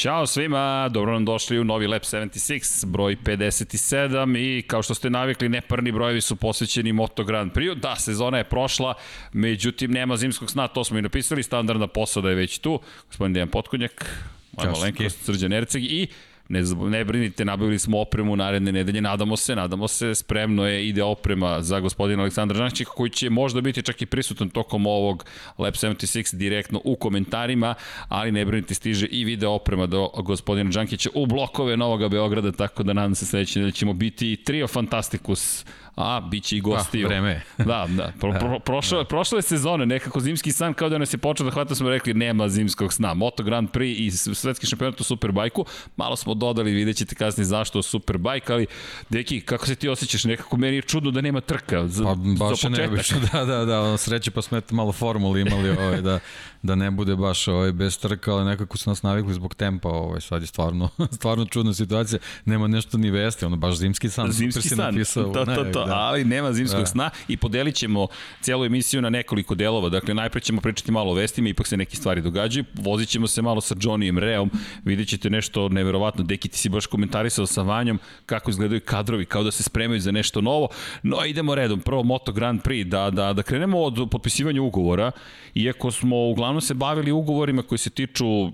Ćao svima, dobro nam došli u novi Lab 76, broj 57 i kao što ste navikli, neparni brojevi su posvećeni Moto Grand Prix. Da, sezona je prošla, međutim nema zimskog sna, to smo i napisali, standardna posada je već tu. Gospodin Dejan Potkonjak, Moja Malenkost, Srđan Erceg i Ne, ne brinite, nabavili smo opremu naredne nedelje, nadamo se, nadamo se, spremno je, ide oprema za gospodina Aleksandra Žančića koji će možda biti čak i prisutan tokom ovog Lab 76 direktno u komentarima, ali ne brinite, stiže i video oprema do gospodina Žankića u blokove Novog Beograda, tako da nadam se sledeće nedelje ćemo biti trio Fantastikus a, bit će i gostiju. Ah, vreme. da, da. Pro, pro, prošle, da. prošle sezone, nekako zimski san, kao da nas je počeo da hvata, smo rekli, nema zimskog sna. Moto Grand Prix i svetski šampionat u Superbajku, malo smo dodali, vidjet ćete kasnije zašto Superbike, ali, deki, kako se ti osjećaš? Nekako meni je čudno da nema trka za, pa, baš za početak. Ne, da, da, da, ono, sreće pa smo malo formulu imali ovaj, da, da ne bude baš ovaj, bez trka, ali nekako su nas navikli zbog tempa, ovaj, sad je stvarno, stvarno čudna situacija, nema nešto ni vesti, ono baš zimski san, zimski san. napisao. To, to, to, da. ali nema zimskog da. sna i podelit ćemo cijelu emisiju na nekoliko delova, dakle najpre ćemo pričati malo o vestima, ipak se neke stvari događaju, vozit ćemo se malo sa Johnnyem Reom, vidjet ćete nešto neverovatno, Deki ti si baš komentarisao sa Vanjom kako izgledaju kadrovi, kao da se spremaju za nešto novo, no idemo redom, prvo Moto Grand Prix, da, da, da krenemo od potpisivanja ugovora, iako smo uglavnom uglavnom se bavili ugovorima koji se tiču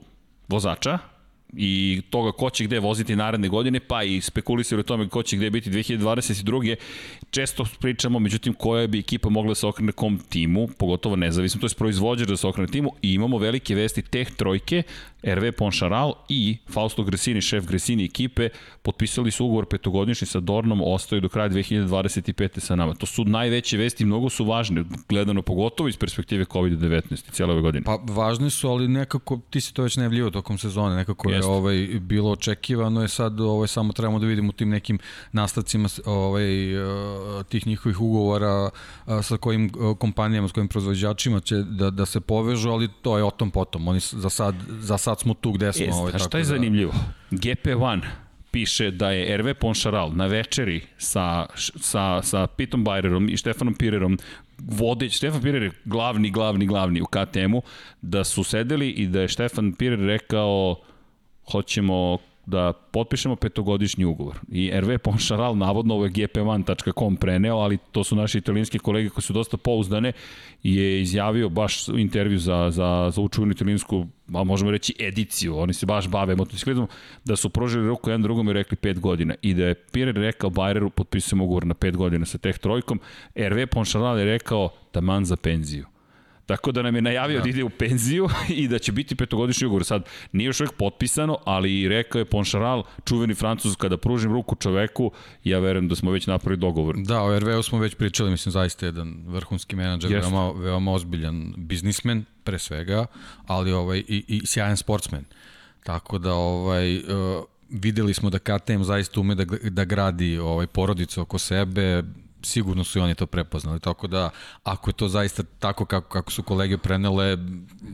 vozača, i toga ko će gde voziti naredne godine, pa i spekulisali o tome ko će gde biti 2022. Često pričamo, međutim, koja bi ekipa mogla da se okrene kom timu, pogotovo nezavisno, to je proizvođač da se okrene timu i imamo velike vesti teh trojke, RV Ponšaral i Fausto Gresini, šef Gresini ekipe, potpisali su ugovor petogodišnji sa Dornom, ostaju do kraja 2025. sa nama. To su najveće vesti, mnogo su važne, gledano pogotovo iz perspektive COVID-19 i cijele ove godine. Pa važne su, ali nekako, ti si to već najavljivo tokom sezone, nekako je ovaj, bilo očekivano, je sad ovaj, samo trebamo da vidimo tim nekim nastavcima ovaj, eh, tih njihovih ugovora eh, sa kojim eh, kompanijama, s kojim proizvođačima će da, da se povežu, ali to je o tom potom. Oni za sad, za sad smo tu gde smo. E, ovaj, a šta je da... zanimljivo? GP1 piše da je RV Ponšaral na večeri sa, sa, sa Pitom Bajrerom i Štefanom Pirerom vodeć, Štefan Pirer je glavni, glavni, glavni u KTM-u, da su sedeli i da je Štefan Pirer rekao hoćemo da potpišemo petogodišnji ugovor. I RV Ponšaral, navodno ovo je gp1.com preneo, ali to su naši italijanski kolege koji su dosta pouzdane, je izjavio baš intervju za, za, za učuvenu italijansku, a možemo reći ediciju, oni se baš bave motociklizmom, da su prožili ruku jedan drugom i rekli pet godina. I da je Pirer rekao Bayeru, potpisujemo ugovor na pet godina sa teh trojkom, RV Ponšaral je rekao taman za penziju. Tako da nam je najavio da, da ide u penziju i da će biti petogodišnji ugovor. Sad, nije još uvijek potpisano, ali rekao je Ponšaral, čuveni francuz, kada pružim ruku čoveku, ja verujem da smo već napravili dogovor. Da, o RV-u smo već pričali, mislim, zaista jedan vrhunski menadžer, Jest. veoma, veoma ozbiljan biznismen, pre svega, ali ovaj, i, i sjajan sportsmen. Tako da, ovaj, uh, videli smo da KTM zaista ume da, da gradi ovaj porodicu oko sebe, sigurno su i oni to prepoznali, tako da ako je to zaista tako kako, kako su kolege prenele,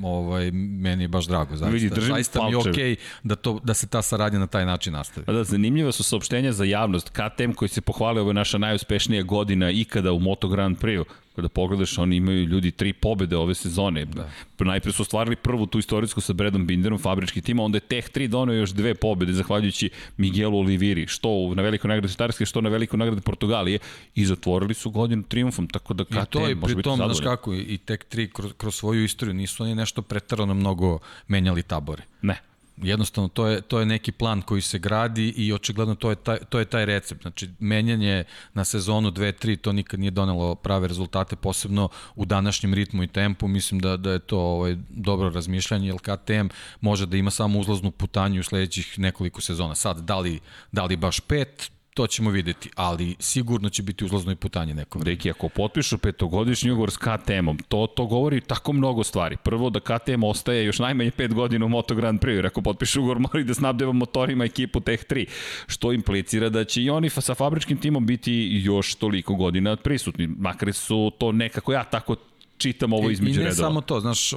ovaj, meni je baš drago, zaista. Vidi, zaista mi je okej okay da, to, da se ta saradnja na taj način nastavi. Da, zanimljiva su saopštenja za javnost. KTM koji se pohvalio, ovo je naša najuspešnija godina ikada u Moto Grand Prix Kada pogledaš, oni imaju ljudi tri pobede ove sezone. Da. Najpre su ostvarili prvu tu istorijsku sa Bredom Binderom, fabrički tim, onda je Teh 3 donio još dve pobede, zahvaljujući Miguelu Oliviri, što na velikoj nagradi Štarske, što na velikoj nagradi Portugalije, i zatvorili su godinu triumfom, tako da KTM I to je pri tom, znaš kako, i Teh 3 kroz, kroz svoju istoriju nisu oni nešto pretarano mnogo menjali tabore. Ne Jednostavno, to je, to je neki plan koji se gradi i očigledno to je taj, to je taj recept. Znači, menjanje na sezonu 2-3, to nikad nije donelo prave rezultate, posebno u današnjem ritmu i tempu. Mislim da, da je to ovaj, dobro razmišljanje, jer KTM može da ima samo uzlaznu putanju u sledećih nekoliko sezona. Sad, da li, da li baš pet, to ćemo videti, ali sigurno će biti uzlazno i putanje nekom. Reki, ako potpišu petogodišnji ugovor s KTM-om, to, to govori tako mnogo stvari. Prvo da KTM ostaje još najmanje 5 godina u Moto Grand Prix, ako potpišu ugovor moraju da snabdeva motorima ekipu Tech 3, što implicira da će i oni sa fabričkim timom biti još toliko godina prisutni. Makar su to nekako ja tako čitam ovo između redova. I ne redova. samo to, znaš,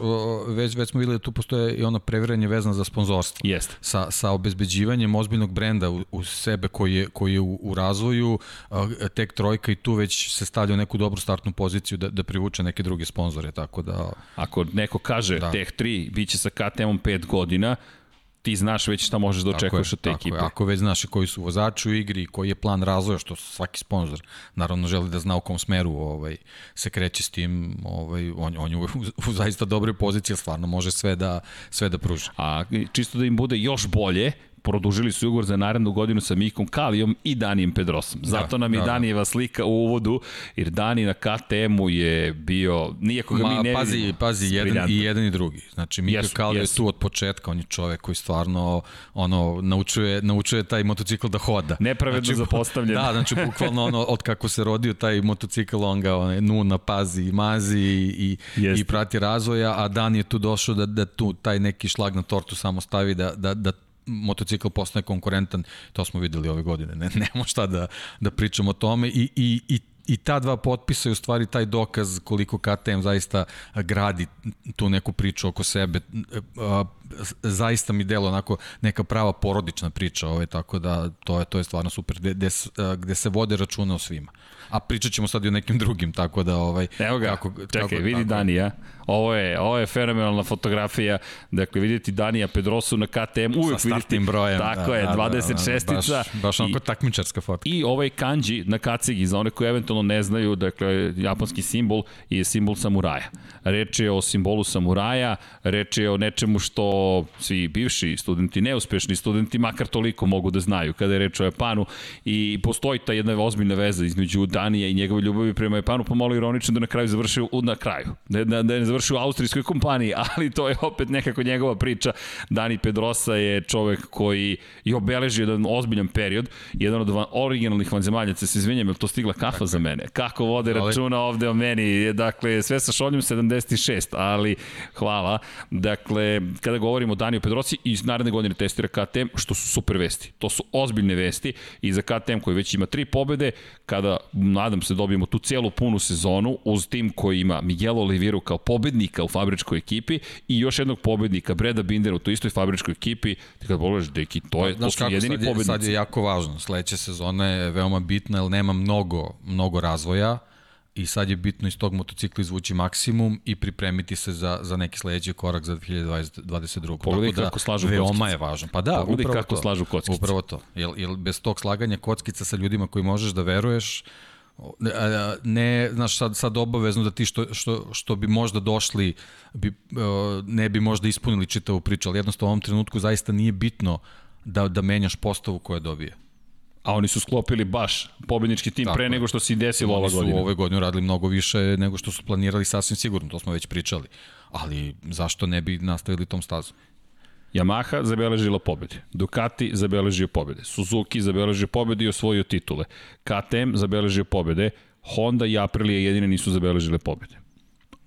već, već smo videli da tu postoje i ono previranje vezano za sponzorstvo. Jeste. Sa, sa obezbeđivanjem ozbiljnog brenda u, u sebe koji je, koji je u, u razvoju, tek trojka i tu već se stavlja u neku dobru startnu poziciju da, da privuče neke druge sponzore, tako da... Ako neko kaže da. Tech 3 biće sa KTM-om 5 godina, ti znaš već šta možeš da očekuješ od te tako ekipe. Je. Ako već znaš koji su vozači u igri i koji je plan razvoja, što svaki sponsor naravno želi da zna u kom smeru ovaj, se kreće s tim, ovaj, on, on je u, u, zaista dobroj poziciji, stvarno može sve da, sve da pruži. A čisto da im bude još bolje, produžili su ugovor za narednu godinu sa Mikom Kalijom i Danijem Pedrosom. Da, Zato nam je da, da. Danijeva slika u uvodu, jer Dani na KTM-u je bio, nijako ga Ma, mi ne pazi, vidimo. Pazi, jedan, i jedan i drugi. Znači, Mika jesu, Kalio jesu. je tu od početka, on je čovek koji stvarno ono, naučuje, naučuje taj motocikl da hoda. Nepravedno znači, zapostavljen. Da, znači, bukvalno ono, od kako se rodio taj motocikl, on ga one, nuna, pazi, mazi i, i prati razvoja, a Dan je tu došao da, da tu taj neki šlag na tortu samo stavi da, da, da motocikl postane konkurentan, to smo videli ove godine, ne, nemamo šta da, da pričamo o tome i, i, i i ta dva potpisa je u stvari taj dokaz koliko KTM zaista gradi tu neku priču oko sebe. Zaista mi delo onako neka prava porodična priča, ovaj, tako da to je, to je stvarno super, gde, gde, se vode računa o svima a pričat ćemo sad i o nekim drugim, tako da ovaj... Evo ga, kako, čekaj, kako, vidi tako... Danija. Ovo je, ovo je fenomenalna fotografija. Dakle, vidite Danija Pedrosu na KTM. Uvijek Sa vidite, brojem. Tako da, je, da, 26-ica. Da, da, baš, baš onako takmičarska fotka. I ovaj kanji na kacigi, za one koji eventualno ne znaju, dakle, japanski simbol je simbol samuraja. Reč je o simbolu samuraja, reč je o nečemu što svi bivši studenti, neuspešni studenti, makar toliko mogu da znaju kada je reč o Japanu i postoji ta jedna ozbiljna veza između Danija i njegove ljubavi prema Japanu, pa malo ironično da na kraju završio na kraju. Da, da, da ne završio u austrijskoj kompaniji, ali to je opet nekako njegova priča. Dani Pedrosa je čovek koji je obeležio jedan ozbiljan period, jedan od van, originalnih vanzemaljaca, se izvinjam, je to stigla kafa dakle. za mene? Kako vode računa ovde o meni? Dakle, sve sa šoljom 76, ali hvala. Dakle, kada govorimo o Daniju Pedrosi, i naredne godine testira KTM, što su super vesti. To su ozbiljne vesti i za KTM koji već ima tri pobede, kada, nadam se, dobijemo tu celu punu sezonu uz tim koji ima Miguel Oliveira kao pobednika u fabričkoj ekipi i još jednog pobednika, Breda Bindera u toj istoj fabričkoj ekipi, ti kad pogledaš, deki, to, je, to su jedini pobednici. Sad je jako važno, sledeća sezona je veoma bitna, jer nema mnogo, mnogo razvoja, i sad je bitno iz tog motocikla izvući maksimum i pripremiti se za, za neki sledeći korak za 2022. Pogledaj Tako da, kako slažu veoma kockice. je važno. Pa da, Pogledaj upravo kako to. slažu kockice. Upravo to. Jel, jel bez tog slaganja kockica sa ljudima koji možeš da veruješ, ne, znaš, sad, sad obavezno da ti što, što, što bi možda došli, bi, ne bi možda ispunili čitavu priču, ali jednostavno u ovom trenutku zaista nije bitno da, da menjaš postavu koja dobije. A oni su sklopili baš pobednički tim Tako pre je. nego što se desilo ova godina. Oni su ove godine radili mnogo više nego što su planirali sasvim sigurno, to smo već pričali. Ali zašto ne bi nastavili tom stazom? Yamaha zabeležila pobede, Ducati zabeležio pobede, Suzuki zabeležio pobede i osvojio titule, KTM zabeležio pobede, Honda i Aprilia jedine nisu zabeležile pobede.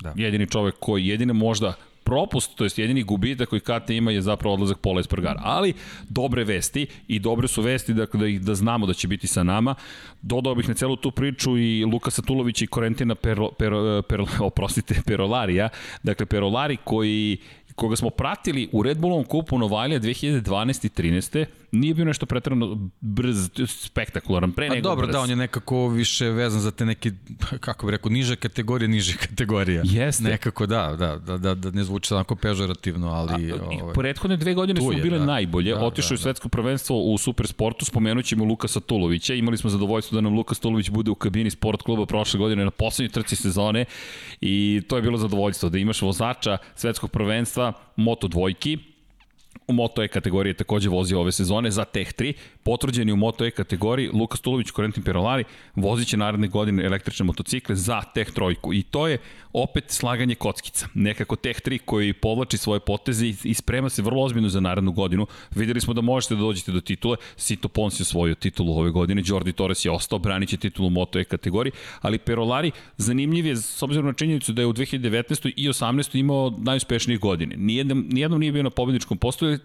Da. Jedini čovek koji jedine možda propust, to jest jedini gubitak koji KT ima je zapravo odlazak Pola Espargara. Ali dobre vesti i dobre su vesti da, da, da znamo da će biti sa nama. Dodao bih na celu tu priču i Lukasa Tulovića i Korentina Perlo, Perlo, Perlo, oprostite, Perolarija. Dakle, Perolari koji koga smo pratili u Red Bullovom kupu Novalija 2012. i 13 nije bio nešto pretrano brz, spektakularan, pre nego dobro, brz. da, on je nekako više vezan za te neke, kako bih rekao, niže kategorije, niže kategorija. Jeste. Nekako, da, da, da, da, da ne zvuči onako pežorativno, ali... A, ovaj, prethodne dve godine su bile da. najbolje. Da, Otišao da, je da. svetsko prvenstvo u Supersportu, spomenut ćemo Lukasa Tulovića. Imali smo zadovoljstvo da nam Lukas Tulović bude u kabini sport kluba prošle godine na poslednjoj trci sezone i to je bilo zadovoljstvo da imaš vozača svetskog prvenstva Moto dvojki, u Moto E kategoriji takođe vozio ove sezone za Tech 3, potvrđeni u Moto E kategoriji Lukas Tulović, Korentin Perolari, vozit će naredne godine električne motocikle za Tech trojku i to je opet slaganje kockica. Nekako Tech 3 koji povlači svoje poteze i sprema se vrlo ozbiljno za narednu godinu. Videli smo da možete da dođete do titule, Sito Pons je osvojio titulu ove godine, Jordi Torres je ostao, braniće titulu u Moto E kategoriji, ali Perolari zanimljiv je s obzirom na činjenicu da je u 2019. i 18. imao najuspešnije godine. Nijednom, nijednom nije bio na pobedničkom postoju,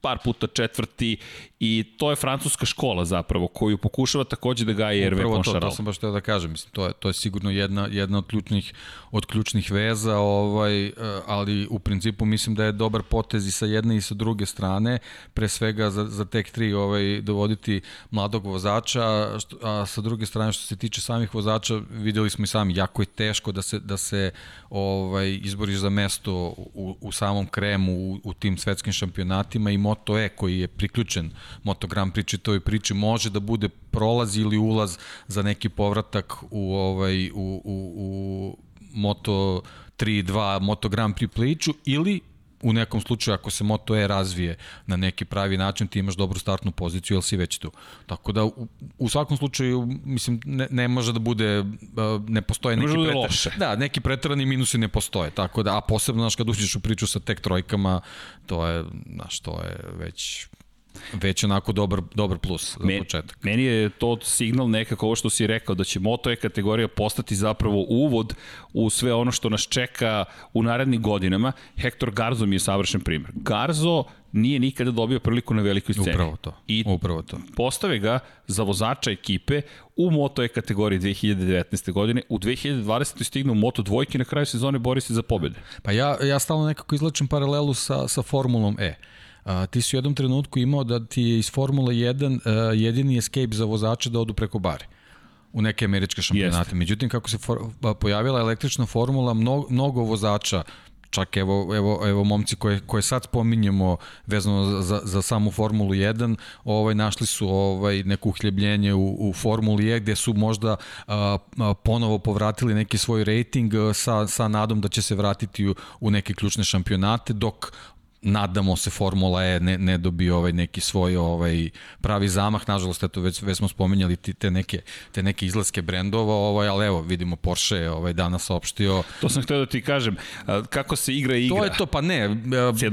par puta četvrti i to je francuska škola zapravo koju pokušava takođe da gaje Hervé Poncharal. To, to sam baš teo da kažem, mislim, to je, to je sigurno jedna, jedna od ključnih, od ključnih veza, ovaj, eh, ali u principu mislim da je dobar potez i sa jedne i sa druge strane, pre svega za, za tek 3 ovaj, dovoditi mladog vozača, što, a sa druge strane što se tiče samih vozača, videli smo i sami, jako je teško da se, da se ovaj, izboriš za mesto u, u samom kremu, u, u tim svetskim šampionatima i Moto E koji je priključen Moto Grand Prix čitoj priči može da bude prolaz ili ulaz za neki povratak u ovaj u, u, u Moto 3 2 Moto Grand Prix priču ili u nekom slučaju ako se Moto E razvije na neki pravi način ti imaš dobru startnu poziciju jer si već tu. Tako da u, u svakom slučaju mislim ne, ne može da bude ne postoje neki da pretar... Da, neki preterani minusi ne postoje. Tako da a posebno znaš kad uđeš u priču sa tek trojkama to je znaš to je već već onako dobar, dobar plus za Men, početak. Meni je to signal nekako ovo što si rekao, da će Moto E kategorija postati zapravo uvod u sve ono što nas čeka u narednim godinama. Hector Garzo mi je savršen primjer. Garzo nije nikada dobio priliku na velikoj sceni. Upravo to. I upravo to. postave ga za vozača ekipe u Moto E kategoriji 2019. godine. U 2020. stignu Moto dvojke na kraju sezone bori se za pobjede. Pa ja, ja stalno nekako izlačim paralelu sa, sa Formulom E. A, ti si u jednom trenutku imao da ti je iz Formule 1 a, jedini escape za vozače da odu preko bare u neke američke šampionate. Jeste. Međutim, kako se for, pojavila električna formula, mnogo, mnogo vozača čak evo, evo, evo momci koje, koje sad spominjemo vezano za, za samu Formulu 1, ovaj, našli su ovaj, neko uhljebljenje u, u Formuli E gde su možda a, a, ponovo povratili neki svoj rating sa, sa nadom da će se vratiti u, u neke ključne šampionate, dok nadamo se Formula E ne, ne dobije ovaj neki svoj ovaj pravi zamah. Nažalost eto već već smo spominjali te neke te neke izlaske brendova ovaj al evo vidimo Porsche je ovaj danas saopštio. To sam hteo da ti kažem kako se igra igra? To je to pa ne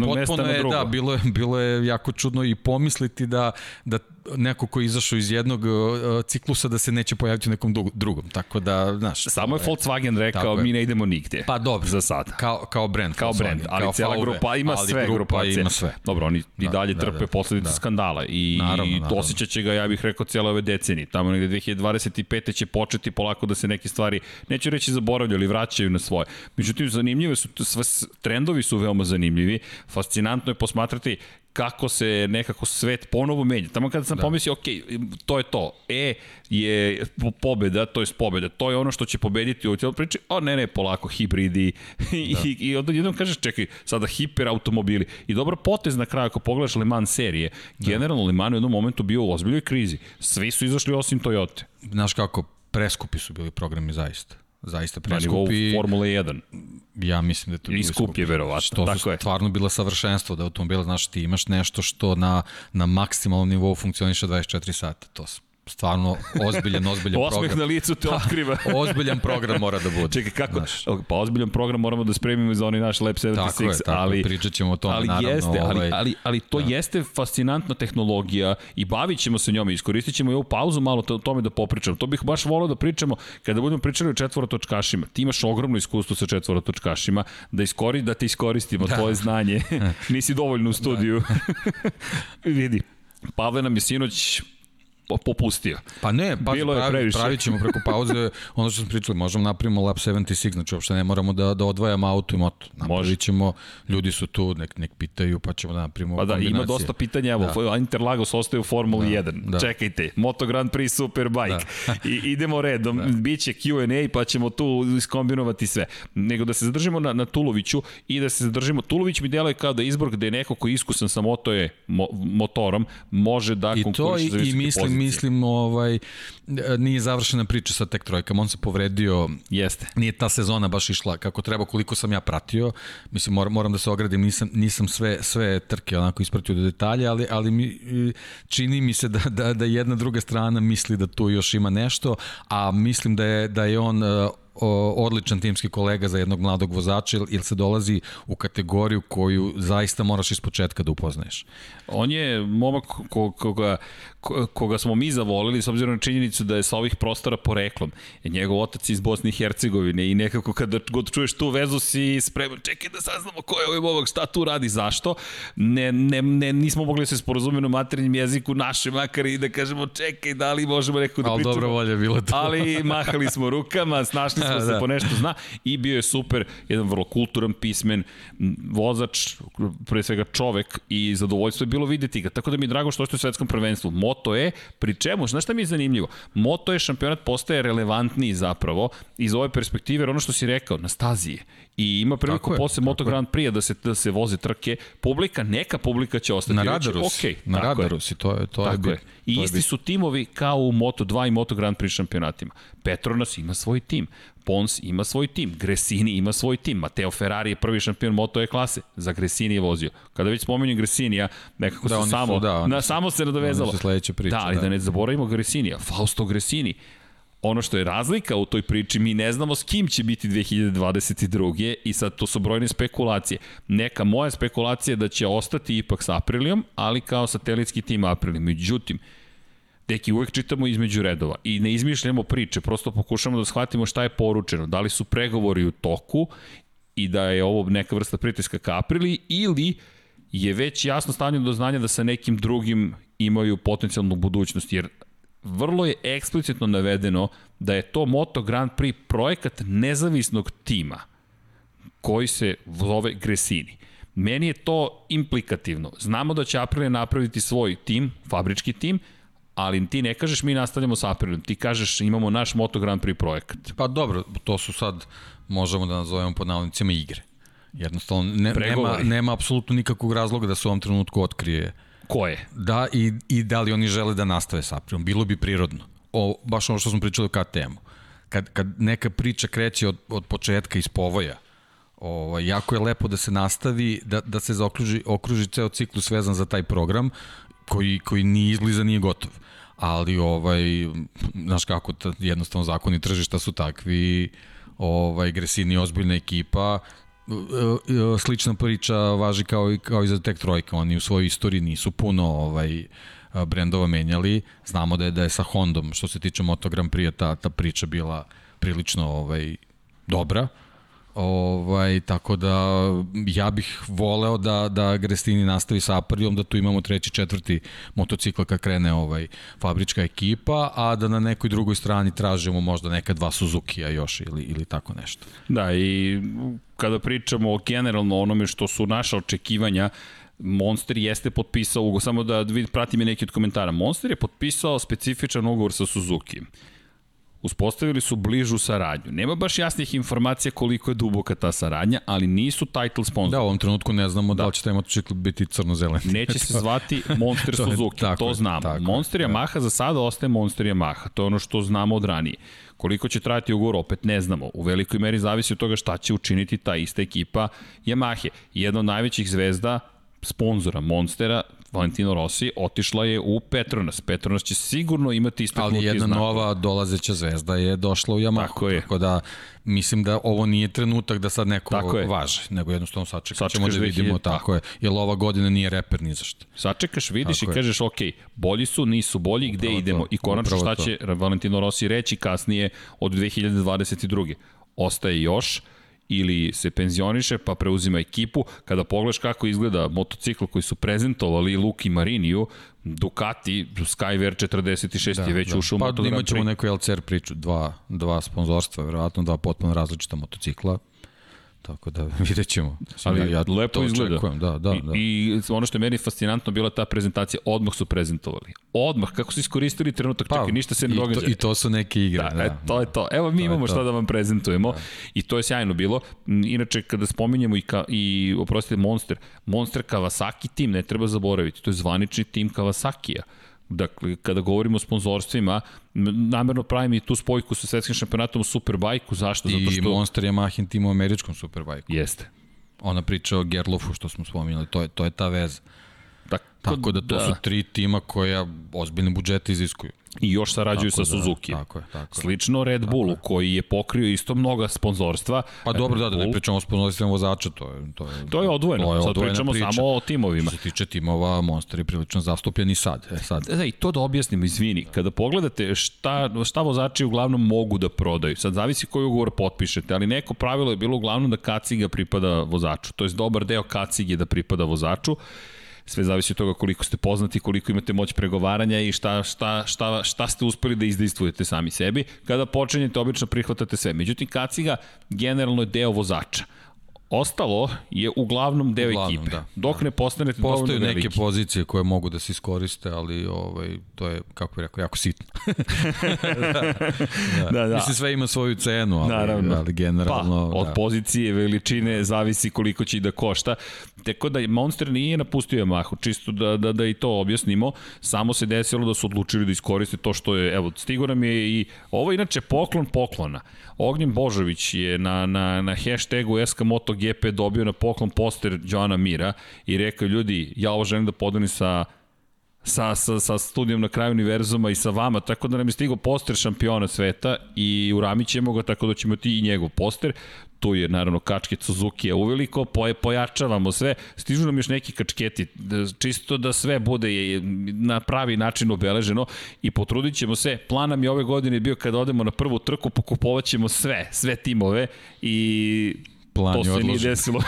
potpuno je da bilo je bilo je jako čudno i pomisliti da da neko ko je izašao iz jednog uh, ciklusa da se neće pojaviti u nekom drugom. Tako da, znaš. Samo je Volkswagen rekao mi ne idemo nigde. Pa dobro. Za sad. Kao, kao brand. Kao brand, ali kao cijela grupa ima ali sve grupa grupacije. Ima sve. Dobro, oni da, i dalje da, trpe da, posledice da. skandala i naravno, naravno. osjećat će ga, ja bih rekao, cijela ove decenije. Tamo negde 2025. će početi polako da se neke stvari, neću reći zaboravljaju, ali vraćaju na svoje. Međutim, zanimljive su, sve, trendovi su veoma zanimljivi. Fascinantno je posmatrati kako se nekako svet ponovo menja. Tamo kada sam da. pomislio, ok, to je to. E je pobeda, to je pobeda. To je ono što će pobediti u cijeloj priči. O ne, ne, polako, hibridi. Da. I, i onda jednom kažeš, čekaj, sada hiperautomobili. I dobro potez na kraju, ako pogledaš Le Mans serije, da. generalno Le Mans u jednom momentu bio u ozbiljoj krizi. Svi su izašli osim Toyota. Znaš kako, preskupi su bili programi zaista zaista preskupi. Na nivou Formule 1. Ja mislim da je to I skup je verovatno, to tako je. stvarno bila savršenstvo da automobila, znaš, ti imaš nešto što na, na maksimalnom nivou funkcioniše 24 sata. To stvarno ozbiljan, ozbiljan program. Osmeh na licu te otkriva. ozbiljan program mora da bude. Čekaj, kako? Znaš. Pa ozbiljan program moramo da spremimo za onaj naš Lab 76. Tako je, tako ali, pričat ćemo o tome, ali naravno. Jeste, ovaj, ali, ali, ali to da. jeste fascinantna tehnologija i bavit ćemo se njome. Iskoristit ćemo i ovu pauzu malo o tome da popričamo. To bih baš volao da pričamo kada budemo pričali o četvorotočkašima. Ti imaš ogromno iskustvo sa četvorotočkašima, da, iskori, da te iskoristimo, da. tvoje znanje. Nisi dovoljno u studiju. Da. Vidi, Pavle nam je sinoć popustio. Pa ne, pa Bilo pravi, je pravit ćemo preko pauze ono što smo pričali, možemo napravimo lap 76, znači uopšte ne moramo da, da odvajamo auto i moto. Napravit ćemo, ljudi su tu, nek, nek pitaju, pa ćemo da napravimo Pa da, ima dosta pitanja, evo, da. Interlagos ostaje u Formuli da, 1. Da. Čekajte, Moto Grand Prix Superbike. Da. I idemo redom, da. biće Q&A, pa ćemo tu iskombinovati sve. Nego da se zadržimo na, na Tuloviću i da se zadržimo, Tulović mi deluje kao da izbor gde neko ko je iskusan sa moto je, mo, motorom, može da konkuriše za visoke pozicije mislim, ovaj, nije završena priča sa tek trojkama, on se povredio. Jeste. Nije ta sezona baš išla kako treba, koliko sam ja pratio. Mislim, moram, moram da se ogradim, nisam, nisam sve, sve trke onako ispratio do detalja, ali, ali mi, čini mi se da, da, da jedna druga strana misli da tu još ima nešto, a mislim da je, da je on odličan timski kolega za jednog mladog vozača ili se dolazi u kategoriju koju zaista moraš iz početka da upoznaješ. On je momak koga, koga smo mi zavolili s obzirom na činjenicu da je sa ovih prostora poreklom. Je njegov otac iz Bosne i Hercegovine i nekako kada god čuješ tu vezu si spreman, čekaj da saznamo ko je ovaj momak, šta tu radi, zašto. Ne, ne, ne, nismo mogli da se sporozumiti na jeziku naše makar i da kažemo čekaj da li možemo neko da pričamo. Ali dobro volje bilo to. ali mahali smo rukama, snašli da se po nešto zna i bio je super, jedan vrlo kulturan, pismen vozač, pre svega čovek i zadovoljstvo je bilo videti ga. Tako da mi je drago što ste u svetskom prvenstvu. Moto je, pri čemu, znaš šta mi je zanimljivo? Moto je šampionat postaje relevantniji zapravo iz ove perspektive, jer ono što si rekao, na stazi je i ima priliku je, posle Moto Grand Prix da se da se voze trke, publika, neka publika će ostati. Na radaru si, okay, na radaru si, to je to tako je. je. I isti su timovi kao u Moto2 i Moto Grand Prix šampionatima. Petronas ima svoj tim, Pons ima svoj tim, Gresini ima svoj tim, Mateo Ferrari je prvi šampion Moto E klase, za Gresini je vozio. Kada već spomenjem Gresinija, nekako da, se samo, su, da, na, samo se nadovezalo. priča, da, ali da. da ne zaboravimo Gresinija, Fausto Gresini, ono što je razlika u toj priči, mi ne znamo s kim će biti 2022. i sad to su brojne spekulacije. Neka moja spekulacija je da će ostati ipak sa Aprilijom, ali kao satelitski tim Aprilij. Međutim, Deki, uvek čitamo između redova i ne izmišljamo priče, prosto pokušamo da shvatimo šta je poručeno, da li su pregovori u toku i da je ovo neka vrsta pritiska ka Aprili ili je već jasno stavljeno do znanja da sa nekim drugim imaju potencijalnu budućnost, jer vrlo je eksplicitno navedeno da je to Moto Grand Prix projekat nezavisnog tima koji se zove Gresini. Meni je to implikativno. Znamo da će Aprilia napraviti svoj tim, fabrički tim, ali ti ne kažeš mi nastavljamo sa Apriliom, ti kažeš imamo naš Moto Grand Prix projekat. Pa dobro, to su sad, možemo da nazovemo pod navodnicima igre. Jednostavno, ne, nema, nema apsolutno nikakvog razloga da se u ovom trenutku otkrije Ko je? Da, i, i da li oni žele da nastave sa Aprilom. Bilo bi prirodno. O, baš ono što smo pričali o KTM-u. Kad, kad neka priča kreće od, od početka iz povoja, ovaj, jako je lepo da se nastavi, da, da se zaokruži okruži ceo ciklus vezan za taj program, koji, koji ni izgliza, nije gotov. Ali, ovaj, znaš kako, jednostavno zakoni tržišta su takvi, ovaj, Gresini ozbiljna ekipa, slična priča važi kao i, kao i za Tek Trojka. Oni u svojoj istoriji nisu puno ovaj, brendova menjali. Znamo da je, da je sa Hondom, što se tiče Moto Grand Prix, ta, ta priča bila prilično ovaj, dobra. Ovaj, tako da ja bih voleo da, da Grestini nastavi sa Aprilijom, da tu imamo treći, četvrti motocikl kad krene ovaj, fabrička ekipa, a da na nekoj drugoj strani tražimo možda neka dva Suzuki-a još ili, ili tako nešto. Da, i kada pričamo o generalno onome što su naša očekivanja, Monster jeste potpisao samo da vid, pratim je neki od komentara. Monster je potpisao specifičan ugovor sa Suzuki uspostavili su bližu saradnju. Nema baš jasnih informacija koliko je duboka ta saradnja, ali nisu title sponsor. Da, u ovom trenutku ne znamo da, da li će taj motocikl biti crno-zelen. Neće se zvati Monster Suzuki, to, to znamo. Tako, Monster da. Yamaha za sada ostaje Monster Yamaha, to je ono što znamo od ranije. Koliko će trajati ugovor, opet ne znamo. U velikoj meri zavisi od toga šta će učiniti ta ista ekipa Yamahe. Jedna od najvećih zvezda sponzora Monstera, Valentino Rossi, otišla je u Petronas. Petronas će sigurno imati istaknuti Ali jedna znakove. nova dolazeća zvezda je došla u Yamahu. Tako je. Tako da mislim da ovo nije trenutak da sad neko tako je. važe, nego jednostavno sačekat ćemo da vidimo tako, tako je. Jer ova godina nije reper ni zašto. Sačekaš, vidiš tako i kažeš ok, bolji su, nisu bolji, gde Upravo idemo? To. I konačno šta će to. Valentino Rossi reći kasnije od 2022. Ostaje još, ili se penzioniše pa preuzima ekipu. Kada pogledaš kako izgleda motocikl koji su prezentovali Luki Mariniju, Ducati, Skyver 46 da, je već da. ušao pa, u Pa imat ćemo neku LCR priču, dva, dva sponzorstva, verovatno dva potpuno različita motocikla. Tako da vidjet ćemo. Ali ja, lepo izgleda. Očekujem, da, da, da. I, I ono što je meni fascinantno bila ta prezentacija, odmah su prezentovali. Odmah, kako su iskoristili trenutak, pa, čekaj, ništa se ne događa. I to, I to su neke igre. Da, da, e, to je to. Evo mi to imamo šta da vam prezentujemo da. i to je sjajno bilo. Inače, kada spominjemo i, ka, i oprostite, Monster, Monster Kawasaki tim, ne treba zaboraviti, to je zvanični tim Kawasakija. Dakle, kada govorimo o sponzorstvima, namerno pravim i tu spojku sa svetskim šampionatom u Superbajku, zašto? Zato što... I Monster Yamahin tim u američkom Superbajku. Jeste. Ona priča o Gerlofu što smo spominjali, to je, to je ta veza. Tako, Tako da to da. su tri tima koja ozbiljne budžete iziskuju. I još sarađuju tako sa da, Suzuki. Tako je, tako Slično Red Bullu, je. koji je pokrio isto mnoga sponzorstva. Pa dobro, da, da ne pričamo o sponzorstvima vozača, to je... To je, to je odvojeno, to je sad pričamo priča. samo o timovima. Što se tiče timova, Monster je prilično zastupljen i sad. E, sad. Da, i to da objasnimo, izvini, kada pogledate šta, šta vozači uglavnom mogu da prodaju, sad zavisi koji ugovor potpišete, ali neko pravilo je bilo uglavnom da kaciga pripada vozaču, to je dobar deo kacige da pripada vozaču, sve zavisi od toga koliko ste poznati, koliko imate moć pregovaranja i šta, šta, šta, šta ste uspeli da izdejstvujete sami sebi. Kada počinjete, obično prihvatate sve. Međutim, kaciga generalno je deo vozača. Ostalo je uglavnom deo uglavnom, ekipe. Da, dok da. ne postanete dovoljno veliki. Postoje neke pozicije koje mogu da se iskoriste, ali ovaj, to je, kako bih rekao, jako sitno. da, da. da, da. Mislim, sve ima svoju cenu, ali, Naravno. ali generalno... Pa, od da. pozicije, veličine, zavisi koliko će i da košta. Tako da Monster nije napustio Yamahu, čisto da, da, da i to objasnimo. Samo se desilo da su odlučili da iskoriste to što je, evo, stigo nam je i ovo inače poklon poklona. Ognjen Božović je na, na, na hashtagu SK MotoGP dobio na poklon poster Joana Mira i rekao, ljudi, ja ovo želim da podelim sa sa, sa, sa studijom na kraju univerzuma i sa vama, tako da nam je stigao poster šampiona sveta i uramit ćemo ga tako da ćemo ti i njegov poster. Tu je naravno kačket Suzuki je uveliko, poje, pojačavamo sve, stižu nam još neki kačketi, da, čisto da sve bude na pravi način obeleženo i potrudit ćemo se, plan nam je ove godine bio kada odemo na prvu trku, pokupovat ćemo sve, sve timove i plan to se odložen. nije desilo.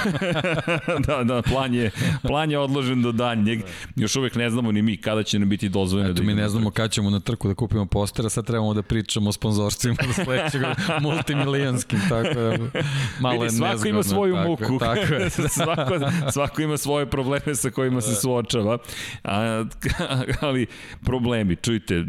da, da, plan je, plan je odložen do danjeg. Još uvek ne znamo ni mi kada će nam biti dozvoljeno. Eto, da mi ne znamo kada ćemo na trku da kupimo postera, sad trebamo da pričamo o sponzorstvima do sledećeg multimilijanskim, tako da malo Vidi, je svako nezgodno. ima svoju tako, muku. Tako je. svako, svako ima svoje probleme sa kojima se suočava. A, ali problemi, čujte,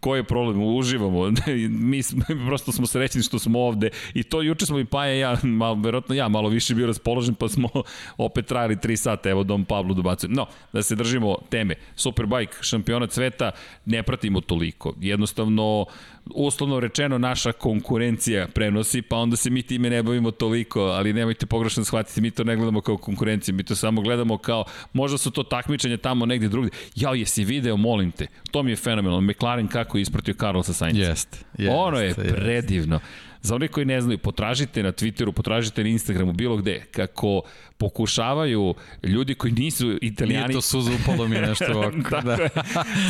koji je problem? Uživamo. mi, smo, prosto smo srećni što smo ovde i to juče smo i Paja ja malo verovatno ja malo više bio raspoložen, pa smo opet trajali 3 sata, evo Dom Pablo dobacuje. No, da se držimo teme. Superbike, šampionat sveta, ne pratimo toliko. Jednostavno, uslovno rečeno, naša konkurencija prenosi, pa onda se mi time ne bavimo toliko, ali nemojte pogrešno shvatiti, mi to ne gledamo kao konkurenciju, mi to samo gledamo kao, možda su to takmičenja tamo negde drugde. Jao, jesi video, molim te, to mi je fenomenalno. McLaren kako je ispratio Carlosa Sainz. Jeste. Jest, ono je jest. predivno. Za one koji ne znaju, potražite na Twitteru, potražite na Instagramu, bilo gde, kako pokušavaju ljudi koji nisu italijani... Nije to suzu upalo mi nešto ovako. Tako da. je.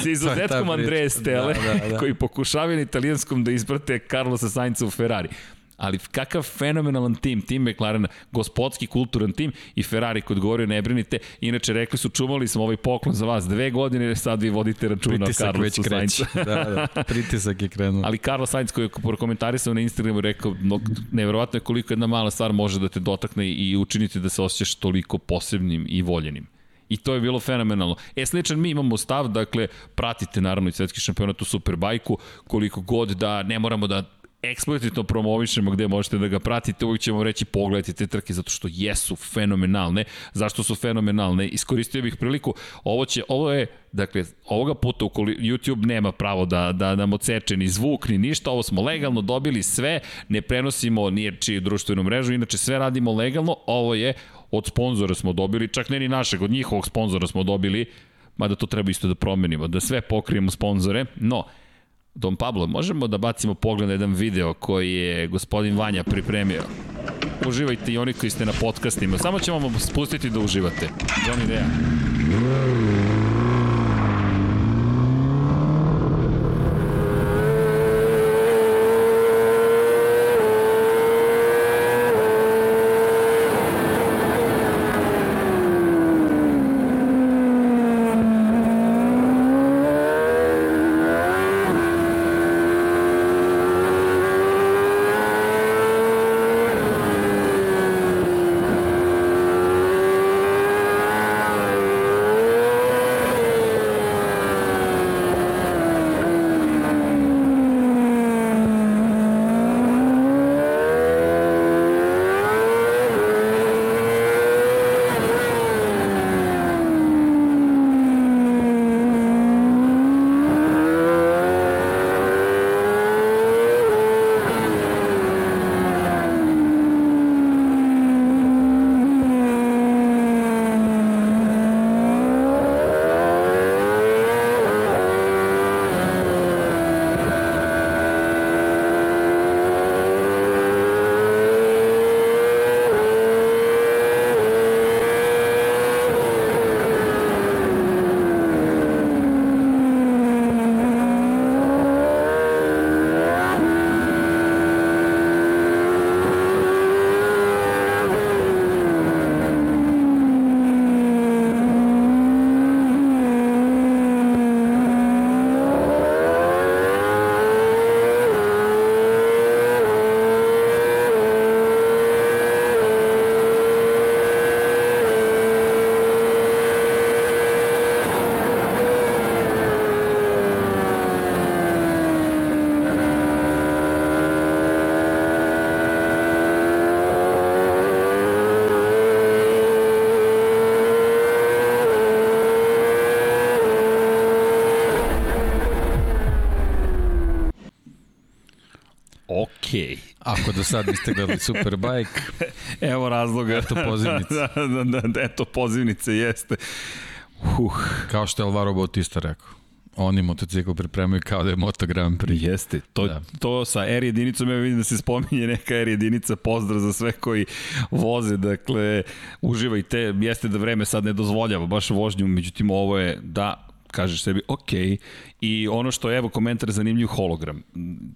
S izuzetkom Andreje Stele, da, da, da. koji pokušavaju na italijanskom da isprate Carlosa Sainca u Ferrari ali kakav fenomenalan tim, tim McLarena, gospodski, kulturan tim i Ferrari kod govorio ne brinite, inače rekli su čuvali smo ovaj poklon za vas dve godine, sad vi vodite računa Pritisak o Carlosu Sainzu. da, da, pritisak je krenuo. Ali Carlos Sainz koji je prokomentarisao na Instagramu rekao, no, nevjerovatno je koliko jedna mala stvar može da te dotakne i učiniti da se osjećaš toliko posebnim i voljenim. I to je bilo fenomenalno. E, sličan mi imamo stav, dakle, pratite naravno i svetski šampionat u Superbajku, koliko god da ne moramo da eksplicitno promovišemo gde možete da ga pratite, uvijek ćemo reći pogledajte te trke zato što jesu fenomenalne. Zašto su fenomenalne? Iskoristio bih priliku, ovo će, ovo je, dakle, ovoga puta ukoli, YouTube nema pravo da, da nam odseče ni zvuk, ni ništa, ovo smo legalno dobili sve, ne prenosimo nije čiju društvenu mrežu, inače sve radimo legalno, ovo je od sponzora smo dobili, čak ne ni našeg, od njihovog sponzora smo dobili, mada to treba isto da promenimo, da sve pokrijemo sponzore, no, Don Pablo, možemo da bacimo pogled na jedan video koji je gospodin Vanja pripremio. Uživajte i oni koji ste na podcastima. Samo ćemo vam spustiti da uživate. Johnny Dea. Do sad niste gledali Superbike, evo razloga. Eto pozivnice. da, da, da, da, eto pozivnice, jeste. Uh. Kao što je Alvaro Bautista rekao. Oni motocikl pripremaju kao da je Moto Grand Prix. Jeste. To, da. to sa R jedinicom ja vidim da se spominje neka R jedinica. Pozdrav za sve koji voze. Dakle, uživajte. Jeste da vreme sad ne dozvoljava baš vožnju. Međutim, ovo je da kažeš sebi, ok, i ono što, evo, komentar zanimljiv hologram.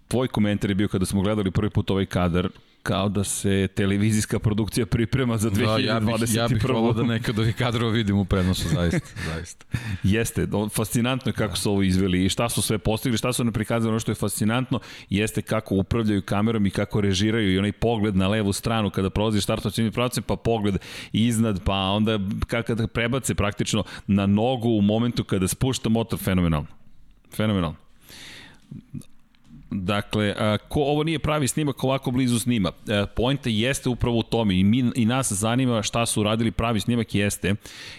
Tvoj komentar je bio kada smo gledali prvi put ovaj kadar, kao da se televizijska produkcija priprema za 2021. Da, ja bih, ja bih volao da nekad ovih kadrova vidim u prenosu, zaista. zaista. jeste, fascinantno je kako da. su ovo izveli i šta su sve postigli, šta su nam prikazali, ono što je fascinantno jeste kako upravljaju kamerom i kako režiraju i onaj pogled na levu stranu kada prolazi štartno ciljni pravcem, pa pogled iznad, pa onda kada prebace praktično na nogu u momentu kada spušta motor, fenomenalno. Fenomenalno. Dakle, a, ko ovo nije pravi snimak, ovako blizu snima. E, Poenta jeste upravo u tome i, mi, i nas zanima šta su radili pravi snimak jeste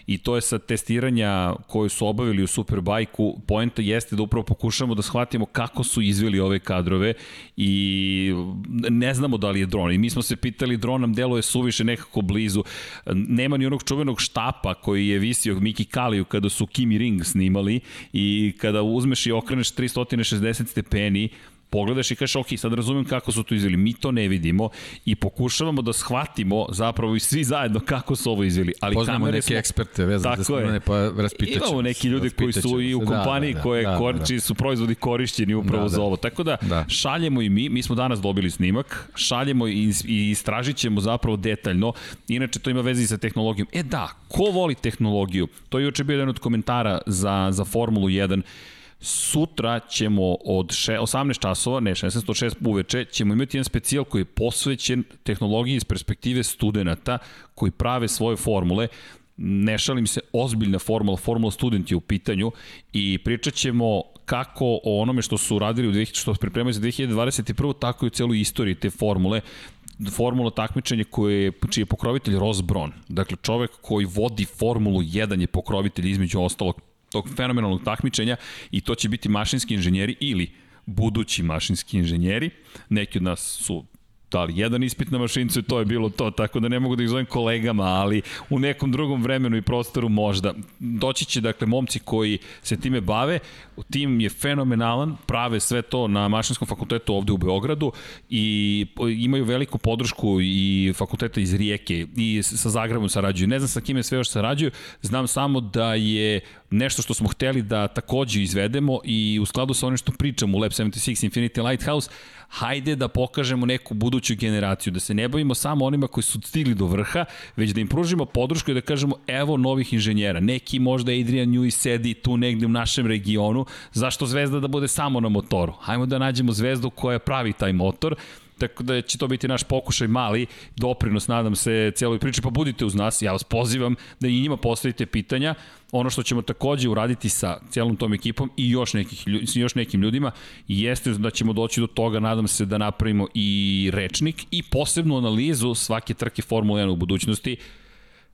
i to je sa testiranja koje su obavili u Superbajku. Poenta jeste da upravo pokušamo da shvatimo kako su izveli ove kadrove i ne znamo da li je dron. I mi smo se pitali, dron nam deluje suviše nekako blizu. Nema ni onog čuvenog štapa koji je visio Miki Kaliju kada su Kimi Ring snimali i kada uzmeš i okreneš 360 stepeni, pogledaš i kažeš, ok, sad razumem kako su to izveli. Mi to ne vidimo i pokušavamo da shvatimo zapravo i svi zajedno kako su ovo izveli. Ali Poznamo neke smo... eksperte vezane za snimane, pa raspitaćemo. Imamo neki ljudi koji su i u da, kompaniji da, da, koje da, da, da. su proizvodi korišćeni upravo da, da. za ovo. Tako da, da, šaljemo i mi, mi smo danas dobili snimak, šaljemo i, i istražit ćemo zapravo detaljno. Inače, to ima veze i sa tehnologijom. E da, ko voli tehnologiju? To je juče bio jedan od komentara za, za Formulu 1 Sutra ćemo od 18 časova, ne 16, od 6 uveče, ćemo imati jedan specijal koji je posvećen tehnologiji iz perspektive studenta koji prave svoje formule ne šalim se, ozbiljna formula, formula student je u pitanju i pričat ćemo kako o onome što su radili u 2000, što pripremaju za 2021. tako i u celoj istoriji te formule formula takmičenja koje je, čiji je pokrovitelj Ross Brown. Dakle, čovek koji vodi Formulu 1 je pokrovitelj između ostalog tog fenomenalnog takmičenja i to će biti mašinski inženjeri ili budući mašinski inženjeri. Neki od nas su dali jedan ispit na mašincu i to je bilo to, tako da ne mogu da ih zovem kolegama, ali u nekom drugom vremenu i prostoru možda. Doći će, dakle, momci koji se time bave, tim je fenomenalan, prave sve to na mašinskom fakultetu ovde u Beogradu i imaju veliku podršku i fakulteta iz Rijeke i sa Zagrebom sarađuju. Ne znam sa kime sve još sarađuju, znam samo da je nešto što smo hteli da takođe izvedemo i u skladu sa onim što pričamo u Lab 76 Infinity Lighthouse, hajde da pokažemo neku buduću generaciju, da se ne bavimo samo onima koji su stigli do vrha, već da im pružimo podršku i da kažemo evo novih inženjera. Neki možda Adrian Newey sedi tu negde u našem regionu, zašto zvezda da bude samo na motoru? Hajmo da nađemo zvezdu koja pravi taj motor, Tako da će to biti naš pokušaj mali, doprinos, nadam se, cijeloj priči, pa budite uz nas, ja vas pozivam da i njima postavite pitanja. Ono što ćemo takođe uraditi sa cijelom tom ekipom i još, nekih, još nekim ljudima jeste da ćemo doći do toga, nadam se, da napravimo i rečnik i posebnu analizu svake trke Formule 1 u budućnosti.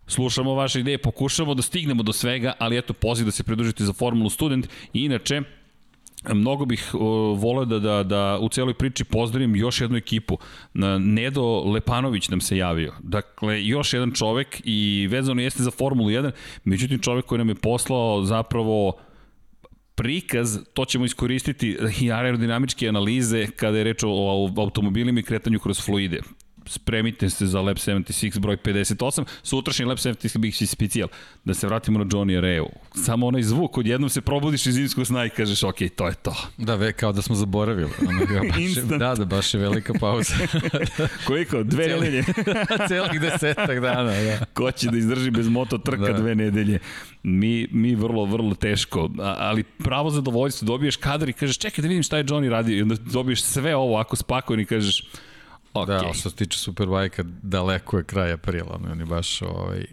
Slušamo vaše ideje, pokušamo da stignemo do svega, ali eto, poziv da se pridružite za Formulu Student i inače, mnogo bih voleo da, da, da u celoj priči pozdravim još jednu ekipu. Nedo Lepanović nam se javio. Dakle, još jedan čovek i vezano jeste za Formulu 1, međutim čovek koji nam je poslao zapravo prikaz, to ćemo iskoristiti i aerodinamičke analize kada je reč o automobilima i kretanju kroz fluide spremite se za Lab 76 broj 58, sutrašnji Lab 76 bih si specijal. Da se vratimo na Johnny Reu. Samo onaj zvuk, odjednom se probudiš iz zimskog sna i kažeš, ok, to je to. Da, ve, kao da smo zaboravili. Ono, baš, da, da, baš je velika pauza. Koliko? Dve Celi, nedelje? celih desetak dana, da. Ko će da izdrži bez moto trka da. dve nedelje? Mi, mi vrlo, vrlo teško, ali pravo zadovoljstvo, dobiješ kadar i kažeš, čekaj da vidim šta je Johnny radio i onda dobiješ sve ovo ako spakojen i kažeš, Okay. Da, što se tiče Superbike-a, daleko je kraj aprila, on je baš ovaj,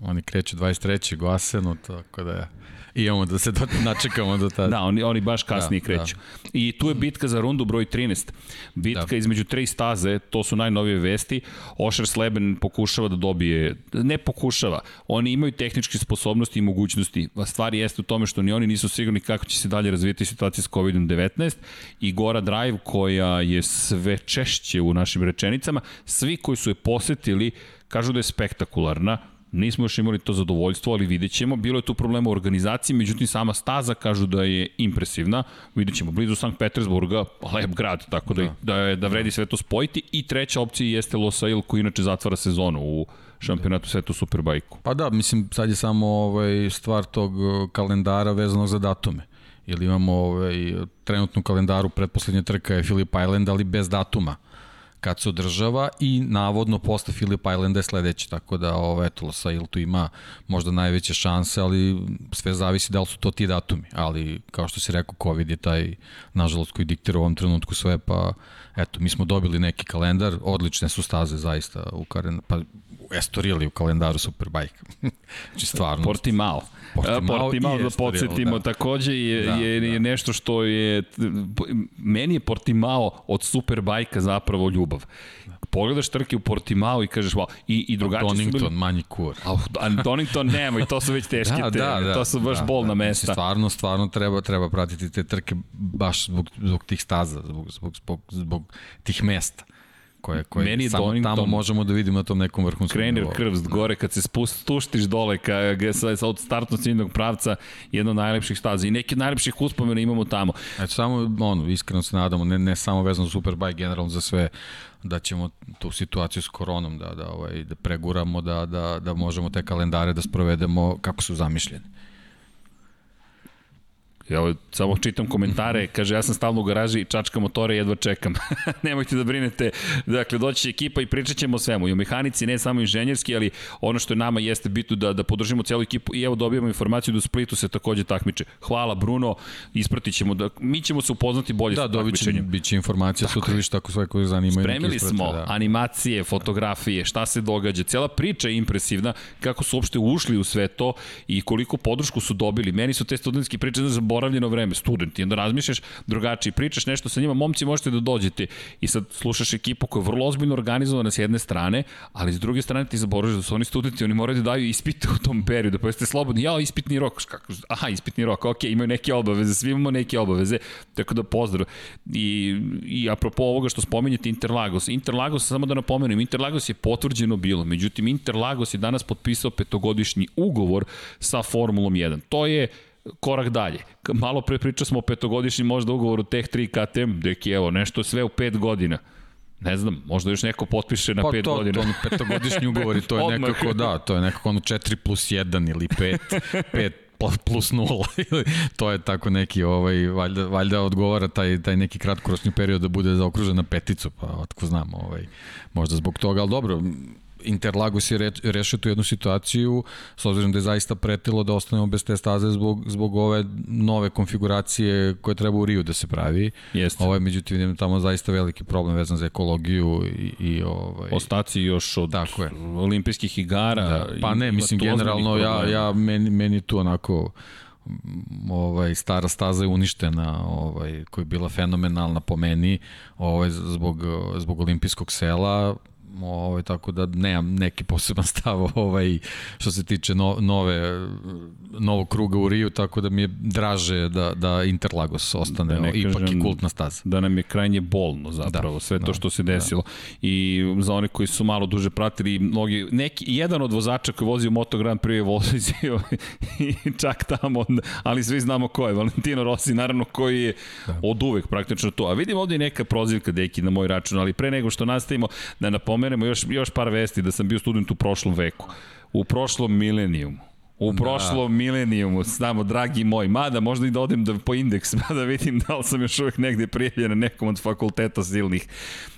Oni kreću 23. u Asenu, tako da i imamo da se do, načekamo do tada. Da, oni, oni baš kasnije da, kreću. Da. I tu je bitka za rundu broj 13. Bitka da. između tri staze, to su najnovije vesti. Ošer Sleben pokušava da dobije, ne pokušava, oni imaju tehničke sposobnosti i mogućnosti. A stvar jeste u tome što ni oni nisu sigurni kako će se dalje razvijeti situacija s COVID-19 i Gora Drive koja je sve češće u našim rečenicama, svi koji su je posetili kažu da je spektakularna, Nismo još imali to zadovoljstvo, ali vidjet ćemo. Bilo je tu problema u organizaciji, međutim sama staza kažu da je impresivna. Vidjet ćemo, blizu Sankt Petersburga, lep grad, tako da, da, da, je, da vredi sve to spojiti. I treća opcija jeste Losail, koji inače zatvara sezonu u šampionatu sveta u Superbajku. Pa da, mislim, sad je samo ovaj, stvar tog uh, kalendara vezanog za datume. Ili imamo ovaj, trenutnu kalendaru, predposlednja trka je Philip Island, ali bez datuma kad se održava i navodno posle Philip Islanda je sledeći, tako da ovo, eto, Losail tu ima možda najveće šanse, ali sve zavisi da li su to ti datumi, ali kao što si rekao, COVID je taj, nažalost, koji diktira u ovom trenutku sve, pa eto, mi smo dobili neki kalendar, odlične su staze zaista u karen, pa Estorili u kalendaru Superbike. znači stvarno. Portimao. Portimao, Portimao da podsjetimo, da. takođe je, da, je, da. je nešto što je, meni je Portimao od Superbajka zapravo ljubav. Pogledaš trke u Portimao i kažeš, wow, i, i drugačije su bili... manji kur. A Donington nema i to su već teške da, teme, da, da, to su baš da, bolna da. mesta. Stvarno, stvarno treba, treba pratiti te trke baš zbog, zbog tih staza, zbog, zbog, zbog, zbog tih mesta koje, koje Meni samo Donington, tamo možemo da vidimo na tom nekom vrhunskom Krener krvst gore, kad se spust, stuštiš dole ka, sa, sa od startno ciljnog pravca, jedno od najlepših staza i neki od najlepših uspomena imamo tamo. Eto, samo, ono, iskreno se nadamo, ne, ne samo vezano za Superbike, generalno za sve, da ćemo tu situaciju s koronom da, da, ovaj, da preguramo, da, da, da možemo te kalendare da sprovedemo kako su zamišljeni. Ja samo čitam komentare, kaže ja sam stalno u garaži i čačka motore jedva čekam. Nemojte da brinete. Dakle, doći će ekipa i pričat ćemo o svemu. I o mehanici, ne samo inženjerski, ali ono što je nama jeste bitno da, da podržimo celu ekipu i evo dobijamo informaciju da u Splitu se takođe takmiče. Hvala Bruno, ispratit ćemo da, mi ćemo se upoznati bolje da, sa takmičenjem. Da, biće informacija sutra više tako sve koje zanimaju. Spremili smo da. animacije, fotografije, šta se događa. Cela priča je impresivna, kako su uopšte ušli u sve to i koliko podršku su dobili. Meni su te studentski priče za zaboravljeno vreme, studenti, onda razmišljaš drugačije, pričaš nešto sa njima, momci možete da dođete i sad slušaš ekipu koja je vrlo ozbiljno organizovana s jedne strane, ali s druge strane ti zaboravljaš da su oni studenti, oni moraju da daju ispite u tom periodu, pa jeste slobodni, ja, ispitni rok, kako, aha, ispitni rok, ok, imaju neke obaveze, svi imamo neke obaveze, tako da pozdrav. I, i apropo ovoga što spominjete Interlagos, Interlagos, samo da napomenem, Interlagos je potvrđeno bilo, međutim Interlagos je danas potpisao petogodišnji ugovor sa Formulom 1. To je korak dalje. Malo pre pričao smo o petogodišnjem možda ugovoru Tech 3 KTM, deki evo, nešto sve u pet godina. Ne znam, možda još neko potpiše na 5 pa godina. Pa to, petogodišnji ugovor i to je nekako, da, to je nekako ono 4 plus 1 ili 5, 5 plus 0. to je tako neki, ovaj, valjda, valjda odgovara taj, taj neki kratkoročni period da bude zaokružen na peticu, pa otko znam, ovaj, možda zbog toga, ali dobro, Interlagos je re, rešio tu jednu situaciju, s obzirom da je zaista pretilo da ostanemo bez te staze zbog, zbog ove nove konfiguracije koje treba u Riju da se pravi. Jeste. Ovo je, međutim, vidim tamo zaista veliki problem vezan za ekologiju i, i ovaj... Ostaci još od Tako je. olimpijskih igara. Da. Pa ne, mislim, generalno, ja, ja, meni, meni tu onako ovaj stara staza je uništena, ovaj koja je bila fenomenalna po meni, ovaj zbog zbog olimpijskog sela, ovaj, tako da nemam neki poseban stav ovaj, što se tiče no, nove, novog kruga u Riju, tako da mi je draže da, da Interlagos ostane da ipak i kultna staza. Da nam je krajnje bolno zapravo, da, sve to da, što se da. desilo. Da. I za one koji su malo duže pratili, mnogi, neki, jedan od vozača koji vozio Moto Grand Prix je vozio i čak tamo, ali svi znamo ko je, Valentino Rossi, naravno koji je da. od uvek praktično to. A vidim ovde i neka prozivka, deki, na moj račun, ali pre nego što nastavimo, da napomenu pomenemo još, još par vesti da sam bio student u prošlom veku. U prošlom milenijumu. U da. prošlom milenijumu, znamo, dragi moj, mada možda i da odem da, po indeks, mada vidim da li sam još uvek negde prijavljen na nekom od fakulteta silnih.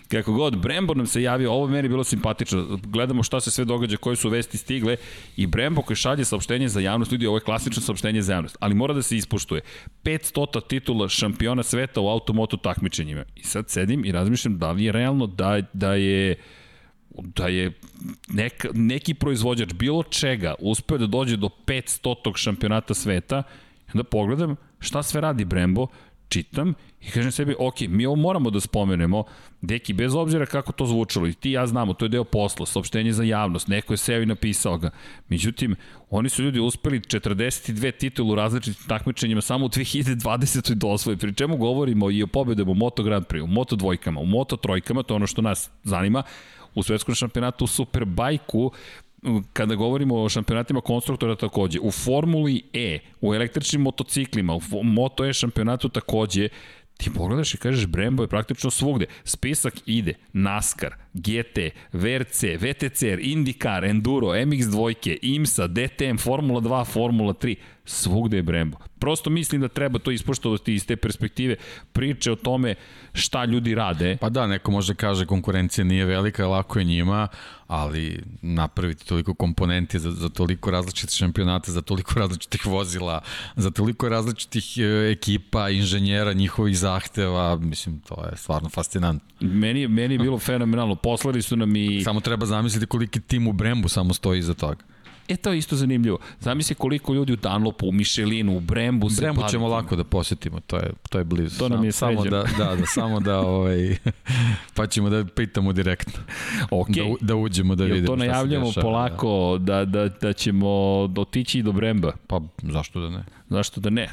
Kako god, Brembo nam se javio, ovo meni bilo simpatično, gledamo šta se sve događa, koje su vesti stigle i Brembo koji šalje saopštenje za javnost, ljudi, ovo je klasično saopštenje za javnost, ali mora da se ispoštuje. 500 titula šampiona sveta u automoto takmičenjima. I sad sedim i razmišljam da li je realno da, da je da je neka, neki proizvođač bilo čega uspeo da dođe do 500. šampionata sveta, onda pogledam šta sve radi Brembo, čitam i kažem sebi, ok, mi ovo moramo da spomenemo, deki, bez obzira kako to zvučalo, i ti ja znamo, to je deo posla, saopštenje za javnost, neko je seo i napisao ga. Međutim, oni su ljudi uspeli 42 titulu različitim takmičenjima samo u 2020. do osvoje, pri čemu govorimo i o pobedama u Moto Grand Prix, u Moto dvojkama, u Moto trojkama, to je ono što nas zanima, u svetskom šampionatu u Superbajku kada govorimo o šampionatima konstruktora takođe, u Formuli E, u električnim motociklima, u Moto E šampionatu takođe, ti pogledaš i kažeš Brembo je praktično svugde. Spisak ide NASCAR, GT, VRC, VTCR, IndyCar, Enduro, MX dvojke, IMSA, DTM, Formula 2, Formula 3, svugde je Brembo. Prosto mislim da treba to ispoštovati iz te perspektive priče o tome šta ljudi rade. Pa da, neko može kaže konkurencija nije velika, lako je njima, ali napraviti toliko komponenti za, za toliko različitih šampionata, za toliko različitih vozila, za toliko različitih e, ekipa, inženjera, njihovih zahteva, mislim, to je stvarno fascinantno. Meni, meni je bilo fenomenalno. Poslali su nam i... Samo treba zamisliti koliki tim u Brembu samo stoji iza toga. E, to je isto zanimljivo. Zamisli koliko ljudi u Dunlopu, u Michelinu, u Brembu se Brembu ćemo lako da posetimo, to je, to je blizu. To nam je samo da, da, da, samo da, ovaj, pa ćemo da pitamo direktno. Okay. Da, da uđemo, da Jel vidimo to najavljamo polako, da. da, da, da ćemo otići do Bremba? Pa, zašto da ne? Zašto da ne?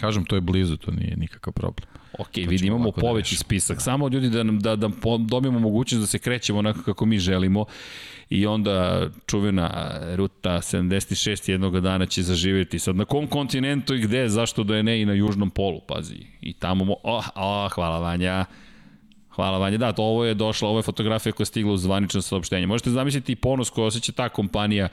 Kažem, to je blizu, to nije nikakav problem. Ok, vidi, imamo da poveći da spisak. Samo ljudi da, nam, da, da dobijemo mogućnost da se krećemo onako kako mi želimo i onda čuvena ruta 76 jednog dana će zaživjeti. Sad na kom kontinentu i gde, zašto da je ne i na južnom polu, pazi. I tamo, oh, oh, hvala Vanja. Hvala Vanja. Da, to ovo je došla, ovo je fotografija koja je stigla u zvanično saopštenje. Možete zamisliti i ponos koji osjeća ta kompanija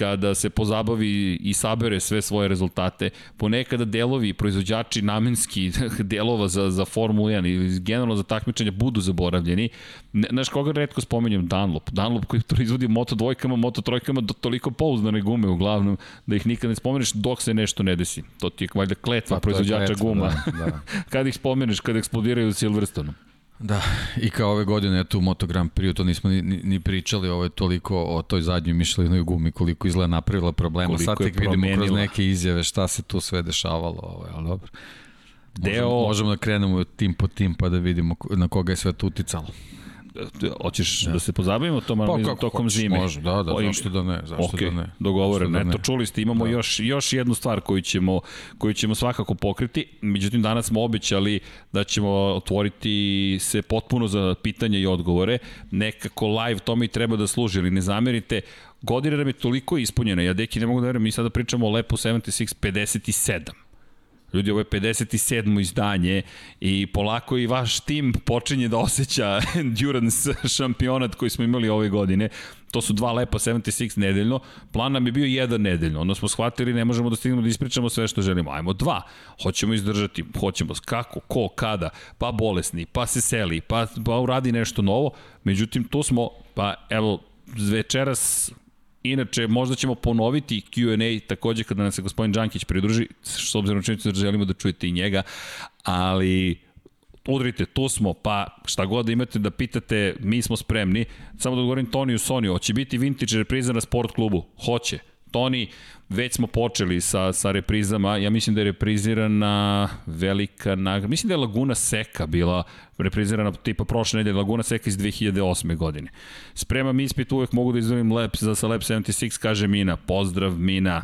kada se pozabavi i sabere sve svoje rezultate, ponekada delovi, proizvođači namenski delova za, za Formulu 1 ili generalno za takmičenja budu zaboravljeni. Znaš koga redko spomenjem? Dunlop. Dunlop koji proizvodi moto dvojkama, moto trojkama, do toliko pouzdane gume uglavnom, da ih nikad ne spomeneš dok se nešto ne desi. To ti je valjda kletva pa, proizvođača kletva, guma. Da, da. kad ih spomeneš, kad eksplodiraju u Silverstonu. Da, i kao ove godine, eto u Moto Grand Prix, to nismo ni, ni, ni pričali, ovo je toliko o toj zadnjoj mišljenoj gumi, koliko izgleda napravila problema. Koliko Sad tek vidimo kroz neke izjave šta se tu sve dešavalo, ovo, ali dobro. Deo... Možemo, možemo da krenemo tim po tim pa da vidimo na koga je sve to uticalo. Hoćeš da. da se pozabavimo tom analizom pa, tokom hoć, zime? Može, da, da, zašto da ne, zašto okay, da ne. Dogovoreno, da eto, čuli ste, imamo da. još, još jednu stvar koju ćemo, koju ćemo svakako pokriti, međutim danas smo obećali da ćemo otvoriti se potpuno za pitanje i odgovore, nekako live tome i treba da služi, ali ne zamerite, godina nam je toliko ispunjena, ja deki ne mogu da verujem, mi sada pričamo o Lepo 76 57 Ljudi, ovo je 57. izdanje i polako i vaš tim počinje da osjeća endurance šampionat koji smo imali ove godine. To su dva lepa 76 nedeljno. Plan nam je bio jedan nedeljno. Onda smo shvatili ne možemo da stignemo da ispričamo sve što želimo. Ajmo dva. Hoćemo izdržati. Hoćemo kako, ko, kada. Pa bolesni, pa se seli, pa, pa uradi nešto novo. Međutim, tu smo, pa evo, večeras Inače, možda ćemo ponoviti Q&A takođe kada nam se gospodin Đankić pridruži, s obzirom činjenicu da želimo da čujete i njega, ali udrite, tu smo, pa šta god da imate da pitate, mi smo spremni. Samo da odgovorim Toniju Soniju, hoće biti vintage repriza na sport klubu? Hoće. Toni, već smo počeli sa, sa reprizama, ja mislim da je reprizirana velika nagrada, mislim da je Laguna Seka bila reprizirana tipa prošle nedelje, Laguna Seka iz 2008. godine. Spremam ispit, uvek mogu da izdvojim lep za sa Lep 76, kaže Mina, pozdrav Mina.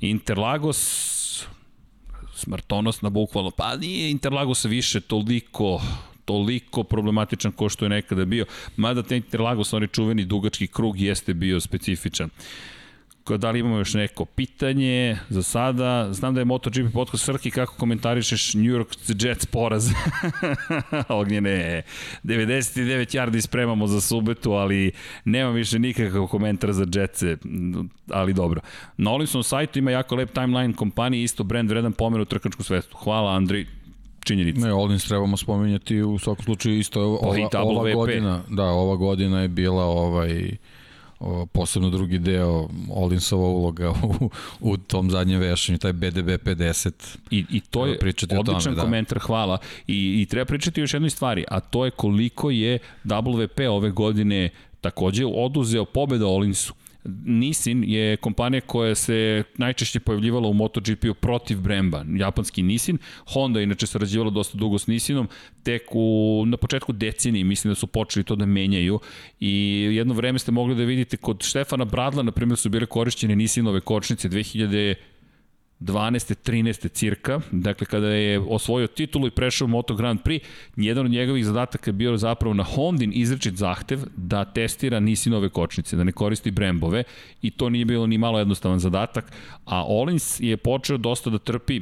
Interlagos, smrtonosna bukvalno, pa nije Interlagos više toliko toliko problematičan ko što je nekada bio, mada te Interlagos, onaj čuveni dugački krug, jeste bio specifičan. Da li imamo još neko pitanje za sada? Znam da je MotoGP podcast Srki, kako komentarišeš New York Jets poraz? Ognjene, 99 yardi spremamo za subetu, ali nema više nikakav komentar za Jetse, ali dobro. Na Olimsom sajtu ima jako lep timeline kompanije, isto brand vredan pomen u trkačku svetu. Hvala Andri, činjenica. Ne, Olins trebamo spominjati u svakom slučaju isto ova, ova godina, da, ova godina je bila ovaj posebno drugi deo Olinsova uloga u, u tom zadnjem vešanju, taj BDB 50. I, i to je odličan tome, da. komentar, hvala. I, I treba pričati još jednoj stvari, a to je koliko je WP ove godine takođe oduzeo pobeda Olinsu. Nissin je kompanija koja se najčešće pojavljivala u MotoGP-u protiv Bremba, japanski Nissin. Honda je inače sarađivala dosta dugo s Nissinom, tek u, na početku decenije mislim da su počeli to da menjaju i jedno vreme ste mogli da vidite kod Štefana Bradla, na primjer, su bile korišćene Nissinove kočnice 2000 12. 13. cirka, dakle kada je osvojio titulu i prešao Moto Grand Prix, jedan od njegovih zadataka je bio zapravo na Hondin izrečit zahtev da testira Nisinove kočnice, da ne koristi Brembove i to nije bilo ni malo jednostavan zadatak, a Olins je počeo dosta da trpi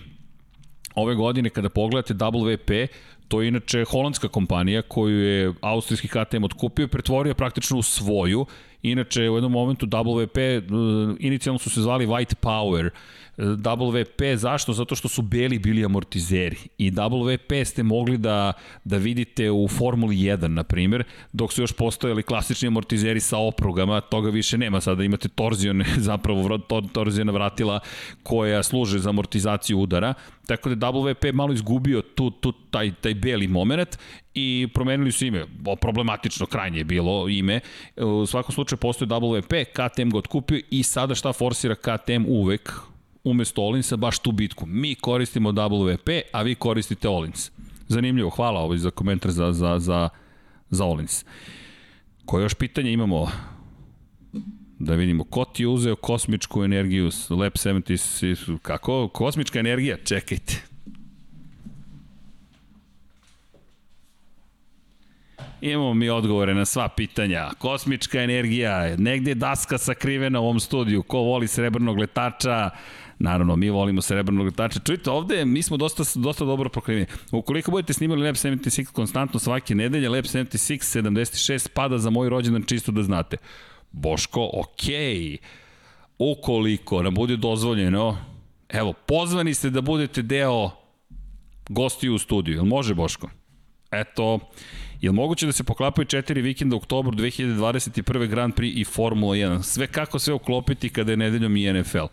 ove godine kada pogledate WP, to je inače holandska kompanija koju je austrijski KTM otkupio i pretvorio praktično u svoju. Inače, u jednom momentu WP, uh, inicijalno su se zvali White Power, WP, zašto? Zato što su beli bili amortizeri i WP ste mogli da, da vidite u Formuli 1, na primjer, dok su još postojali klasični amortizeri sa oprugama, toga više nema, sada imate torzione, zapravo torzijona vratila koja služe za amortizaciju udara, tako da WP malo izgubio tu, tu, taj, taj beli moment i promenili su ime. Problematično krajnje je bilo ime. U svakom slučaju postoje WP, KTM ga otkupio i sada šta forsira KTM uvek umesto Olinsa baš tu bitku. Mi koristimo WP, a vi koristite Olins. Zanimljivo, hvala ovaj za komentar za, za, za, za Olins. Koje još pitanje imamo? Da vidimo, ko ti je uzeo kosmičku energiju, Lab 76, kako? Kosmička energija? Čekajte. Imamo mi odgovore na sva pitanja. Kosmička energija, negde je daska sakrivena u ovom studiju. Ko voli srebrnog letača, Naravno, mi volimo srebrnog letača. Čujte, ovde mi smo dosta, dosta dobro prokriveni. Ukoliko budete snimali Lab 76 konstantno svake nedelje, Lab 76 76 pada za moj rođendan čisto da znate. Boško, okej. Okay. Ukoliko nam bude dozvoljeno, evo, pozvani ste da budete deo gosti u studiju. Jel može, Boško? Eto, je li moguće da se poklapaju četiri vikenda u oktobru 2021. Grand Prix i Formula 1? Sve kako sve uklopiti kada je nedeljom i NFL?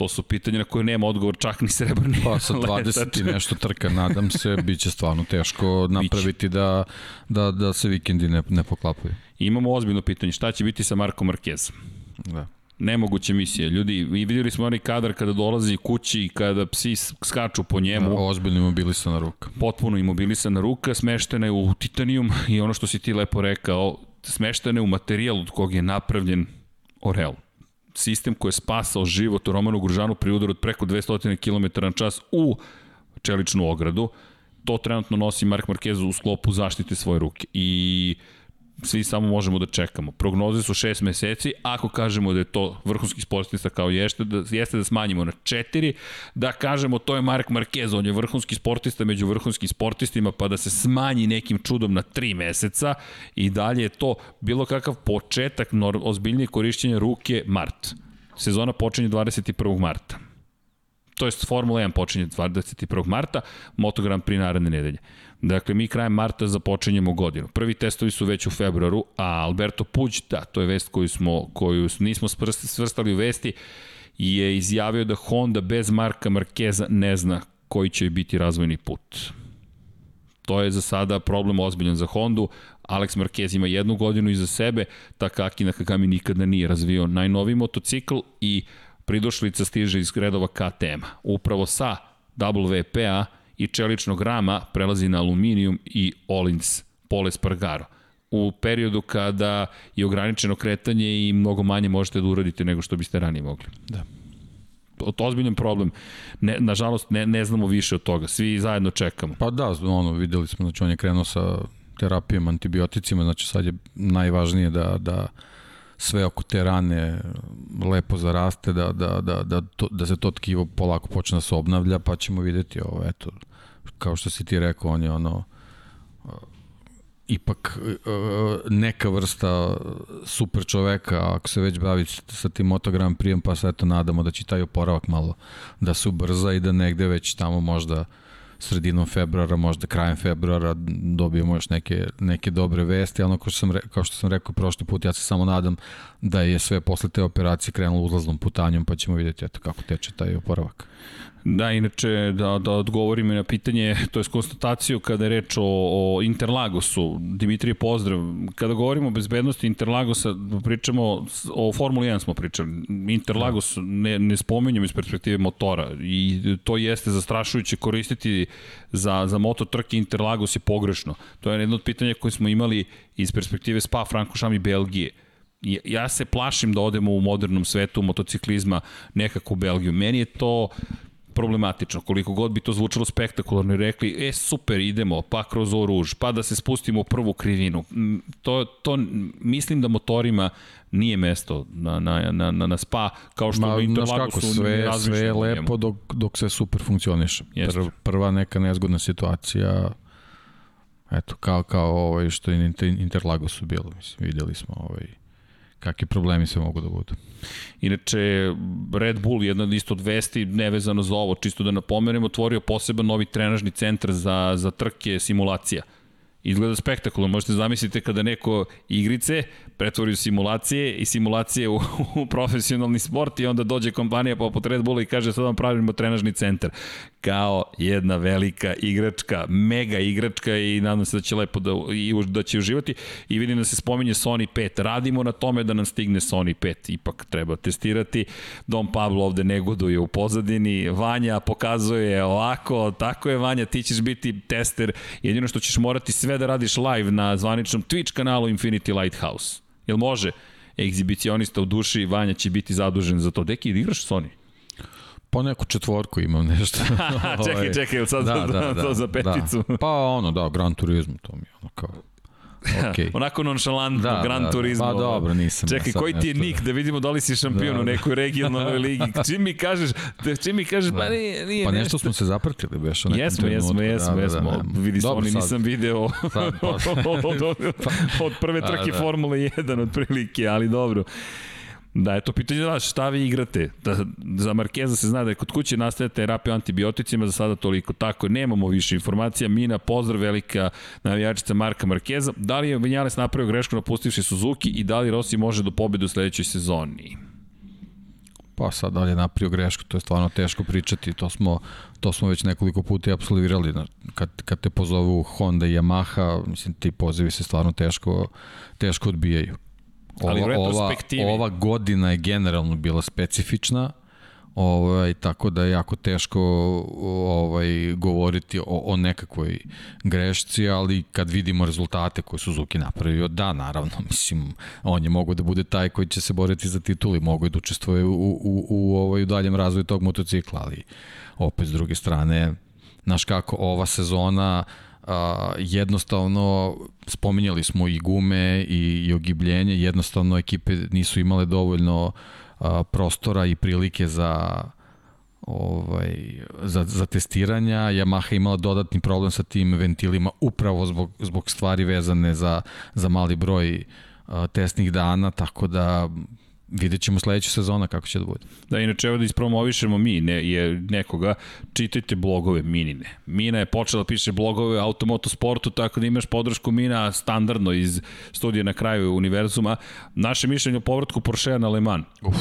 To su pitanja na koje nema odgovor čak ni srebrni Pa sa 20 i nešto trka, nadam se, bit će stvarno teško napraviti da, da, da se vikendi ne, ne poklapaju. Imamo ozbiljno pitanje, šta će biti sa Marko Marquezom? Da nemoguće misije. Ljudi, i videli smo onaj kadar kada dolazi kući i kada psi skaču po njemu. Da, ozbiljno imobilisana ruka. Potpuno imobilisana ruka, smeštena je u titanijum i ono što si ti lepo rekao, smeštena je u materijal od kog je napravljen Orel sistem koji je spasao život u Romanu Gružanu pri udaru od preko 200 km na čas u čeličnu ogradu. To trenutno nosi Mark Marquez u sklopu zaštite svoje ruke. I svi samo možemo da čekamo. Prognoze su 6 meseci, ako kažemo da je to vrhunski sportista kao jeste, da, jeste da smanjimo na 4, da kažemo to je Mark Marquez, on je vrhunski sportista među vrhunskim sportistima, pa da se smanji nekim čudom na 3 meseca i dalje je to bilo kakav početak ozbiljnije korišćenja ruke mart. Sezona počinje 21. marta to jest Formula 1 počinje 21. marta, Moto Grand Prix naredne nedelje. Dakle, mi krajem marta započinjemo godinu. Prvi testovi su već u februaru, a Alberto Puć, da, to je vest koju, smo, koju nismo svrstali u vesti, je izjavio da Honda bez Marka Markeza ne zna koji će biti razvojni put. To je za sada problem ozbiljan za Hondu. Alex Marquez ima jednu godinu iza sebe, Takaki Nakagami nikada nije razvio najnoviji motocikl i pridošlica stiže iz redova KTM-a. Upravo sa WP-a i čeličnog rama prelazi na aluminijum i Olins Pole Spargaro u periodu kada je ograničeno kretanje i mnogo manje možete da uradite nego što biste ranije mogli. Da. To je ozbiljan problem. Ne, nažalost, ne, ne znamo više od toga. Svi zajedno čekamo. Pa da, ono, videli smo, znači on je krenuo sa terapijom, antibioticima, znači sad je najvažnije da, da sve oko te rane lepo zaraste, da, da, da, da, to, da se to tkivo polako počne da se obnavlja, pa ćemo videti ovo, eto, kao što si ti rekao, on je ono, uh, ipak uh, neka vrsta super čoveka, ako se već bavi sa tim motogram prijem, pa se eto nadamo da će taj oporavak malo da se ubrza i da negde već tamo možda sredinom februara, možda krajem februara dobijemo još neke, neke dobre vesti, ali kao što, sam, kao što sam rekao prošli put, ja se samo nadam da je sve posle te operacije krenulo uzlaznom putanjom, pa ćemo vidjeti eto kako teče taj oporavak. Da, inače, da, da odgovorim na pitanje, to je konstataciju kada je reč o, o Interlagosu. Dimitrije, pozdrav. Kada govorimo o bezbednosti Interlagosa, pričamo, o Formuli 1 smo pričali. Interlagos ne, ne spominjamo iz perspektive motora i to jeste zastrašujuće koristiti za, za moto trke Interlagos je pogrešno. To je jedno od pitanja koje smo imali iz perspektive Spa, Frankošam i Belgije ja se plašim da odemo u modernom svetu motociklizma nekako u Belgiju. Meni je to problematično. Koliko god bi to zvučalo spektakularno i rekli, e super, idemo, pa kroz oruž, pa da se spustimo u prvu krivinu. To, to mislim da motorima nije mesto na, na, na, na, na spa, kao što Ma, Interlagosu kako, sve, sve je lepo dok, dok sve super funkcioniše. Pr, prva neka nezgodna situacija, eto, kao, kao ovaj što je Interlagosu bilo, mislim, videli smo ovaj, kakvi problemi se mogu budu. Inače, Red Bull, jedna isto od vesti, nevezano za ovo, čisto da napomenemo, otvorio poseban novi trenažni centar za, za trke simulacija. Izgleda spektakularno, možete zamisliti kada neko igrice pretvori u simulacije i simulacije u, u profesionalni sport i onda dođe kompanija poput Red Bulla i kaže sad vam pravimo trenažni centar. Kao jedna velika igračka, mega igračka i nadam se da će lepo da, i da će uživati. I vidim da se spominje Sony 5. Radimo na tome da nam stigne Sony 5. Ipak treba testirati. Dom Pablo ovde negoduje u pozadini. Vanja pokazuje ovako, tako je Vanja, ti ćeš biti tester. Jedino što ćeš morati sve da radiš live na zvaničnom Twitch kanalu Infinity Lighthouse. Jel može? Egzibicionista u duši, Vanja će biti zadužen za to. Deki, igraš Sony? Pa neku četvorku imam nešto. čekaj, ovaj, čekaj, sad da, da, da, to za peticu. Da. Pa ono, da, Gran Turismo, to mi je ono kao Okay. Onako nonšalantno, da, Gran da, da. Turismo. Pa dobro, nisam. Čekaj, koji ti je nik da vidimo da li si šampion da, u nekoj regionalnoj ligi. Čim mi kažeš, čim mi kažeš, pa nije, nije Pa nešto smo se zapratili, beš. Jesmo, jesmo, jesmo, da, jesmo. Da, da, Vidi, Dobro, oni nisam video sad, pa. od, od, od prve trke da, da. Formule 1 otprilike, ali dobro. Da, eto, pitanje da šta vi igrate? Da, za Markeza se zna da je kod kuće nastaje terapija antibioticima, za sada toliko. Tako, nemamo više informacija. Mina, pozdrav velika navijačica Marka Markeza. Da li je Vinjales napravio grešku napustivši Suzuki i da li Rossi može do pobede u sledećoj sezoni? Pa sad, da li je napravio grešku, to je stvarno teško pričati. To smo, to smo već nekoliko puta absolvirali. Kad, kad te pozovu Honda i Yamaha, mislim, ti pozivi se stvarno teško, teško odbijaju Ali ova, ova, ova godina je generalno bila specifična, ovaj, tako da je jako teško ovaj, govoriti o, o nekakvoj grešci, ali kad vidimo rezultate koje Suzuki napravio, da, naravno, mislim, on je mogo da bude taj koji će se boriti za titul i mogo je da učestvuje u, u, u, u, ovaj, u daljem razvoju tog motocikla, ali opet s druge strane, znaš kako, ova sezona a, jednostavno spominjali smo i gume i, i ogibljenje, jednostavno ekipe nisu imale dovoljno a, prostora i prilike za ovaj, za, za testiranja. Yamaha imala dodatni problem sa tim ventilima upravo zbog, zbog stvari vezane za, za mali broj a, testnih dana, tako da Vidjet ćemo sledeća sezona kako će da bude. Da, inače evo da ispromovišemo mi ne, je nekoga, čitajte blogove Minine. Mina je počela da piše blogove o automotosportu, tako da imaš podršku Mina standardno iz studija na kraju univerzuma. Naše mišljenje o povratku Porschea na Le Mans. Uf,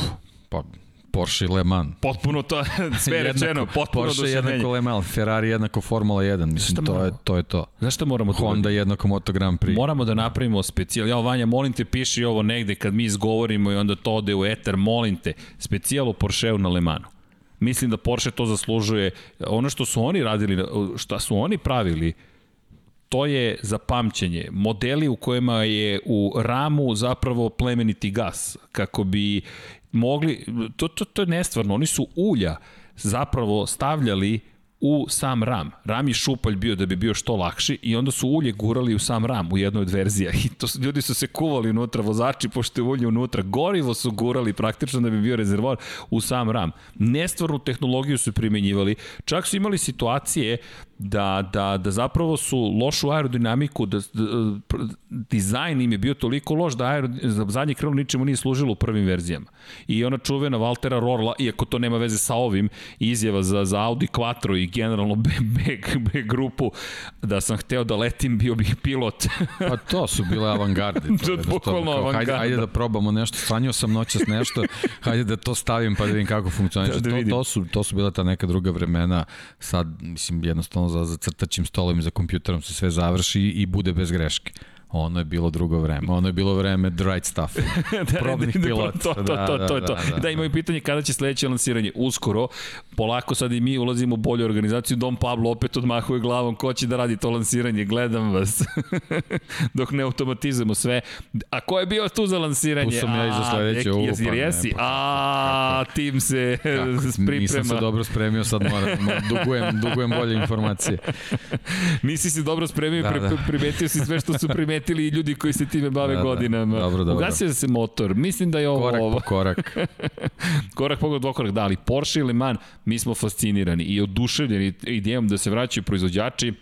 pa Porsche Le Mans. Potpuno to, sve je rečeno, potpuno Porsche jednako Le Mans, Ferrari jednako Formula 1, mislim, to je, to je to. Znaš šta moramo to Honda jednako Moto Grand Prix. Moramo da napravimo specijal. Ja, Vanja, molim te, piši ovo negde kad mi izgovorimo i onda to ode u eter, molim te, specijal o Porscheu na Le Mansu. Mislim da Porsche to zaslužuje. Ono što su oni radili, šta su oni pravili, to je za pamćenje. Modeli u kojima je u ramu zapravo plemeniti gas, kako bi mogli, to, to, to je nestvarno, oni su ulja zapravo stavljali u sam ram. Ram je šupalj bio da bi bio što lakši i onda su ulje gurali u sam ram u jednoj od verzija i to su, ljudi su se kuvali unutra, vozači pošto je ulje unutra, gorivo su gurali praktično da bi bio rezervoar u sam ram. Nestvarnu tehnologiju su primenjivali, čak su imali situacije da, da, da zapravo su lošu aerodinamiku, da, da dizajn im je bio toliko loš da aero, zadnje krilo ničemu nije služilo u prvim verzijama. I ona čuvena Valtera Rorla, iako to nema veze sa ovim, izjava za, za Audi Quattro i generalno B, B, B grupu, da sam hteo da letim, bio bih pilot. pa to su bile avangarde. To, to bukvalno avangarda. Hajde, hajde da probamo nešto, sanjao sam noćas nešto, hajde da to stavim pa da vidim kako funkcioniše. Da, da to, to, su, to su bila ta neka druga vremena, sad, mislim, jednostavno za, za crtačim stolom i za kompjuterom se sve završi i bude bez greške. Ono je bilo drugo vreme. Ono je bilo vreme the right stuff. da, Probnih da, pilota. To, to, to, to, to, to. Da, da, da, imaju pitanje kada će sledeće lansiranje. Uskoro, polako sad i mi ulazimo u bolju organizaciju. Dom Pablo opet odmahuje glavom ko će da radi to lansiranje. Gledam vas. Dok ne automatizujemo sve. A ko je bio tu za lansiranje? Tu sam ja i za sledeće. Jesi, jesi, jesi? Pa, A, tim se priprema. Nisam se dobro spremio, sad moram, dugujem, dugujem bolje informacije. Nisi se dobro spremio, da, da. primetio si sve što su primetili primetili i ljudi koji se time bave da, da. godinama. Da, dobro, dobro. Ugasio se motor. Mislim da je ovo... Korak po korak. korak po dvokorak, da, ali Porsche i Le Mans, mi smo fascinirani i oduševljeni idejom da se vraćaju proizvođači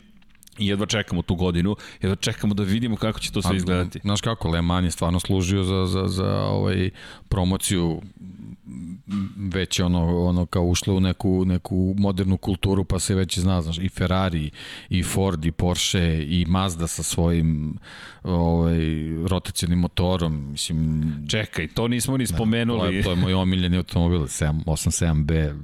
I jedva čekamo tu godinu, jedva čekamo da vidimo kako će to sve izgledati. Znaš kako, Le Mans je stvarno služio za, za, za ovaj promociju već ono, ono kao ušlo u neku, neku modernu kulturu pa se već zna, znaš, i Ferrari, i Ford, i Porsche, i Mazda sa svojim ovaj, rotacijonim motorom, mislim... Čekaj, to nismo ni spomenuli. Da, to, je, to je moj omiljeni automobil, 87B,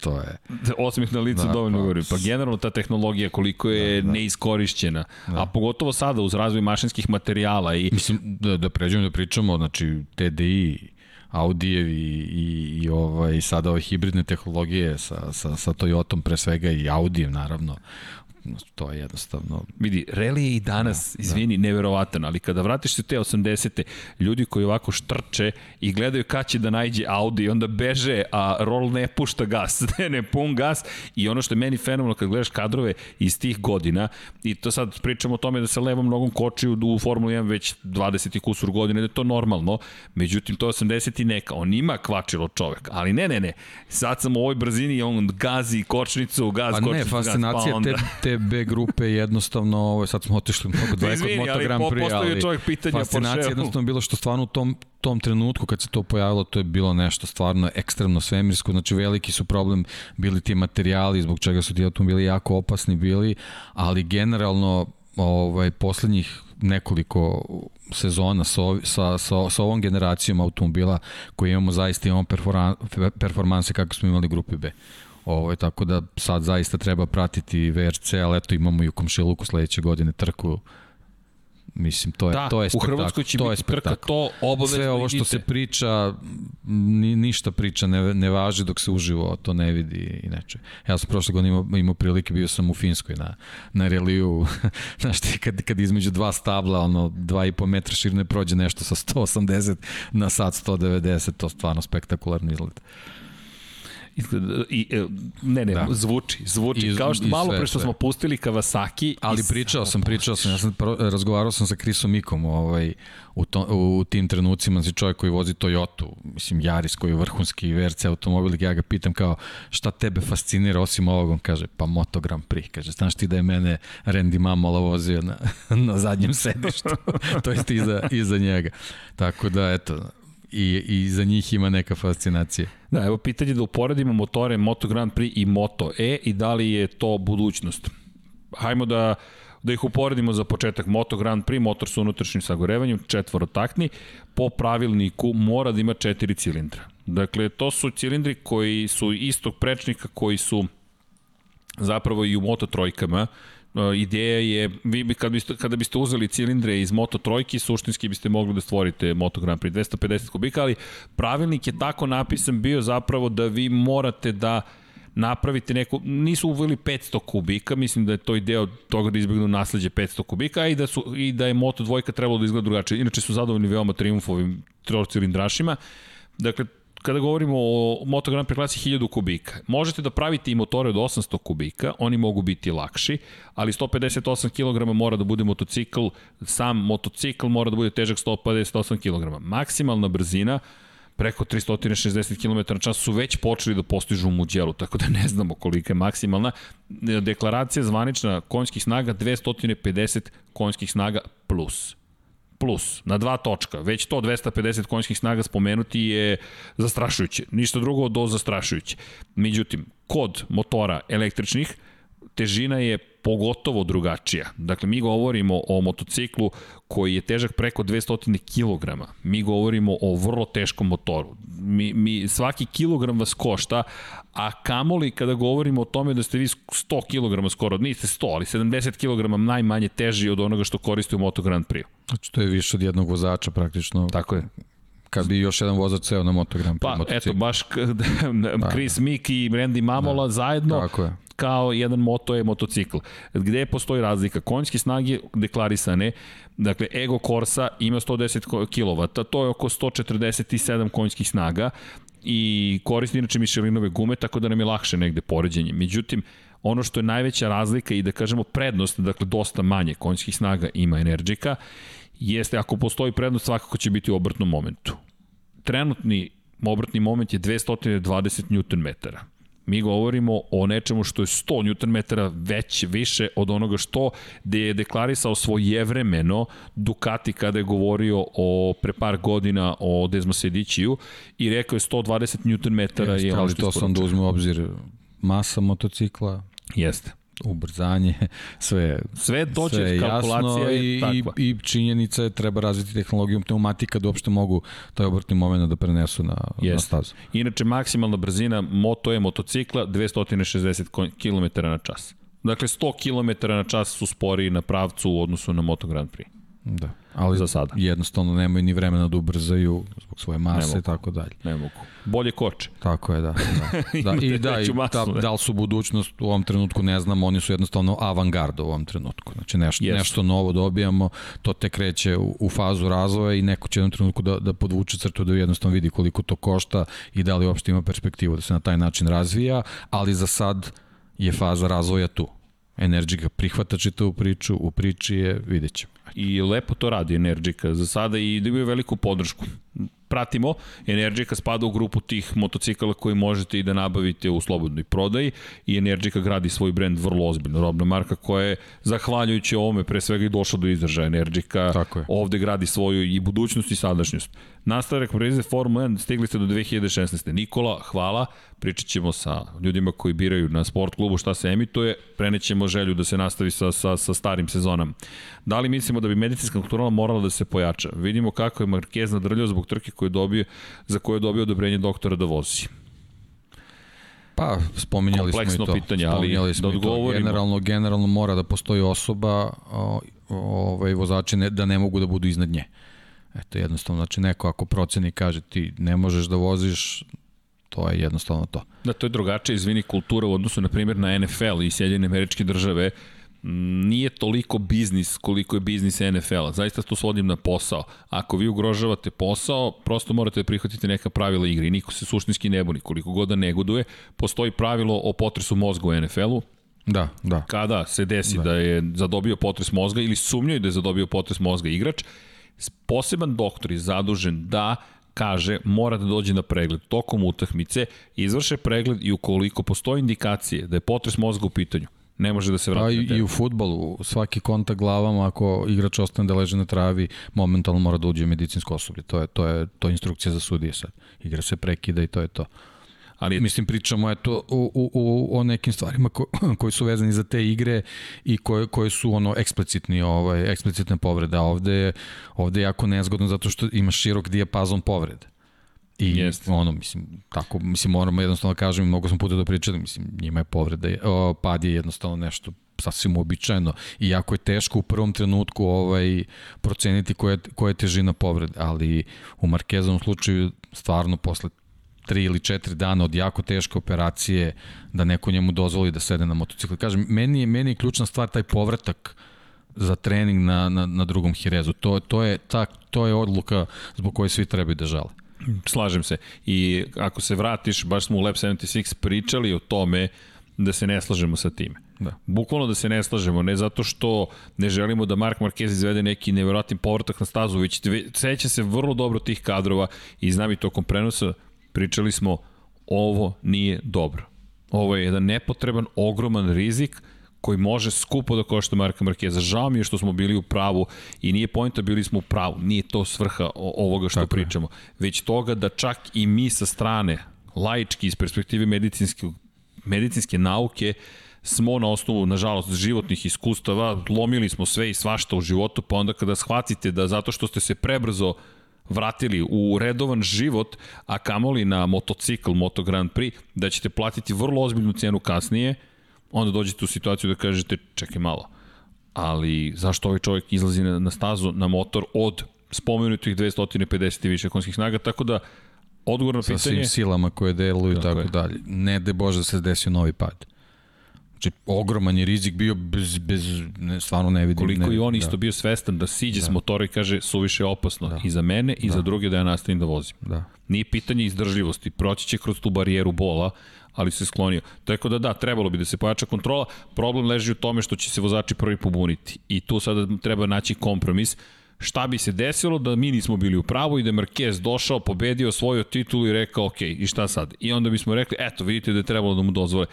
to je... Osmih na licu da, dovoljno pa, govori. Pa generalno ta tehnologija koliko je da, da. neiskorišćena, da. a pogotovo sada uz razvoj mašinskih materijala i... Mislim, da, da pređemo da pričamo, znači TDI, Audijevi i, i ovaj, sada ove hibridne tehnologije sa, sa, sa Toyotom pre svega i Audijem naravno to je jednostavno... Vidi, reli je i danas, da, izvini, da. neverovatan, ali kada vratiš se te 80. ljudi koji ovako štrče i gledaju kad će da najđe Audi onda beže, a Roll ne pušta gas, ne, ne pun gas i ono što je meni fenomenalno kad gledaš kadrove iz tih godina i to sad pričamo o tome da se levom nogom koči u Formuli 1 već 20 i kusur godine, da je to normalno, međutim to je 80 i neka, on ima kvačilo čovek, ali ne, ne, ne, sad sam u ovoj brzini on gazi kočnicu, gaz, pa kočnicu, ne, fascinacija gaz, pa onda... te, te B grupe jednostavno, ovo, sad smo otišli mnogo daleko od Moto Grand Prix, ali, ali čovjek pitanja fascinacija jednostavno bilo što stvarno u tom, tom trenutku kad se to pojavilo, to je bilo nešto stvarno ekstremno svemirsko, znači veliki su problem bili ti materijali zbog čega su ti automobili jako opasni bili, ali generalno ovaj, poslednjih nekoliko sezona sa, sa, sa, sa ovom generacijom automobila koji imamo zaista imamo performanse kako smo imali grupi B. Ovo, je, tako da sad zaista treba pratiti VRC, ali eto imamo i u Komšiluku sledeće godine trku Mislim, to je, da, to je spektakl. U Hrvatskoj će to biti trka, to obavezno Sve ovo što idite. se priča, ni, ništa priča ne, ne važi dok se uživo to ne vidi i neče. Ja sam prošle godine imao, imao prilike, bio sam u Finskoj na, na reliju, znaš ti, kad, kad između dva stabla, ono, dva i po metra širine prođe nešto sa 180 na sat 190, to stvarno spektakularno izgleda. I, e, ne, ne, da. zvuči, zvuči. I, Kao što malo pre što sve. smo pustili Kawasaki. Ali pričao sam, pričao sam, ja sam razgovarao sam sa Krisom Mikom ovaj, u, to, u tim trenucima, znači čovjek koji vozi Toyota, mislim Yaris koji je vrhunski VRC automobil, ja ga pitam kao šta tebe fascinira osim ovog, on kaže pa Moto Grand Prix, kaže znaš ti da je mene Randy Mamola vozio na, na zadnjem sedištu, to jest iza, iza njega. Tako da, eto, i, i za njih ima neka fascinacija. Da, evo pitanje da uporedimo motore Moto Grand Prix i Moto E i da li je to budućnost. Hajmo da da ih uporedimo za početak Moto Grand Prix, motor sa unutrašnjim sagorevanjem, četvorotakni, po pravilniku mora da ima četiri cilindra. Dakle, to su cilindri koji su istog prečnika, koji su zapravo i u Moto trojkama, Uh, ideja je, vi bi, kad biste, kada biste uzeli cilindre iz Moto trojki, suštinski biste mogli da stvorite Moto Grand Prix 250 kubika, ali pravilnik je tako napisan bio zapravo da vi morate da napravite neku, nisu uveli 500 kubika, mislim da je to ideja od toga da izbjegnu nasledđe 500 kubika i da, su, i da je Moto dvojka trebalo da izgleda drugačije. Inače su zadovoljni veoma triumfovim cilindrašima. Dakle, kada govorimo o Moto Grand Prix klasi 1000 kubika. Možete da pravite i motore od 800 kubika, oni mogu biti lakši, ali 158 kg mora da bude motocikl, sam motocikl mora da bude težak 158 kg. Maksimalna brzina preko 360 km na čas su već počeli da postižu u Muđelu, tako da ne znamo kolika je maksimalna. Deklaracija zvanična konjskih snaga 250 konjskih snaga plus plus na dva točka, već to 250 konjskih snaga spomenuti je zastrašujuće. Ništa drugo do zastrašujuće. Međutim, kod motora električnih, težina je pogotovo drugačija. Dakle, mi govorimo o motociklu koji je težak preko 200 kg. Mi govorimo o vrlo teškom motoru. Mi, mi, svaki kilogram vas košta, a kamoli kada govorimo o tome da ste vi 100 kg skoro, niste 100, ali 70 kg najmanje teži od onoga što koriste u Moto Grand Prix. Znači, to je više od jednog vozača praktično. Tako je kad bi još jedan vozač ceo na Moto Grand Prix. Pa, motocikl. eto, baš Chris Mick i Randy Mamola da. zajedno Tako je kao jedan moto je motocikl. Gde postoji razlika? Konjske snage deklarisane, dakle Ego Corsa ima 110 kW, to je oko 147 konjskih snaga i koristi inače Michelinove gume, tako da nam je lakše negde poređenje. Međutim, ono što je najveća razlika i da kažemo prednost, dakle dosta manje konjskih snaga ima Energika, jeste ako postoji prednost svakako će biti u obrtnom momentu. Trenutni obrtni moment je 220 Nm Mi govorimo o nečemu što je 100 Nm već više od onoga što gde je deklarisao svojevremeno Ducati kada je govorio o pre par godina o Desmo Sedićiju i rekao je 120 Nm je, je ali to sam da uzme u obzir masa motocikla. Jeste ubrzanje, sve, sve dođe sve kalkulacija i, i, i činjenica je treba razviti tehnologiju pneumatika da uopšte mogu taj obrtni moment da prenesu na, yes. na stazu. Inače, maksimalna brzina moto je motocikla 260 km na čas. Dakle, 100 km na čas su sporiji na pravcu u odnosu na Moto Grand Prix. Da. Ali za sada. jednostavno nemaju ni vremena da ubrzaju zbog svoje mase i tako dalje. Ne mogu. Bolje koče. Tako je, da. Da, da. I da, i masu, ta, da li su budućnost u ovom trenutku ne znam, oni su jednostavno avangarda u ovom trenutku. Znači nešto, yes. nešto novo dobijamo, to te kreće u, u fazu razvoja i neko će jednom trenutku da, da podvuče crtu da jednostavno vidi koliko to košta i da li uopšte ima perspektivu da se na taj način razvija, ali za sad je faza razvoja tu. Energica prihvata čitavu priču, u priči je, vidjet ćemo. I lepo to radi Energica za sada i da imaju veliku podršku pratimo, Energica spada u grupu tih motocikala koji možete i da nabavite u slobodnoj prodaji i Energica gradi svoj brend vrlo ozbiljno. Robna marka koja je, zahvaljujući ovome, pre svega i došla do izražaja. Energica ovde gradi svoju i budućnost i sadašnjost. Nastavak preze Formula 1 stigli ste do 2016. Nikola, hvala. Pričat ćemo sa ljudima koji biraju na sport klubu šta se emituje. Prenećemo želju da se nastavi sa, sa, sa starim sezonama. Da li mislimo da bi medicinska kontrola morala da se pojača? Vidimo kako je Marquez nadrljao zbog trke koje dobio, za koje je dobio odobrenje doktora da vozi. Pa, spominjali Kompleksno smo i to. pitanje, ali da odgovorimo. Generalno, generalno mora da postoji osoba, o, ovaj, vozači ne, da ne mogu da budu iznad nje. Eto, jednostavno, znači neko ako proceni kaže ti ne možeš da voziš, to je jednostavno to. Da, to je drugačije, izvini, kultura u odnosu, na primjer, na NFL i Sjedinjene američke države, nije toliko biznis koliko je biznis NFL-a. Zaista to svodim na posao. Ako vi ugrožavate posao, prosto morate da prihvatite neka pravila igre i niko se suštinski ne buni. Koliko god da negoduje, postoji pravilo o potresu mozga u NFL-u, Da, da. Kada se desi da. da je zadobio potres mozga ili sumnjaju da je zadobio potres mozga igrač, poseban doktor je zadužen da kaže mora da dođe na pregled tokom utakmice, izvrše pregled i ukoliko postoji indikacije da je potres mozga u pitanju, ne može da se vrati. Pa i, i u futbolu, svaki kontakt glavama, ako igrač ostane da leže na travi, momentalno mora da uđe medicinsko osoblje. To je, to je, to je instrukcija za sudije sad. Igra se prekida i to je to. Ali mislim pričamo eto u, u, u, o nekim stvarima ko, koji su vezani za te igre i koje, koje su ono eksplicitni ovaj eksplicitne povrede, a ovde ovde je jako nezgodno zato što ima širok dijapazon povrede. I Jest. ono, mislim, tako, mislim, moramo jednostavno da kažem, mnogo smo puta da pričali, mislim, njima je povreda, o, pad je jednostavno nešto sasvim uobičajeno i jako je teško u prvom trenutku ovaj proceniti koja, koja je težina povrede, ali u Markezovom slučaju stvarno posle tri ili četiri dana od jako teške operacije da neko njemu dozvoli da sede na motociklu. Kažem, meni je, meni je ključna stvar taj povratak za trening na, na, na drugom Hirezu. To, to, je, ta, to je odluka zbog koje svi trebaju da žele. Slažem se. I ako se vratiš, baš smo u Lab 76 pričali o tome da se ne slažemo sa time. Da. Bukvalno da se ne slažemo, ne zato što ne želimo da Mark Marquez izvede neki nevjerojatni povratak na stazu, već seća se vrlo dobro tih kadrova i znam i tokom prenosa, pričali smo ovo nije dobro. Ovo je jedan nepotreban, ogroman rizik, koji može skupo da košta Marka Markeza. Žao mi je što smo bili u pravu i nije pojenta bili smo u pravu. Nije to svrha ovoga što Tako pričamo. Je. Već toga da čak i mi sa strane, laički iz perspektive medicinskog medicinske nauke smo na osnovu, nažalost, životnih iskustava, lomili smo sve i svašta u životu, pa onda kada shvatite da zato što ste se prebrzo vratili u redovan život, a kamoli na motocikl, Moto Grand Prix, da ćete platiti vrlo ozbiljnu cenu kasnije, onda dođete u situaciju da kažete, čekaj malo, ali zašto ovaj čovjek izlazi na, na stazu, na motor od spomenutih 250 i više konskih snaga, tako da odgovor na pitanje... Sa svim silama koje deluju i tako, tako dalje. Ne de Bože da se desio novi pad. Znači, ogroman je rizik bio bez, bez ne, stvarno ne vidim. Koliko ne, i on da. isto bio svestan da siđe da. s motora i kaže suviše opasno da. i za mene i da. za druge da ja nastavim da vozim. Da. Nije pitanje izdržljivosti, proći će kroz tu barijeru bola, ali se sklonio. Tako da da, trebalo bi da se pojača kontrola. Problem leži u tome što će se vozači prvi pobuniti. I tu sada treba naći kompromis šta bi se desilo da mi nismo bili u pravu i da je Marquez došao, pobedio svoju titulu i rekao ok, i šta sad? I onda bismo rekli, eto, vidite da je trebalo da mu dozvole.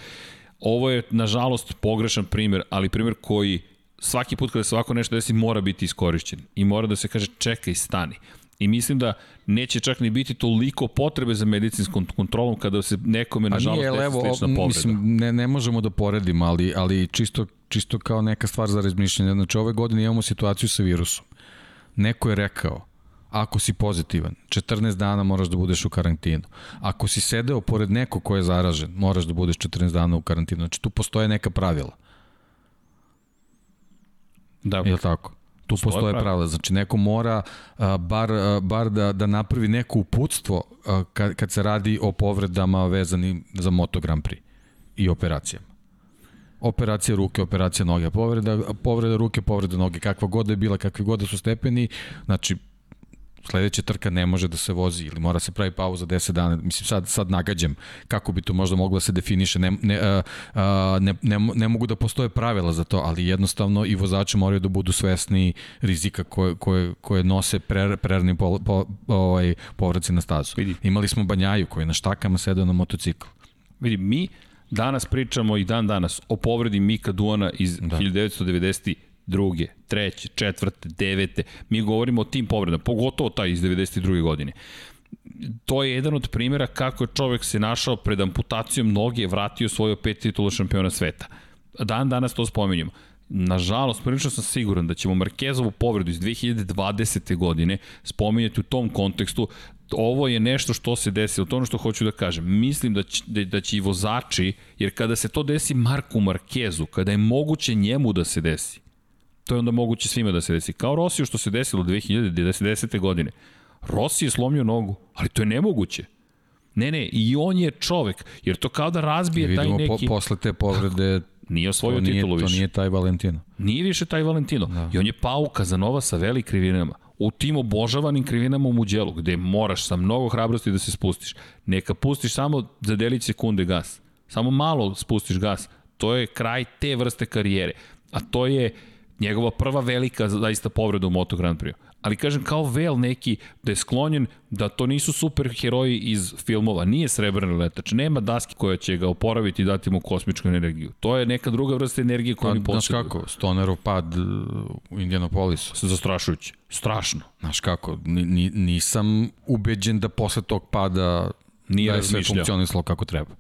Ovo je, nažalost, pogrešan primer, ali primer koji svaki put kada se ovako nešto desi mora biti iskorišćen i mora da se kaže čekaj, stani. I mislim da neće čak ni biti toliko potrebe za medicinskom kontrolom kada se nekome nažalost desi slična povreda. Mislim, ne, ne možemo da poredimo, ali, ali čisto, čisto kao neka stvar za razmišljanje. Znači ove godine imamo situaciju sa virusom. Neko je rekao, ako si pozitivan, 14 dana moraš da budeš u karantinu. Ako si sedeo pored neko ko je zaražen, moraš da budeš 14 dana u karantinu. Znači tu postoje neka pravila. Da. Je tako? Tu postoje, postoje pravila. Znači neko mora a, bar, a, bar da, da napravi neko uputstvo a, kad, kad se radi o povredama vezanim za Moto Grand Prix i operacijama operacija ruke, operacija noge, povreda, povreda ruke, povreda noge, kakva god da je bila, kakvi god da su stepeni, znači sledeća trka ne može da se vozi ili mora se pravi pauza 10 dana. Mislim, sad, sad nagađam kako bi to možda moglo da se definiše. Ne, ne, a, a, ne, ne, ne mogu da postoje pravila za to, ali jednostavno i vozači moraju da budu svesni rizika koje, koje, koje nose pre, prerni po, po, ovaj, povraci na stazu. Vidi. Imali smo Banjaju koji je na štakama sedeo na motocikl. Vidi, mi danas pričamo i dan danas o povredi Mika Duana iz da. 1990 druge, treće, četvrte, devete. Mi govorimo o tim povredama, pogotovo taj iz 92. godine. To je jedan od primjera kako je čovek se našao pred amputacijom noge, vratio svoje pet titula šampiona sveta. Dan danas to spominjamo. Nažalost, prilično sam siguran da ćemo Markezovu povredu iz 2020. godine spominjati u tom kontekstu ovo je nešto što se desilo, to ono što hoću da kažem. Mislim da će, da će i vozači, jer kada se to desi Marku Markezu, kada je moguće njemu da se desi, to je onda moguće svima da se desi. Kao Rosiju što se desilo 2010. godine. Rossi je slomio nogu, ali to je nemoguće. Ne, ne, i on je čovek, jer to kao da razbije Vidimo taj neki... Po, posle te povrede nije osvojio to nije, titulu više. To nije taj Valentino. Nije više taj Valentino. Da. I on je pao Kazanova sa veli krivinama. U tim obožavanim krivinama u Muđelu, gde moraš sa mnogo hrabrosti da se spustiš. Neka pustiš samo za delić sekunde gas. Samo malo spustiš gas. To je kraj te vrste karijere. A to je njegova prva velika zaista povreda u Moto Grand Prix. Ali kažem kao vel neki da je sklonjen da to nisu super heroji iz filmova, nije srebrni letač, nema daske koja će ga oporaviti i dati mu kosmičku energiju. To je neka druga vrsta energije koju pa, oni posjeduju. Znaš kako, Stonerov pad u Indianapolisu. Zastrašujući, strašno. Znaš kako, ni, nisam ubeđen da posle tog pada nije da je sve funkcionisalo kako treba.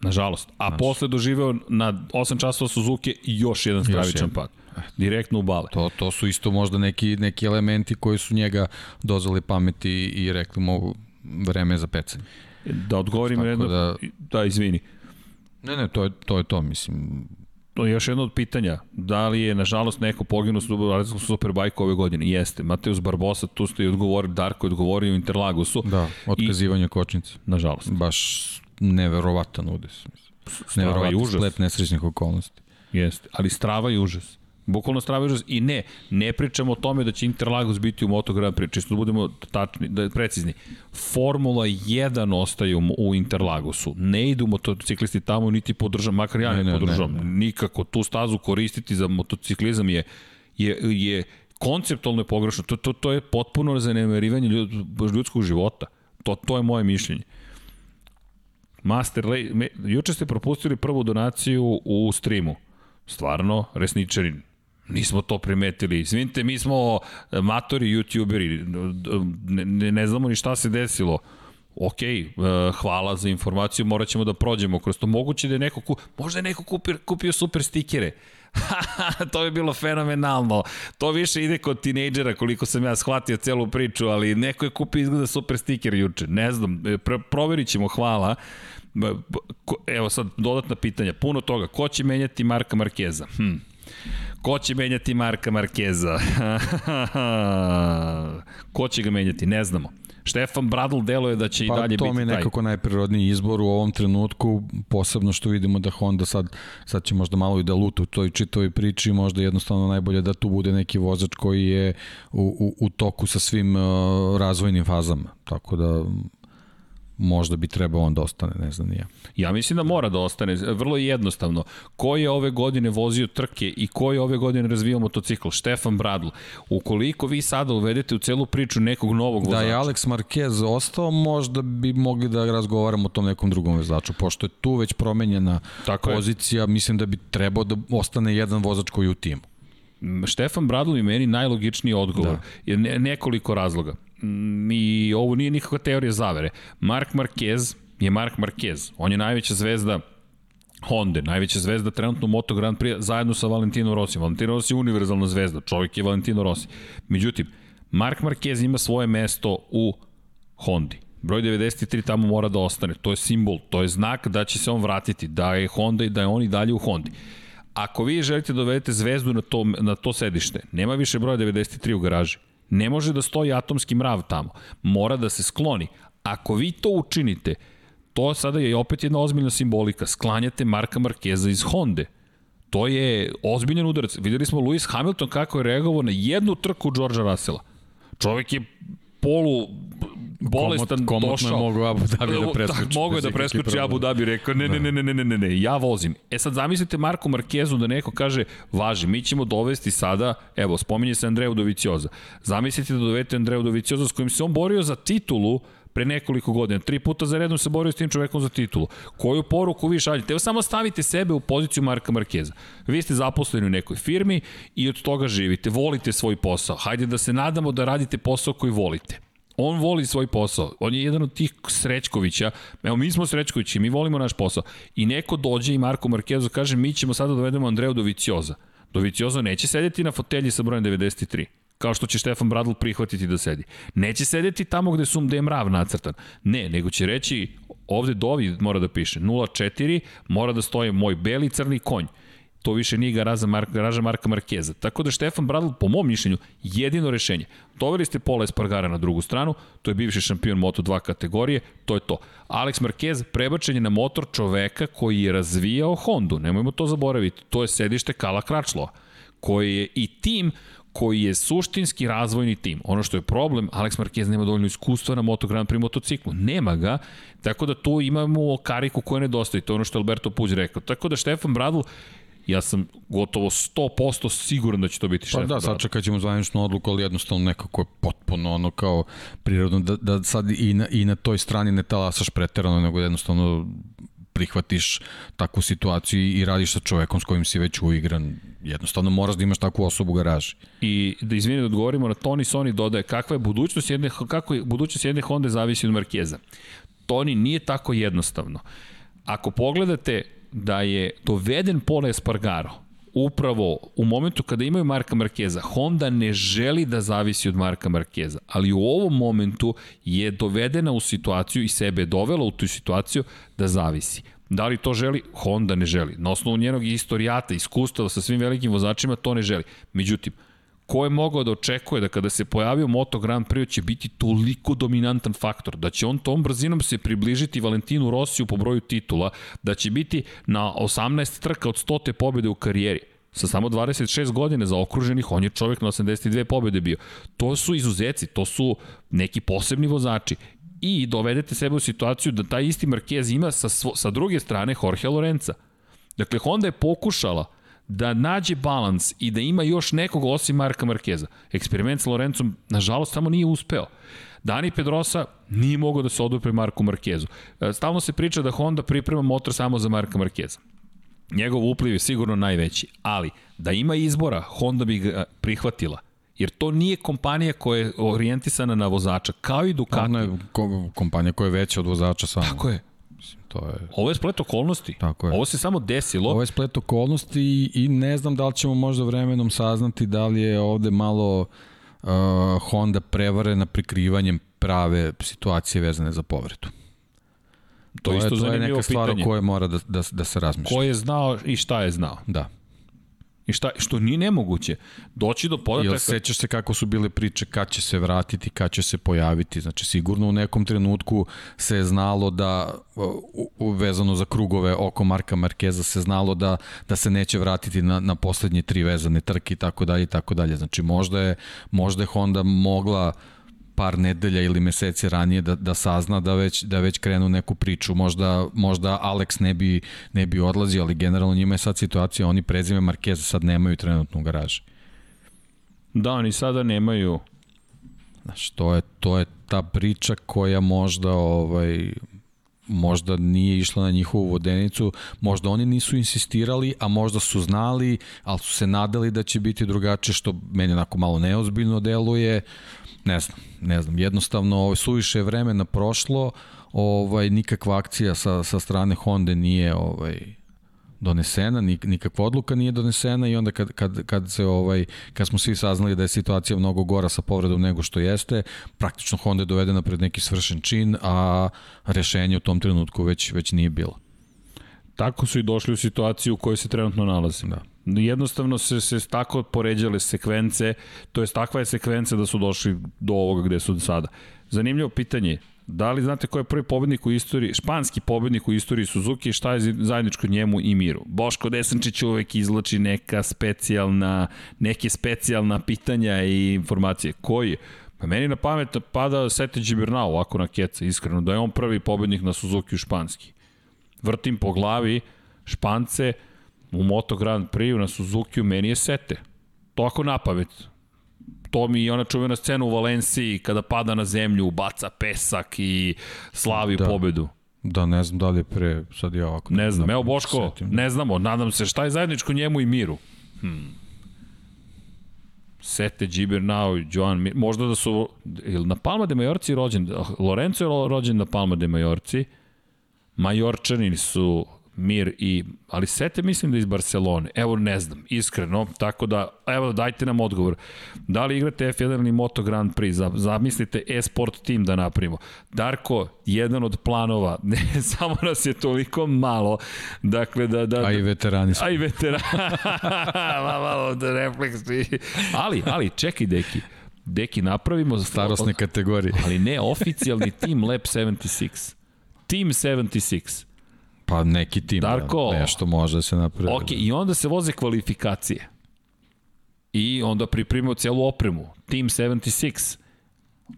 Nažalost. A Znaš. posle doživeo na 8 časova Suzuki još jedan stravičan pad. Direktno u bale. To, to su isto možda neki, neki elementi koji su njega dozvali pameti i rekli mu vreme za pecanje. Da odgovorim jedno, da, da izvini. Ne, ne, to je to, je to mislim. To je još jedno od pitanja. Da li je, nažalost, neko poginuo u Superbajku ove godine? Jeste. Mateus Barbosa, tu ste i odgovorili, Darko je odgovorio u Interlagusu. Da, otkazivanje I, kočnice. Nažalost. Baš neverovatan udes. Neverovatan splet nesrećnih okolnosti. Jeste, ali strava i užas. Bukvalno strava i užas. I ne, ne pričamo o tome da će Interlagos biti u Moto Grand Prix, čisto da budemo tačni, da precizni. Formula 1 ostaje u, u Interlagosu. Ne idu motociklisti tamo, niti podržam, makar ja ne, ne podržam. Ne, ne. Nikako. Tu stazu koristiti za motociklizam je, je, je konceptualno je pogrešno. To, to, to je potpuno zanemarivanje ljud, ljudskog života. To, to je moje mišljenje. Master Lay, me, juče ste propustili prvu donaciju u streamu. Stvarno, resničarin. Nismo to primetili. Izvinite, mi smo matori, youtuberi. Ne, ne, ne znamo ni šta se desilo ok, uh, hvala za informaciju, morat ćemo da prođemo kroz to. Moguće da je neko, ku, možda je neko kupio, kupio super stikere. to bi bilo fenomenalno. To više ide kod tinejdžera koliko sam ja shvatio celu priču, ali neko je kupio izgleda super stiker juče. Ne znam, pr proverit ćemo, hvala. Evo sad dodatna pitanja, puno toga. Ko će menjati Marka Markeza? Hm. Ko će menjati Marka Markeza? Ko će ga menjati? Ne znamo. Štefan Bradl deluje da će pa, i dalje biti taj. Pa to mi je nekako najprirodniji izbor u ovom trenutku, posebno što vidimo da Honda sad, sad će možda malo i da luta u toj čitoj priči, možda jednostavno najbolje da tu bude neki vozač koji je u, u, u toku sa svim uh, razvojnim fazama. Tako da možda bi trebao on da ostane, ne znam nije. Ja mislim da mora da ostane, vrlo jednostavno. Ko je ove godine vozio trke i ko je ove godine razvijao motocikl? Štefan Bradl. Ukoliko vi sada uvedete u celu priču nekog novog vozača... Da je Alex Marquez ostao, možda bi mogli da razgovaramo o tom nekom drugom vozaču, pošto je tu već promenjena Tako pozicija, je. mislim da bi trebao da ostane jedan vozač koji je u timu. Štefan Bradl je meni najlogičniji odgovor. Da. Nekoliko razloga. Mm, i ovo nije nikakva teorija zavere. Mark Marquez je Mark Marquez. On je najveća zvezda Honda, najveća zvezda trenutno u Moto Grand Prix zajedno sa Valentino Rossi. Valentino Rossi je univerzalna zvezda, čovjek je Valentino Rossi. Međutim, Mark Marquez ima svoje mesto u Hondi. Broj 93 tamo mora da ostane. To je simbol, to je znak da će se on vratiti, da je Honda i da je on i dalje u Hondi. Ako vi želite da dovedete zvezdu na to, na to sedište, nema više broja 93 u garaži. Ne može da stoji atomski mrav tamo. Mora da se skloni. Ako vi to učinite, to sada je opet jedna ozbiljna simbolika. Sklanjate Marka Markeza iz Honde. To je ozbiljan udarac. Videli smo Lewis Hamilton kako je reagovao na jednu trku Georgea Russella. Čovek je polu bolestan komot, došao. Komotno je mogao Abu Dhabi da preskoči. Mogu je da preskoči Abu Dhabi, rekao ne, ne, ne, ne, ne, ne, ne, ja vozim. E sad zamislite Marko Markezu da neko kaže, važi, mi ćemo dovesti sada, evo, spominje se Andreju Dovicioza. Zamislite da dovete Andreju Dovicioza s kojim se on borio za titulu pre nekoliko godina. Tri puta za redom se borio s tim čovekom za titulu. Koju poruku vi šaljete? Evo samo stavite sebe u poziciju Marka Markeza. Vi ste zaposleni u nekoj firmi i od toga živite. Volite svoj posao. Hajde da se nadamo da radite posao koji volite. On voli svoj posao. On je jedan od tih Srećkovića. Evo, mi smo Srećkovići, mi volimo naš posao. I neko dođe i Marko Markezo kaže, mi ćemo sada da dovedemo Andreju Dovicioza. Dovicioza neće sedeti na fotelji sa brojem 93 kao što će Štefan Bradl prihvatiti da sedi. Neće sedeti tamo gde, su, gde je mrav nacrtan. Ne, nego će reći, ovde Dovi mora da piše 04, mora da stoje moj beli crni konj to više nije garaža Marka, garaža Marka Markeza. Tako da Štefan Bradl, po mom mišljenju, jedino rešenje. Doveli ste Pola Espargara na drugu stranu, to je bivši šampion Moto2 kategorije, to je to. Alex Marquez prebačen je na motor čoveka koji je razvijao Hondu, nemojmo to zaboraviti, to je sedište Kala Kračlova, koji je i tim koji je suštinski razvojni tim. Ono što je problem, Alex Marquez nema dovoljno iskustva na Moto Grand Prix motociklu. Nema ga, tako da tu imamo kariku koja nedostaje. To je ono što Alberto Puđ rekao. Tako da Štefan Bradl ja sam gotovo 100% siguran da će to biti šef. Pa da, sad čekat ćemo zvaničnu odluku, ali jednostavno nekako je potpuno ono kao prirodno da, da sad i na, i na toj strani ne talasaš preterano, nego jednostavno prihvatiš takvu situaciju i radiš sa čovekom s kojim si već uigran. Jednostavno moraš da imaš takvu osobu u garaži. I da izvini da odgovorimo na Toni Sony dodaje kakva je budućnost jedne, kako je budućnost jedne Honda zavisi od Markeza. Toni nije tako jednostavno. Ako pogledate da je doveden Pole Espargaro upravo u momentu kada imaju Marka Markeza, Honda ne želi da zavisi od Marka Markeza, ali u ovom momentu je dovedena u situaciju i sebe dovela u tu situaciju da zavisi. Da li to želi? Honda ne želi. Na osnovu njenog istorijata, iskustva sa svim velikim vozačima, to ne želi. Međutim, ko je mogao da očekuje da kada se pojavio Moto Grand Prix će biti toliko dominantan faktor, da će on tom brzinom se približiti Valentinu Rosiju po broju titula, da će biti na 18 trka od 100. pobjede u karijeri sa samo 26 godina za okruženih, on je čovjek na 82 pobjede bio. To su izuzeci, to su neki posebni vozači i dovedete sebe u situaciju da taj isti Marquez ima sa, sa druge strane Jorge Lorenza. Dakle, Honda je pokušala da nađe balans i da ima još nekog osim Marka Markeza. Eksperiment s Lorencom, nažalost, samo nije uspeo. Dani Pedrosa nije mogao da se odupre Marku Markezu. E, stalno se priča da Honda priprema motor samo za Marka Markeza. Njegov upliv je sigurno najveći, ali da ima izbora, Honda bi ga prihvatila Jer to nije kompanija koja je orijentisana na vozača, kao i Ducati. Ono je kompanija koja je veća od vozača samo. Tako je. To je... Ovo je splet okolnosti. Tako je. Ovo se samo desilo. Ovo je splet okolnosti i, i ne znam da li ćemo možda vremenom saznati da li je ovde malo uh, Honda prevarena prikrivanjem prave situacije vezane za povredu. To, to isto je, to je neka stvar pitanje. o kojoj mora da, da, da se razmišlja. Ko je znao i šta je znao. Da. I šta, što nije nemoguće. Doći do podataka... Jel sećaš se kako su bile priče kad će se vratiti, kad će se pojaviti. Znači, sigurno u nekom trenutku se je znalo da, vezano za krugove oko Marka Markeza, se znalo da, da se neće vratiti na, na poslednje tri vezane trke i tako dalje i tako dalje. Znači, možda je, možda je Honda mogla par nedelja ili meseci ranije da, da sazna da već, da već krenu neku priču. Možda, možda Alex ne bi, ne bi odlazio, ali generalno njima je sad situacija, oni prezime Markeza sad nemaju trenutno u garaži. Da, oni sada nemaju. Znaš, to je, to je ta priča koja možda ovaj, možda nije išla na njihovu vodenicu, možda oni nisu insistirali, a možda su znali, ali su se nadali da će biti drugačije, što meni onako malo neozbiljno deluje, ne znam, ne znam, jednostavno ovaj, suviše vremena prošlo, ovaj, nikakva akcija sa, sa strane Honda nije ovaj, donesena, nik, nikakva odluka nije donesena i onda kad, kad, kad, se ovaj, kad smo svi saznali da je situacija mnogo gora sa povredom nego što jeste, praktično Honda je dovedena pred neki svršen čin, a rešenje u tom trenutku već, već nije bilo. Tako su i došli u situaciju u kojoj se trenutno nalaze. Da jednostavno se, se tako poređale sekvence, to je takva je sekvenca da su došli do ovoga gde su sada. Zanimljivo pitanje, da li znate ko je prvi pobednik u istoriji, španski pobednik u istoriji Suzuki, šta je zajedničko njemu i Miru? Boško Desančić uvek izlači neka specijalna, neke specijalna pitanja i informacije. Koji? Pa meni na pamet pada Sete Gibernau, ovako na keca, iskreno, da je on prvi pobednik na Suzuki u španski. Vrtim po glavi, Špance, u Moto Grand Prix na Suzuki meni je sete. To ako napamet. To mi je ona čuvena scena u Valenciji kada pada na zemlju, baca pesak i slavi da. pobedu. Da, ne znam da li je pre, sad ja ovako... Ne znam, evo Boško, setim. ne znamo, nadam se šta je zajedničko njemu i Miru. Hmm. Sete Gibernau Joan Mir, možda da su, ili na Palma de Majorci rođen, Lorenzo je rođen na Palma de Majorci, Majorčani su Mir i, ali Sete mislim da iz Barcelone, evo ne znam, iskreno, tako da, evo dajte nam odgovor. Da li igrate F1 ili Moto Grand Prix, zamislite e-sport tim da napravimo. Darko, jedan od planova, ne, samo nas je toliko malo, dakle da... da, a i veterani su. A i veterani, malo da refleks. Ali, ali, čekaj deki, Deki, napravimo... Starosne kategorije. Ali ne, oficijalni Team Lab 76. Team 76. Pa neki tim, da. Darko, da, nešto može da se napravi. Ok, i onda se voze kvalifikacije. I onda pripremimo celu opremu. Team 76.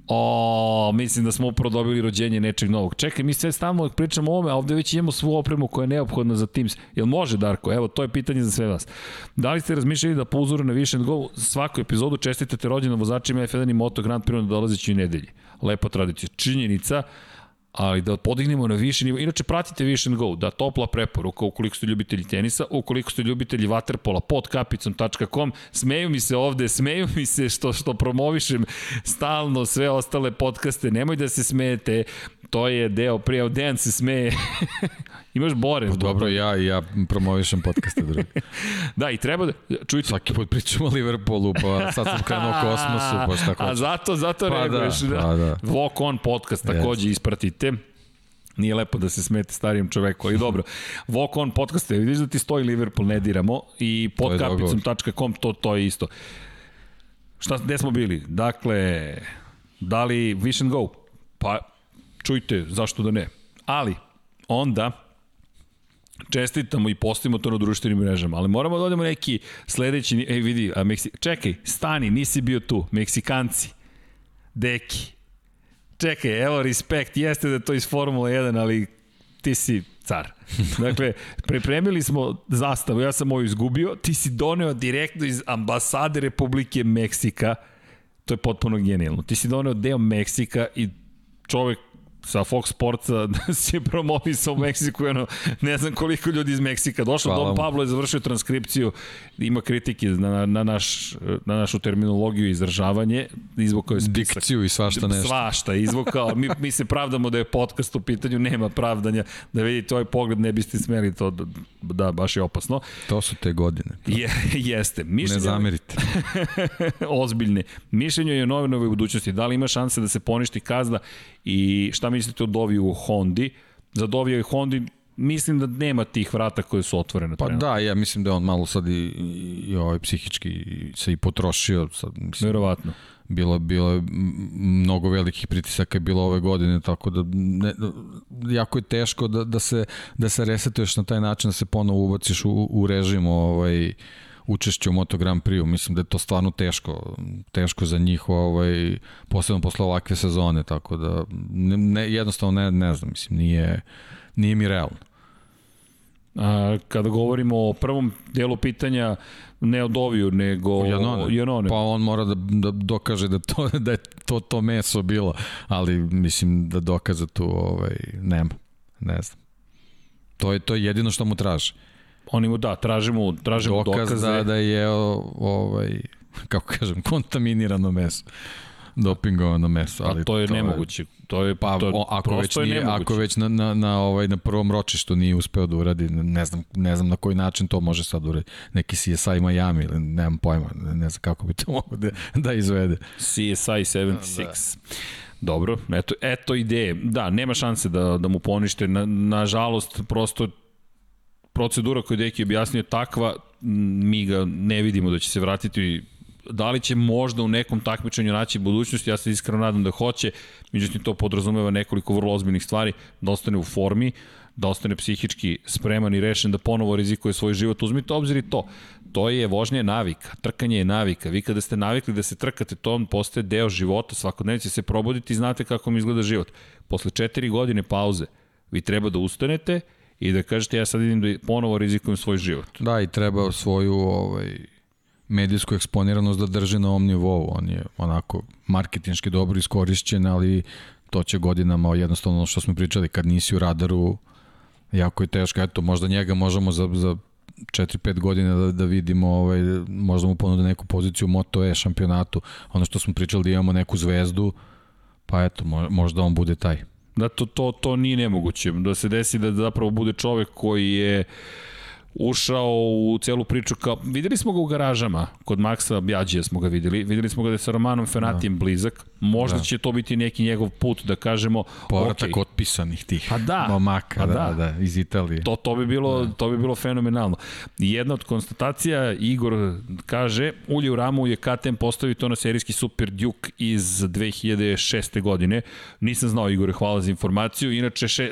O, mislim da smo upravo dobili rođenje nečeg novog. Čekaj, mi sve stalno pričamo o ovome, a ovde već imamo svu opremu koja je neophodna za Teams. Jel može, Darko? Evo, to je pitanje za sve vas. Da li ste razmišljali da po uzoru na Vision Go svaku epizodu čestitate rođena vozačima F1 i Moto Grand Prix na dolazećoj nedelji? Lepa tradicija. Činjenica, ali da podignemo na više nivo. Inače, pratite Vision Go, da topla preporuka ukoliko ste ljubitelji tenisa, ukoliko ste ljubitelji waterpola pod kapicom.com. Smeju mi se ovde, smeju mi se što, što promovišem stalno sve ostale podcaste. Nemoj da se smejete, to je deo, prije Dejan se smeje. Imaš Bore. Pa, dobro, ja, ja promovišem podcaste drugi. da, i treba da, čujte. Svaki put pričamo o Liverpoolu, pa sad sam krenuo kosmosu, pa šta hoće. A zato, zato pa reaguješ. Da, da. Pa da. Walk on podcast takođe yes. ispratite. Nije lepo da se smete starijem čoveku, ali dobro. Walk on podcast, vidiš da ti stoji Liverpool, ne diramo i podkapicom.com, to, to je isto. Šta, gde smo bili? Dakle, da li Vision Go? Pa, čujte, zašto da ne? Ali, onda, čestitamo i postimo to na društvenim mrežama, ali moramo da odemo neki sledeći, ej vidi, a Meksi, čekaj, stani, nisi bio tu, Meksikanci, deki, čekaj, evo, respekt, jeste da to iz Formula 1, ali ti si car. Dakle, pripremili smo zastavu, ja sam moju izgubio, ti si doneo direktno iz ambasade Republike Meksika, to je potpuno genijalno. Ti si doneo deo Meksika i čovek sa Fox Sportsa da se promovisao u Meksiku, ono, ne znam koliko ljudi iz Meksika došlo, Hvala Don Pablo je završio transkripciju, ima kritike na, na, naš, na našu terminologiju i izražavanje, izvukao je spisak. Dikciju i svašta nešto. Svašta izvukao, mi, mi se pravdamo da je podcast u pitanju, nema pravdanja, da vidite ovaj pogled, ne biste smeli to, da, baš je opasno. To su te godine. Je, jeste. Mišljenje, ne zamerite. ozbiljne. Mišljenje je nove nove budućnosti. Da li ima šanse da se poništi kazna i šta mislite o Dovi u Hondi? Za Dovi i Hondi mislim da nema tih vrata koje su otvorene. Pa trenutno. da, ja mislim da on malo sad i, i, i ovaj psihički se i potrošio. Sad, mislim, Verovatno. Bilo, bilo je mnogo velikih pritisaka je bilo ove godine, tako da ne, jako je teško da, da, se, da se resetuješ na taj način, da se ponovo ubaciš u, u režim ovaj, učešće u Moto Grand Prix-u. Mislim da je to stvarno teško, teško za njih, ovaj, posebno posle ovakve sezone, tako da ne, ne, jednostavno ne, ne znam, mislim, nije, nije mi realno. A, kada govorimo o prvom delu pitanja, ne od Oviju, nego Janone. Janone. Pa on mora da, da dokaže da, to, da je to, to meso bilo, ali mislim da dokaza tu ovaj, nema, ne znam. To je, to je jedino što mu traži. Oni mu da, tražimo, tražimo Dokaz dokaze. da, da je ovaj, kako kažem, kontaminirano meso dopingovano meso, ali A to je to nemoguće. To je pa to, ako već nije, je ako već na, na, na ovaj na prvom ročištu nije uspeo da uradi, ne znam, ne znam na koji način to može sad uradi. Neki CSI Miami ili nemam pojma, ne znam kako bi to mogo da, da izvede. CSI 76. Da. Dobro, eto, eto ideje. Da, nema šanse da, da mu ponište. Na, nažalost, prosto procedura koju Deki objasnio takva, mi ga ne vidimo da će se vratiti da li će možda u nekom takmičenju naći budućnost, ja se iskreno nadam da hoće, međutim to podrazumeva nekoliko vrlo ozbiljnih stvari, da ostane u formi, da ostane psihički spreman i rešen da ponovo rizikuje svoj život. Uzmite obzir i to. To je vožnje navika, trkanje je navika. Vi kada ste navikli da se trkate, to on postaje deo života, svakodnevno se probuditi i znate kako mi izgleda život. Posle četiri godine pauze, vi treba da ustanete i da kažete ja sad idem da ponovo rizikujem svoj život. Da, i treba svoju ovaj, medijsku eksponiranost da drži na ovom nivou. On je onako marketinški dobro iskorišćen, ali to će godinama jednostavno što smo pričali, kad nisi u radaru, jako je teško. Eto, možda njega možemo za, za 4-5 godina da, da vidimo, ovaj, možda mu ponude neku poziciju u Moto E šampionatu. Ono što smo pričali da imamo neku zvezdu, pa eto, možda on bude taj. Da, to, to, to nije nemoguće. Da se desi da zapravo bude čovek koji je uh, ušao u celu priču kao, videli smo ga u garažama, kod Maksa Bjađija smo ga videli, videli smo ga da je sa Romanom Fenatijem da. blizak, možda da. će to biti neki njegov put da kažemo povratak okay. otpisanih tih pa da, momaka, pa da, da, da, iz Italije. To, to, bi bilo, da. to bi bilo fenomenalno. Jedna od konstatacija, Igor kaže, ulje u ramu je KTM postavio to na serijski Super Duke iz 2006. godine. Nisam znao, Igore, hvala za informaciju. Inače, še,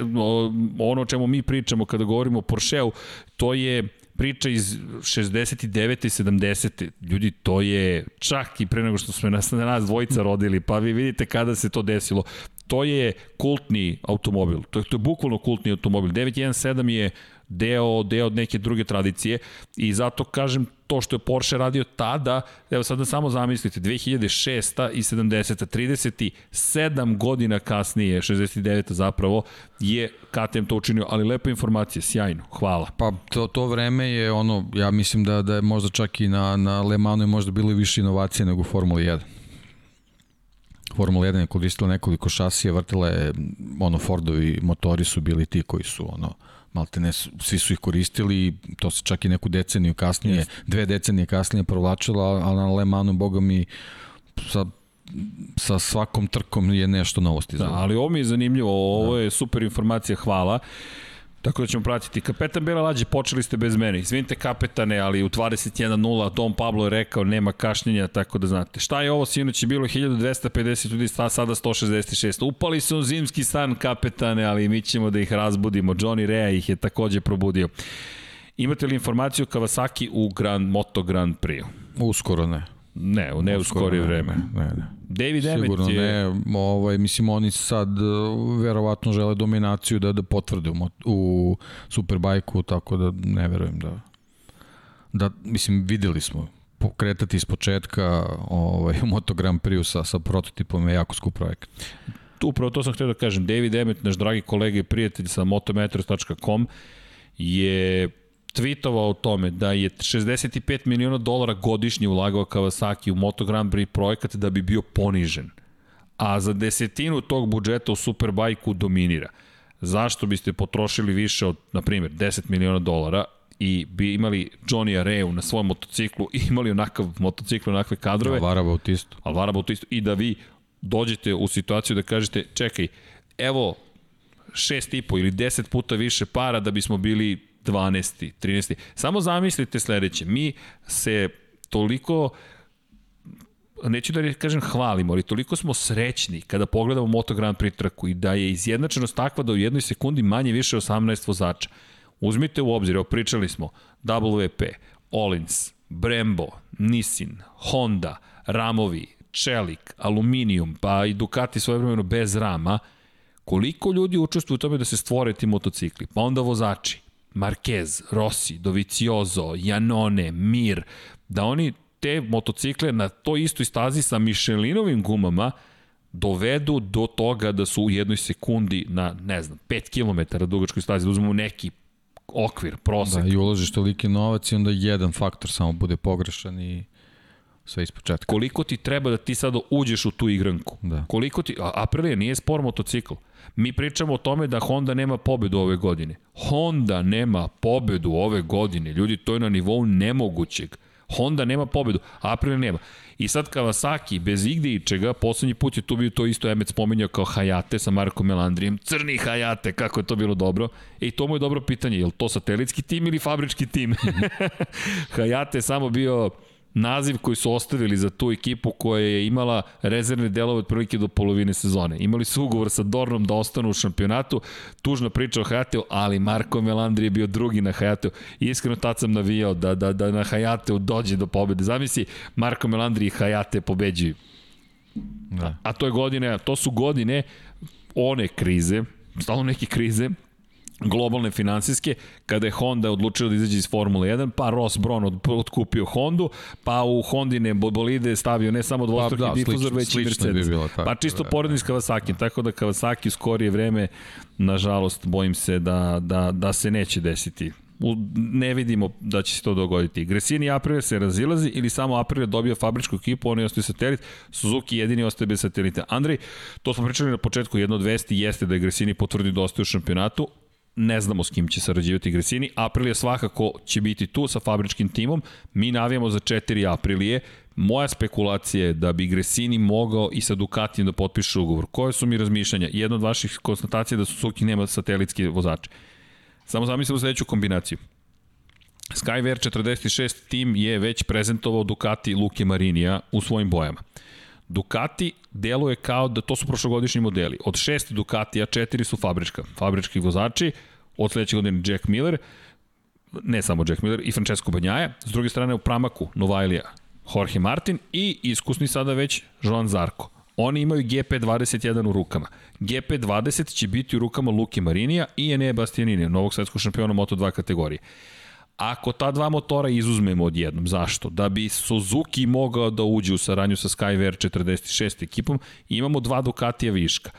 ono o čemu mi pričamo kada govorimo o Porscheu, to je priča iz 69. i 70. Ljudi, to je čak i pre nego što smo nas, na nas dvojica rodili, pa vi vidite kada se to desilo. To je kultni automobil, to je, to je bukvalno kultni automobil. 917 je deo, deo od neke druge tradicije i zato kažem to što je Porsche radio tada, evo sad da samo zamislite, 2006. i 70. 37 godina kasnije, 69. zapravo, je KTM to učinio, ali lepa informacija, sjajno, hvala. Pa to, to vreme je ono, ja mislim da, da je možda čak i na, na Le Manu je možda bilo više inovacije nego u Formuli 1. Formula 1 je koristila nekoliko šasija, vrtila je, ono, Fordovi motori su bili ti koji su, ono, malte ne, svi su ih koristili i to se čak i neku deceniju kasnije, yes. dve decenije kasnije provlačilo, ali na Le Manu, boga mi, sa sa svakom trkom je nešto novosti. Da, ali ovo mi je zanimljivo, ovo da. je super informacija, hvala. Uh, Tako da ćemo pratiti. Kapetan Bela Lađe, počeli ste bez mene. Izvinite kapetane, ali u 21.0 Don Pablo je rekao nema kašnjenja, tako da znate. Šta je ovo sinoć je bilo 1250 ljudi, sada 166. Upali su zimski stan kapetane, ali mi ćemo da ih razbudimo. Johnny Rea ih je takođe probudio. Imate li informaciju Kawasaki u Grand, Moto Grand Prix? Uskoro ne. Ne, u ne u skorije vreme. Ne, ne. David Emmett Sigurno je... ne, ovaj, mislim oni sad uh, verovatno žele dominaciju da, da potvrde u, u Superbajku, tako da ne verujem da... Da, mislim, videli smo pokretati iz početka ovaj, Moto Grand Prix sa, sa prototipom je jako skup projekat. upravo to sam htio da kažem, David Emmet, naš dragi kolega i prijatelj sa motometros.com, je tweetovao o tome da je 65 miliona dolara godišnje ulagao Kawasaki u Moto Grand Prix projekat da bi bio ponižen. A za desetinu tog budžeta u Superbajku dominira. Zašto biste potrošili više od, na primjer, 10 miliona dolara i bi imali Johnny Areu na svom motociklu i imali onakav motocikl, onakve kadrove. Alvara Bautisto. Alvara Bautisto. I da vi dođete u situaciju da kažete, čekaj, evo šest i po ili deset puta više para da bismo bili 12. 13. Samo zamislite sledeće, mi se toliko neću da kažem hvalimo, ali toliko smo srećni kada pogledamo Moto Grand Prix trku i da je izjednačenost takva da u jednoj sekundi manje više 18 vozača. Uzmite u obzir, evo pričali smo, WP, Olins, Brembo, Nissin, Honda, Ramovi, Čelik, Aluminium, pa i Ducati svojevremeno bez rama, koliko ljudi učestvuju u tome da se stvore ti motocikli, pa onda vozači, Marquez, Rossi, Dovizioso, Janone, Mir, da oni te motocikle na toj istoj stazi sa Michelinovim gumama dovedu do toga da su u jednoj sekundi na, ne znam, 5 km dugačkoj stazi, da uzmemo neki okvir, prosek. Da, i uložiš toliki novac i onda jedan faktor samo bude pogrešan i sve iz početka. Koliko ti treba da ti sada uđeš u tu igranku? Da. Koliko ti, a Aprilia nije spor motocikl. Mi pričamo o tome da Honda nema pobedu ove godine. Honda nema pobedu ove godine. Ljudi, to je na nivou nemogućeg. Honda nema pobedu, Aprilia nema. I sad Kawasaki, bez igde i čega, poslednji put je tu bio to isto Emec spominjao kao Hayate sa Markom Melandrijem. Crni Hayate, kako je to bilo dobro. E, i to mu je dobro pitanje, je li to satelitski tim ili fabrički tim? Hayate je samo bio naziv koji su ostavili za tu ekipu koja je imala rezervne delove otprilike do polovine sezone. Imali su ugovor sa Dornom da ostanu u šampionatu, tužna priča o Hayateu, ali Marko Melandri je bio drugi na Hayateu. Iskreno tad sam navijao da, da, da na Hayateu dođe do pobede. Zamisli, Marko Melandri i Hayate pobeđuju. Da. A to je godine, to su godine one krize, stalno neke krize, globalne finansijske, kada je Honda odlučila da izađe iz Formule 1, pa Ross Brown od, otkupio Hondu, pa u Hondine bolide stavio ne samo dvostruki pa, da, difuzor, već i Mercedes. Bi tako, pa čisto da, poredni s Kawasaki, tako da Kawasaki u skorije vreme, nažalost, bojim se da, da, da se neće desiti u, ne vidimo da će se to dogoditi. Gresini i Aprilia se razilazi ili samo Aprilia dobija fabričku ekipu, oni ostaju satelit, Suzuki jedini ostaje bez satelita. Andrej, to smo pričali na početku, jedno od vesti jeste da je Gresini potvrdi da ostaje u šampionatu, ne znamo s kim će sarađivati Gresini. Aprilija svakako će biti tu sa fabričkim timom. Mi navijamo za 4 Aprilije. Moja spekulacija je da bi Gresini mogao i sa Ducatijem da potpiše ugovor. Koje su mi razmišljanja? Jedna od vaših konstatacija je da Suzuki nema satelitski vozače. Samo zamislimo sledeću kombinaciju. Skyver 46 tim je već prezentovao Ducati Luke Marinija u svojim bojama. Ducati deluje kao da to su prošlogodišnji modeli. Od šest Ducatija, četiri su fabrička. Fabrički vozači, od sledeće godine Jack Miller, ne samo Jack Miller, i Francesco Banjaja. S druge strane u Pramaku Novajlija, Jorge Martin i iskusni sada već Joan Zarko. Oni imaju GP21 u rukama. GP20 će biti u rukama Luke Marinija i Enea Bastianini, novog svetskog šampiona Moto2 kategorije. Ako ta dva motora izuzmemo odjednom, zašto? Da bi Suzuki mogao da uđe u saranju sa Skyver 46 ekipom, imamo dva Ducatija viška.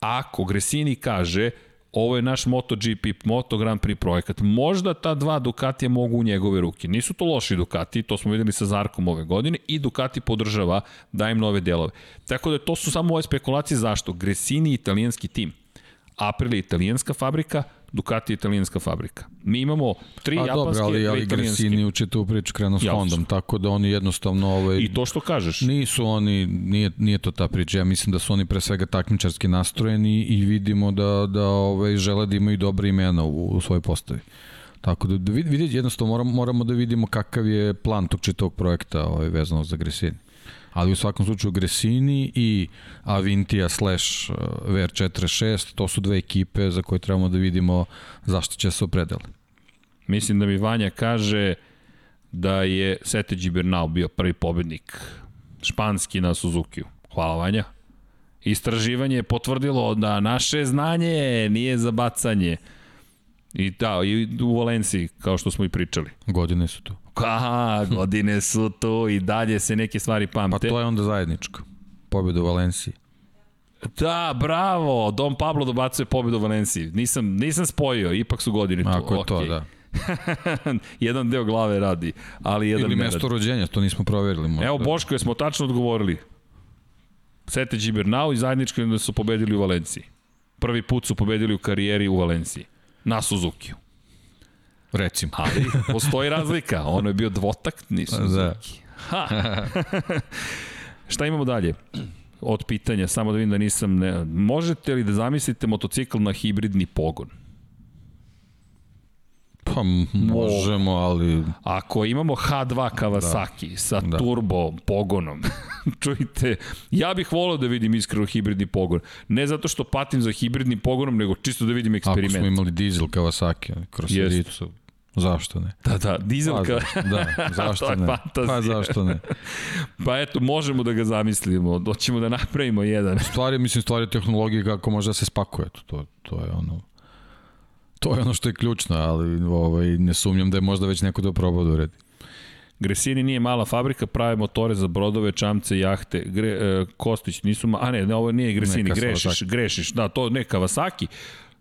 Ako Gresini kaže, ovo je naš MotoGP, Moto Grand Prix projekat, možda ta dva Ducatija mogu u njegove ruke. Nisu to loši Ducati, to smo videli sa Zarkom ove godine i Ducati podržava, da im nove delove. Tako da to su samo ove spekulacije zašto. Gresini italijanski tim. Aprilia italijanska fabrika, Ducati italijanska fabrika. Mi imamo tri A, japanske, dobro, ali, ali Gresini uče tu priču krenu s Hondom, tako da oni jednostavno... Ovaj, I to što kažeš. Nisu oni, nije, nije to ta priča, ja mislim da su oni pre svega takmičarski nastrojeni i vidimo da, da ovaj, žele da imaju dobre imena u, u svojoj postavi. Tako da, da jednostavno moramo, moramo da vidimo kakav je plan tog čitog projekta ovaj, vezano za Gresini ali u svakom slučaju Gresini i Avintia slash uh, VR46, to su dve ekipe za koje trebamo da vidimo zašto će se opredele. Mislim da mi Vanja kaže da je Sete Gibernau bio prvi pobednik španski na Suzuki. Hvala Vanja. Istraživanje je potvrdilo da naše znanje nije za bacanje. I da, i u Valenciji, kao što smo i pričali. Godine su tu. Aha, godine su tu i dalje se neke stvari pamte. Pa to je onda zajedničko. Pobjeda u Valenciji. Da, bravo, Dom Pablo dobacuje pobedu u Valenciji. Nisam, nisam spojio, ipak su godine tu. Ako je okay. to, da. jedan deo glave radi, ali jedan Ili mesto rođenja, to nismo proverili. Možda. Evo, Boško, jesmo tačno odgovorili. Sete Gibernau i zajedničko da su pobedili u Valenciji. Prvi put su pobedili u karijeri u Valenciji. Na Suzuki. Recimo. Ali postoji razlika. Ono je bio dvotak, nisu da. Suzuki. Ha. Šta imamo dalje? Od pitanja, samo da vidim da nisam... Ne... Možete li da zamislite motocikl na hibridni pogon? Pa možemo, ali... Ako imamo H2 Kawasaki da. sa da. turbo pogonom, čujte, ja bih volao da vidim iskreno hibridni pogon. Ne zato što patim za hibridnim pogonom, nego čisto da vidim eksperiment. Ako smo imali dizel Kawasaki, kroz Sericu, Zašto ne? Da, da, dizelka. Pa, da, zašto ne? Pa zašto ne? pa eto, možemo da ga zamislimo, doćemo da napravimo jedan. Stvari, mislim, stvari tehnologije kako može da se spakuje, to, to je ono To je ono što je ključno, ali ovaj, ne sumnjam da je možda već neko da probao da uredi. Gresini nije mala fabrika, prave motore za brodove, čamce, jahte. Gre, e, Kostić nisu ma... A ne, ne, ovo nije Gresini, Neka grešiš, grešiš. Da, to ne, Kawasaki.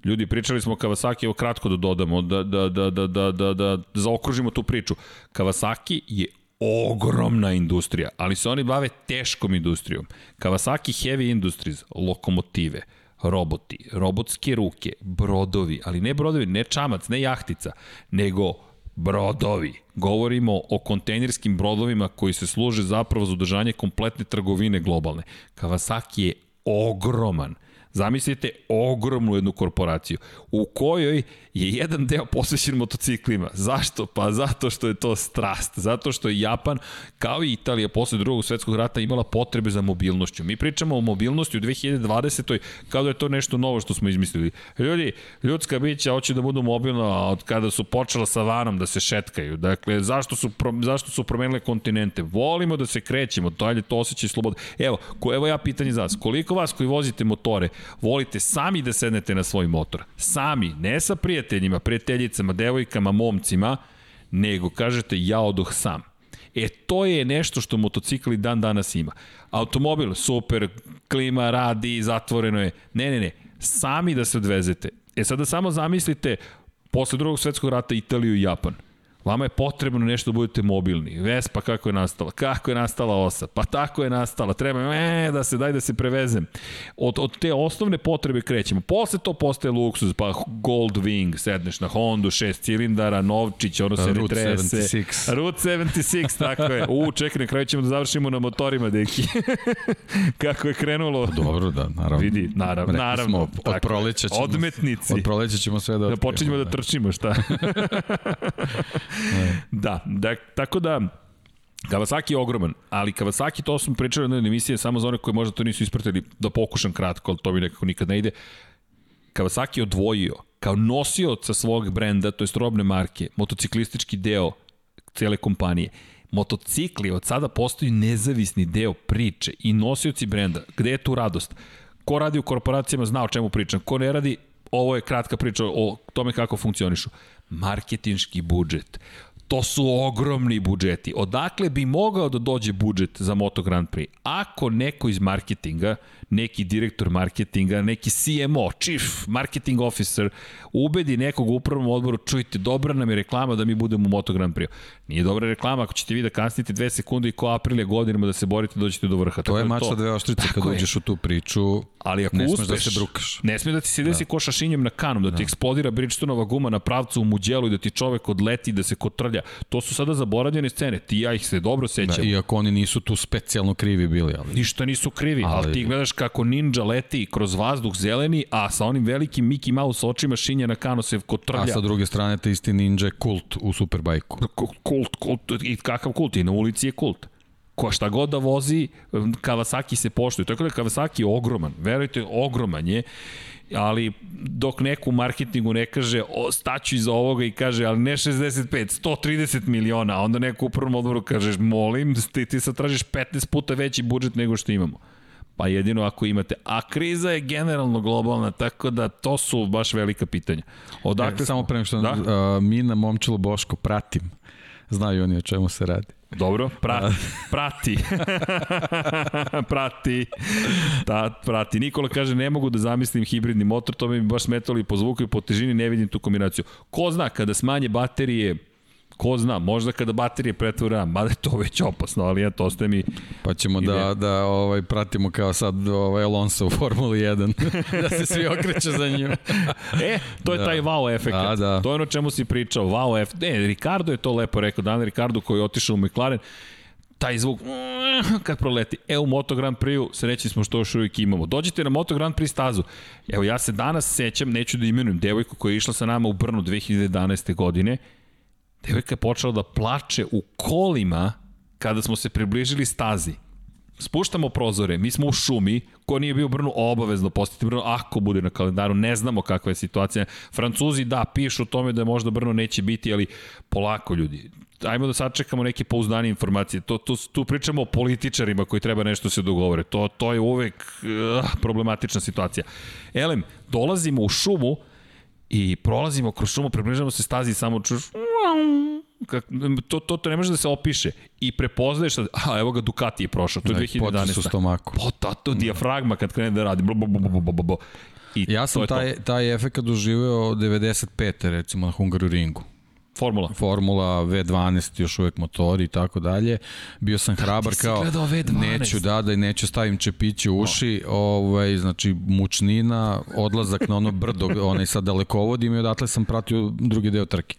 Ljudi, pričali smo o Kawasaki, evo kratko da dodamo, da, da, da, da, da, da, da zaokružimo tu priču. Kawasaki je ogromna industrija, ali se oni bave teškom industrijom. Kawasaki Heavy Industries, lokomotive, roboti, robotske ruke, brodovi, ali ne brodovi, ne čamac, ne jahtica, nego brodovi. Govorimo o kontejnerskim brodovima koji se služe zapravo za udržanje kompletne trgovine globalne. Kawasaki je ogroman. Zamislite ogromnu jednu korporaciju u kojoj je jedan deo posvećen motociklima. Zašto? Pa zato što je to strast. Zato što je Japan, kao i Italija posle drugog svetskog rata, imala potrebe za mobilnošću. Mi pričamo o mobilnosti u 2020. kao da je to nešto novo što smo izmislili. Ljudi, ljudska bića hoće da budu mobilna od kada su počela sa vanom da se šetkaju. Dakle, zašto su, pro, zašto su promenile kontinente? Volimo da se krećemo, to je to osjećaj slobode. Evo, ko, evo ja pitanje za vas. Koliko vas koji vozite motore, volite sami da sednete na svoj motor? Sami, ne sa prijateljima prijateljima, prijateljicama, devojkama, momcima, nego kažete ja odoh sam. E, to je nešto što motocikli dan danas ima. Automobil, super, klima radi, zatvoreno je. Ne, ne, ne, sami da se odvezete. E, sada samo zamislite, posle drugog svetskog rata Italiju i Japan. Vama je potrebno nešto da budete mobilni. Vespa kako je nastala? Kako je nastala osa? Pa tako je nastala. Treba e, da se daj da se prevezem. Od, od te osnovne potrebe krećemo. Posle to postaje luksuz, pa Gold Wing, sedneš na Hondu, šest cilindara, Novčić, ono se ne trese. 76. Route 76, tako je. U, čekaj, na kraju ćemo da završimo na motorima, deki. kako je krenulo. Dobro, da, naravno. Vidi, naravno. Rekli naravno smo, od proleća ćemo, odmetnici. Od proleća ćemo sve da Da počinjemo da, da trčimo, šta? da, da, tako da, Kawasaki je ogroman, ali Kawasaki, to smo pričali na emisije samo za one koji možda to nisu ispratili, da pokušam kratko, ali to mi nekako nikad ne ide. Kawasaki je odvojio kao nosioca svog brenda, to je robne marke, motociklistički deo cele kompanije. Motocikli od sada postaju nezavisni deo priče i nosioci brenda. Gde je tu radost? Ko radi u korporacijama zna o čemu pričam. Ko ne radi, ovo je kratka priča o tome kako funkcionišu marketinški budžet. To su ogromni budžeti. Odakle bi mogao da dođe budžet za Moto Grand Prix? Ako neko iz marketinga, neki direktor marketinga, neki CMO, Chief Marketing Officer, ubedi nekog u upravnom odboru, čujte, dobra nam je reklama da mi budemo u Moto Grand Prix. Nije dobra reklama ako ćete vi da kasnite dve sekunde i ko aprilje godinama da se borite dođete do vrha. To Tako je mač sa dve oštrice kad uđeš u tu priču. Ali ako ne uspeš, da se brukaš. Ne smije da ti se desi da. ko šašinjem na kanom, da, da. ti eksplodira Bridgestonova guma na pravcu u muđelu i da ti čovek odleti da se kotrlja. To su sada zaboravljene scene. Ti ja ih se dobro sećam. Da, iako oni nisu tu specijalno krivi bili. Ali... Ništa nisu krivi, ali, ali ti gledaš kako ninja leti kroz vazduh zeleni, a sa onim velikim Mickey Mouse očima šinja na kano se kotrlja. A sa druge strane, te isti ninja kult u Superbajku. Kult, kult, i kakav kult, i na ulici je kult ko šta god da vozi, Kawasaki se poštuje. Tako da Kawasaki je ogroman, verujte, ogroman je, ali dok neko u marketingu ne kaže o, staću iza ovoga i kaže ali ne 65, 130 miliona, a onda neko u prvom odboru kaže molim, ti, ti sad tražiš 15 puta veći budžet nego što imamo. Pa jedino ako imate. A kriza je generalno globalna, tako da to su baš velika pitanja. Odakle e, samo pre što da? uh, mi na Momčilo Boško pratim. Znaju oni o čemu se radi. Dobro, prati. prati. prati. Da, prati. Nikola kaže, ne mogu da zamislim hibridni motor, to mi baš smetalo i po zvuku i po težini, ne vidim tu kombinaciju. Ko zna, kada smanje baterije, Ko zna, možda kada baterije pretvore, mada je to već opasno, ali eto, ostaje mi... Pa ćemo da, da ovaj, pratimo kao sad ovaj Alonso u Formuli 1, da se svi okreću za njim. e, to je da. taj wow efekt. Da, da. To je ono čemu si pričao, wow efekt. Ne, Ricardo je to lepo rekao, Dan Ricardo koji je otišao u McLaren, taj zvuk kad proleti. E, u Moto Grand Prix-u srećni smo što još uvijek imamo. Dođite na Moto Grand Prix stazu. Evo, ja se danas sećam, neću da imenujem devojku koja je išla sa nama u Brnu 2011. godine, devojka je počela da plače u kolima kada smo se približili stazi. Spuštamo prozore, mi smo u šumi, ko nije bio Brnu, obavezno postati Brno, ako bude na kalendaru, ne znamo kakva je situacija. Francuzi, da, pišu o tome da možda Brno neće biti, ali polako ljudi. Ajmo da sačekamo neke pouzdane informacije. To, to, tu pričamo o političarima koji treba nešto se dogovore. To, to je uvek uh, problematična situacija. Elem, dolazimo u šumu, i prolazimo kroz šumu, približamo se stazi samo čuš kak, to, to, to ne može da se opiše i prepoznaješ da, a evo ga Ducati je prošao, to je da, 2011. Potis u stomaku. Pota, to dijafragma kad krene da radi. Blo, blo, blo, blo, blo, I ja sam taj, to. taj efekt doživeo 95. recimo na Hungaru ringu. Formula. Formula, V12, još uvek motori i tako dalje. Bio sam da, hrabar kao, neću da, da neću stavim čepiće u uši, no. ovaj, znači mučnina, odlazak na ono brdo, onaj sa dalekovodim i odatle sam pratio drugi deo trke.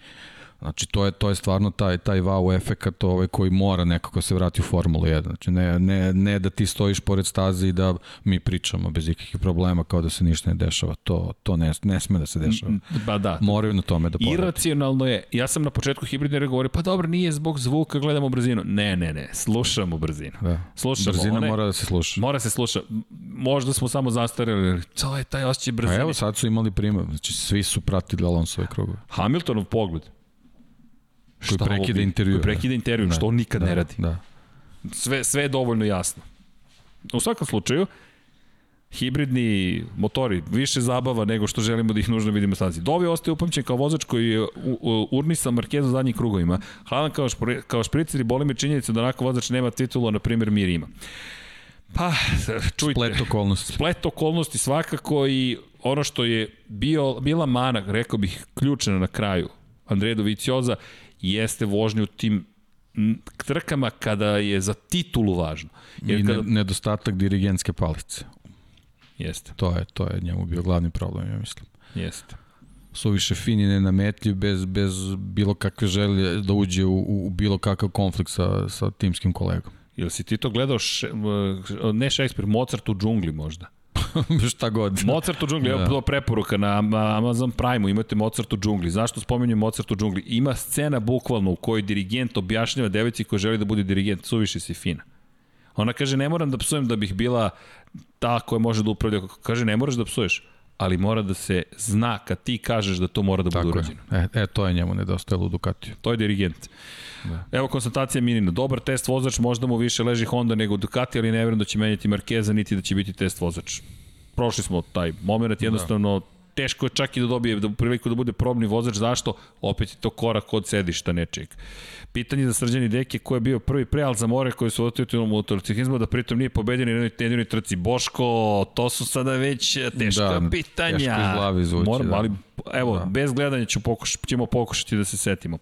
Znači, to je, to je stvarno taj, taj wow efekat ovaj, koji mora nekako se vrati u Formulu 1. Znači, ne, ne, ne da ti stojiš pored staze i da mi pričamo bez ikakvih problema kao da se ništa ne dešava. To, to ne, ne sme da se dešava. Pa da. Moraju na tome da poradi. Iracionalno je. Ja sam na početku hibridne govorio, pa dobro, nije zbog zvuka, gledamo brzinu. Ne, ne, ne, slušamo brzinu. Da. Slušamo. Brzina one, mora da se sluša. Mora se sluša. Možda smo samo zastarili. To je taj osjećaj brzine. A evo sad su imali primer. Znači, svi su pratili Alonsove krugove. Hamiltonov pogled Koji prekida intervju. Koji prekida intervju, da. što on nikad da, ne radi. Da. Sve, sve je dovoljno jasno. U svakom slučaju, hibridni motori, više zabava nego što želimo da ih nužno vidimo stazi. Dovi ostaje upamćen kao vozač koji je urnisa Markeza u zadnjih krugovima. Hladan kao, špri, kao špricer i boli me činjenica da onako vozač nema titula, na primjer Mir ima. Pa, čujte. Splet okolnosti. Splet okolnosti svakako i ono što je bio, bila mana, rekao bih, ključena na kraju Andreja Dovicioza, jeste vožnje u tim trkama kada je za titulu važno. Jer I kada... nedostatak dirigentske palice. Jeste. To je, to je njemu bio glavni problem, ja mislim. Jeste. Suviše fin i nenametljiv bez, bez bilo kakve želje da uđe u, u bilo kakav konflikt sa, sa timskim kolegom. Ili si ti to gledao, še, ne Shakespeare, Mozart u džungli možda? šta god. Mozart u džungli, da. evo preporuka na Amazon Prime-u, imate Mozart u džungli. Zašto spominjem Mozart u džungli? Ima scena bukvalno u kojoj dirigent objašnjava devojci koja želi da bude dirigent, suviše si fina. Ona kaže, ne moram da psujem da bih bila ta koja može da upravlja. Kaže, ne moraš da psuješ, ali mora da se zna kad ti kažeš da to mora da bude urađeno. E, e, to je njemu nedostajalo u Ducatiju. To je dirigent. Da. Evo konstatacija Minina. Dobar test vozač, možda mu više leži Honda nego Ducati, ali ne vjerujem da će menjati Markeza, niti da će biti test vozač. Prošli smo taj moment, da. jednostavno da. teško je čak i da dobije da priliku da bude probni vozač, zašto? Opet je to korak od sedišta nečeg. Pitanje za srđani deke ko je bio prvi pre Alzamore koji su otvrti u motorciklizmu da pritom nije pobeđen na jedinoj trci. Boško, to su sada već teška da, pitanja. Teško iz glavi zvuči. Moram, da. ali evo, da. bez gledanja ću pokuš, ćemo pokušati da se setimo.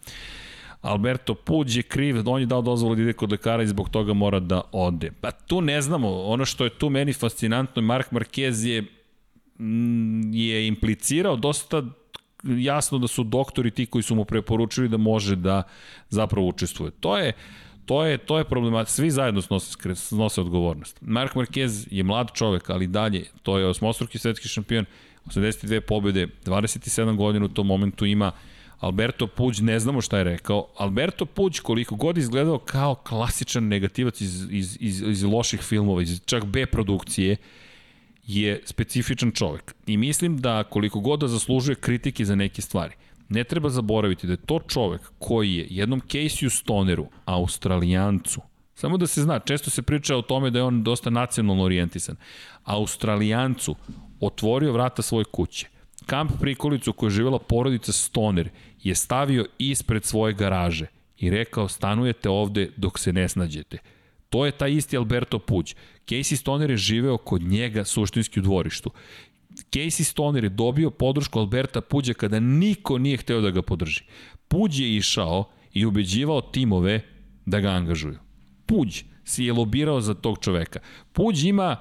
Alberto Puđ je kriv, on je dao dozvolu da ide kod lekara i zbog toga mora da ode. Pa tu ne znamo, ono što je tu meni fascinantno, Mark Marquez je, mm, je implicirao dosta jasno da su doktori ti koji su mu preporučili da može da zapravo učestvuje. To je, to je, to je problemat, svi zajedno snose, snose odgovornost. Mark Marquez je mlad čovek, ali dalje, to je osmostruki svetski šampion, 82 pobjede, 27 godina u tom momentu ima, Alberto Puđ, ne znamo šta je rekao. Alberto Puđ, koliko god izgledao kao klasičan negativac iz, iz, iz, iz loših filmova, iz čak B produkcije, je specifičan čovek. I mislim da koliko god da zaslužuje kritike za neke stvari, ne treba zaboraviti da je to čovek koji je jednom Casey Stoneru, australijancu, samo da se zna, često se priča o tome da je on dosta nacionalno orijentisan, australijancu otvorio vrata svoje kuće. Kamp prikolicu koju je živjela porodica Stoner je stavio ispred svoje garaže i rekao stanujete ovde dok se ne snađete. To je taj isti Alberto Puđ. Casey Stoner je živeo kod njega suštinski u dvorištu. Casey Stoner je dobio podršku Alberta Puđa kada niko nije hteo da ga podrži. Puđ je išao i ubeđivao timove da ga angažuju. Puđ si je lobirao za tog čoveka. Puđ ima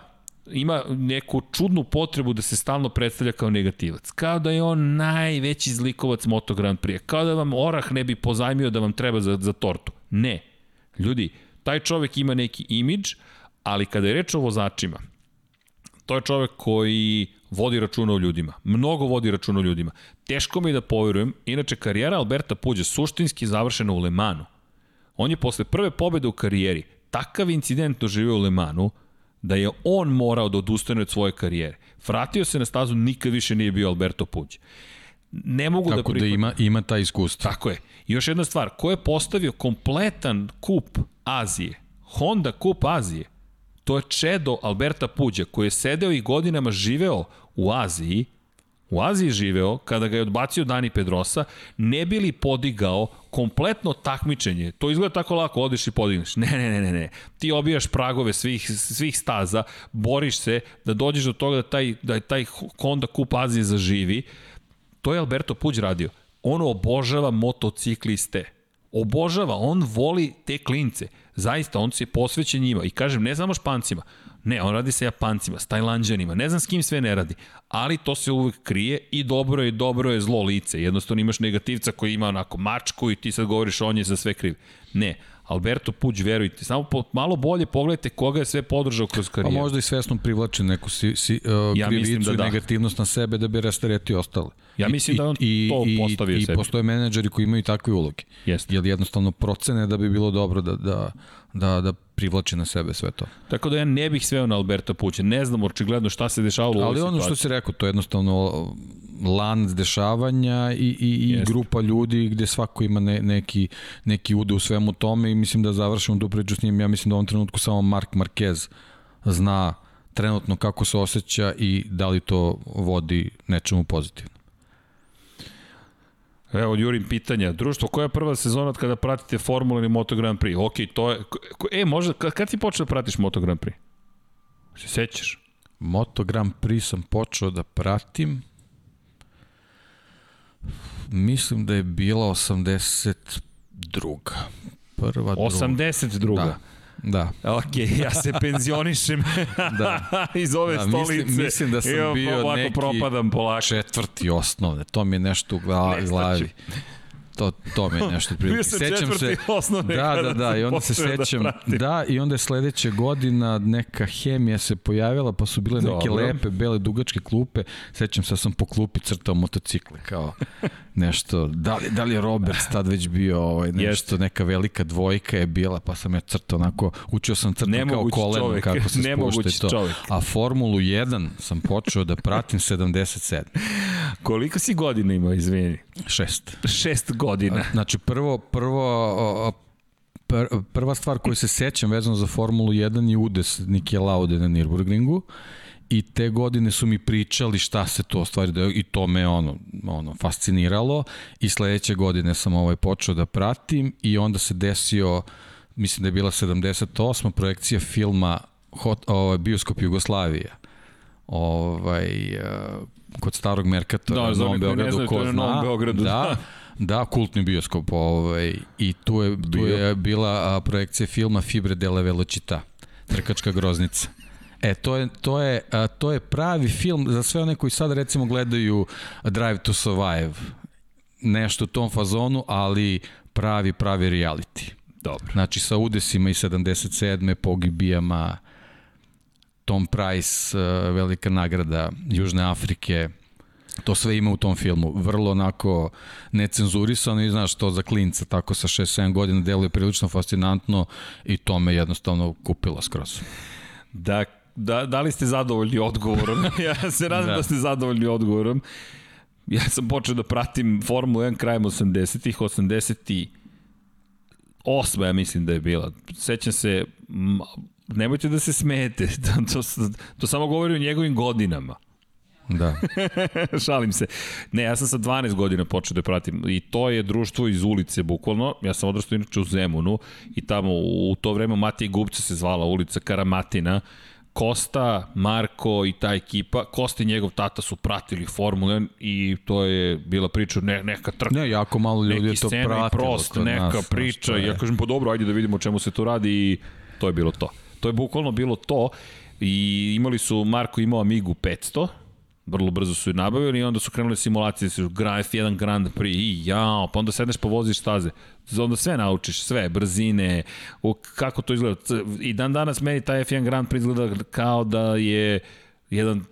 ima neku čudnu potrebu da se stalno predstavlja kao negativac. Kao da je on najveći zlikovac Moto Grand Prix. Kao da vam orah ne bi pozajmio da vam treba za, za tortu. Ne. Ljudi, taj čovek ima neki imidž, ali kada je reč o vozačima, to je čovek koji vodi računa o ljudima. Mnogo vodi računa o ljudima. Teško mi je da poverujem, inače karijera Alberta Puđa suštinski završena u Le Manu. On je posle prve pobede u karijeri takav incident doživio u Le Manu, da je on morao da odustane od svoje karijere. Vratio se na stazu, nikad više nije bio Alberto Puđ. Ne mogu Tako da prihvatim. da ima, ima ta iskustva. Tako je. I još jedna stvar, ko je postavio kompletan kup Azije, Honda kup Azije, to je Čedo Alberta Puđa, koji je sedeo i godinama živeo u Aziji, u Aziji živeo, kada ga je odbacio Dani Pedrosa, ne bili podigao kompletno takmičenje. To izgleda tako lako, odeš i podigneš. Ne, ne, ne, ne, ne. Ti obijaš pragove svih, svih staza, boriš se da dođeš do toga da taj, da taj Honda Kup Azije zaživi. To je Alberto Puđ radio. On obožava motocikliste. Obožava, on voli te klince. Zaista, on se posveće njima. I kažem, ne samo špancima, Ne, on radi sa Japancima, s Tajlanđanima, ne znam s kim sve ne radi, ali to se uvek krije i dobro je, dobro je zlo lice. Jednostavno imaš negativca koji ima onako mačku i ti sad govoriš on je za sve kriv. Ne, Alberto Puć, verujte, samo po, malo bolje pogledajte koga je sve podržao kroz pa karijeru. Pa možda i svesno privlači neku si, si, uh, ja krivicu da, da. i negativnost na sebe da bi rasteretio ostale. Ja mislim I, da on i, to postavio i, sebi. I postoje menadžeri koji imaju takve uloge. Jeste. Jer jednostavno procene da bi bilo dobro da, da, da, da privlači na sebe sve to. Tako da ja ne bih sveo na Alberta Puća. Ne znam očigledno šta se dešavalo u ovoj situaciji. Ali ono što si rekao, to je jednostavno lanac dešavanja i, i, i grupa ljudi gde svako ima ne, neki, neki ude u svemu tome i mislim da završimo tu priču s njim. Ja mislim da u ovom trenutku samo Mark Marquez zna trenutno kako se osjeća i da li to vodi nečemu pozitivno. Evo, Jurim pitanja. Društvo, koja je prva sezona od kada pratite Formula ili Moto Grand Prix? Ok, to je... E, možda, kad, si počeo da pratiš Moto Grand Prix? Se sećaš? Moto Grand Prix sam počeo da pratim mislim da je bila 82. Prva, druga. 82. Da. Da. Ok, ja se penzionišem da. iz ove da, stolice. Mislim, mislim da sam Evo, bio neki propadam polako. četvrti osnovne. To mi je nešto u glavi. glavi. To, to mi je nešto prilike. Bio sam Sećam se, osnovne da, da, da, i onda se da sećam, da, da, i onda je sledeća godina neka hemija se pojavila, pa su bile neke Dobro. lepe, bele, dugačke klupe. Sećam se da sam po klupi crtao motocikle, kao nešto, da li, da li je Roberts tad već bio ovaj, nešto, neka velika dvojka je bila, pa sam ja crtao onako, učio sam crtao kao koleno, čovjek. kako se spušta i to. Čovjek. A Formulu 1 sam počeo da pratim 77. Koliko si godina imao, izvini? Šest. Šest godina. Znači, prvo, prvo, prva stvar koju se sećam vezano za Formulu 1 je udes Nike Laude na Nürburgringu i te godine su mi pričali šta se to stvari da i to me ono ono fasciniralo i sledeće godine sam ovaj počeo da pratim i onda se desio mislim da je bila 78. projekcija filma Hot, ovaj, Bioskop Jugoslavija ovaj, uh, kod starog Merkatora da, Novom Beogradu, ne ko zna. Beogradu, da, da. Da, kultni bioskop ovaj, i tu je, tu je bila a, projekcija filma Fibre della Velocita, Trkačka groznica. E, to je, to, je, a, to je pravi film za sve one koji sad recimo gledaju Drive to Survive. Nešto u tom fazonu, ali pravi, pravi reality. Dobro. Znači sa udesima i 77. pogibijama, Tom Price, velika nagrada Južne Afrike, to sve ima u tom filmu. Vrlo onako necenzurisano i znaš to za klinca tako sa 6-7 godina deluje prilično fascinantno i to me jednostavno kupilo skroz. Da, da, da li ste zadovoljni odgovorom? ja se nadam da. da ste zadovoljni odgovorom. Ja sam počeo da pratim Formulu 1 krajem 80-ih, 80 osma ja mislim da je bila. Sećam se, nemojte da se smete, to, to, to samo govori o njegovim godinama. Da. Šalim se. Ne, ja sam sa 12 godina počeo da pratim i to je društvo iz ulice, bukvalno. Ja sam odrastao inače u Zemunu i tamo u to vreme Matija Gubca se zvala ulica Karamatina. Kosta, Marko i ta ekipa, Kosta i njegov tata su pratili Formula 1 i to je bila priča, ne, neka trka. Ne, jako malo ljudi je to pratilo. prost, neka nas, priča. Ja kažem, pa dobro, ajde da vidimo čemu se to radi i to je bilo to. To je bukvalno bilo to i imali su, Marko imao Amigu 500, vrlo brzo su je nabavili i onda su krenule simulacije, su F1 Grand Prix i jao, pa onda sedneš pa voziš staze. Onda sve naučiš, sve, brzine, u, kako to izgleda. I dan danas meni taj F1 Grand Prix izgleda kao da je jedan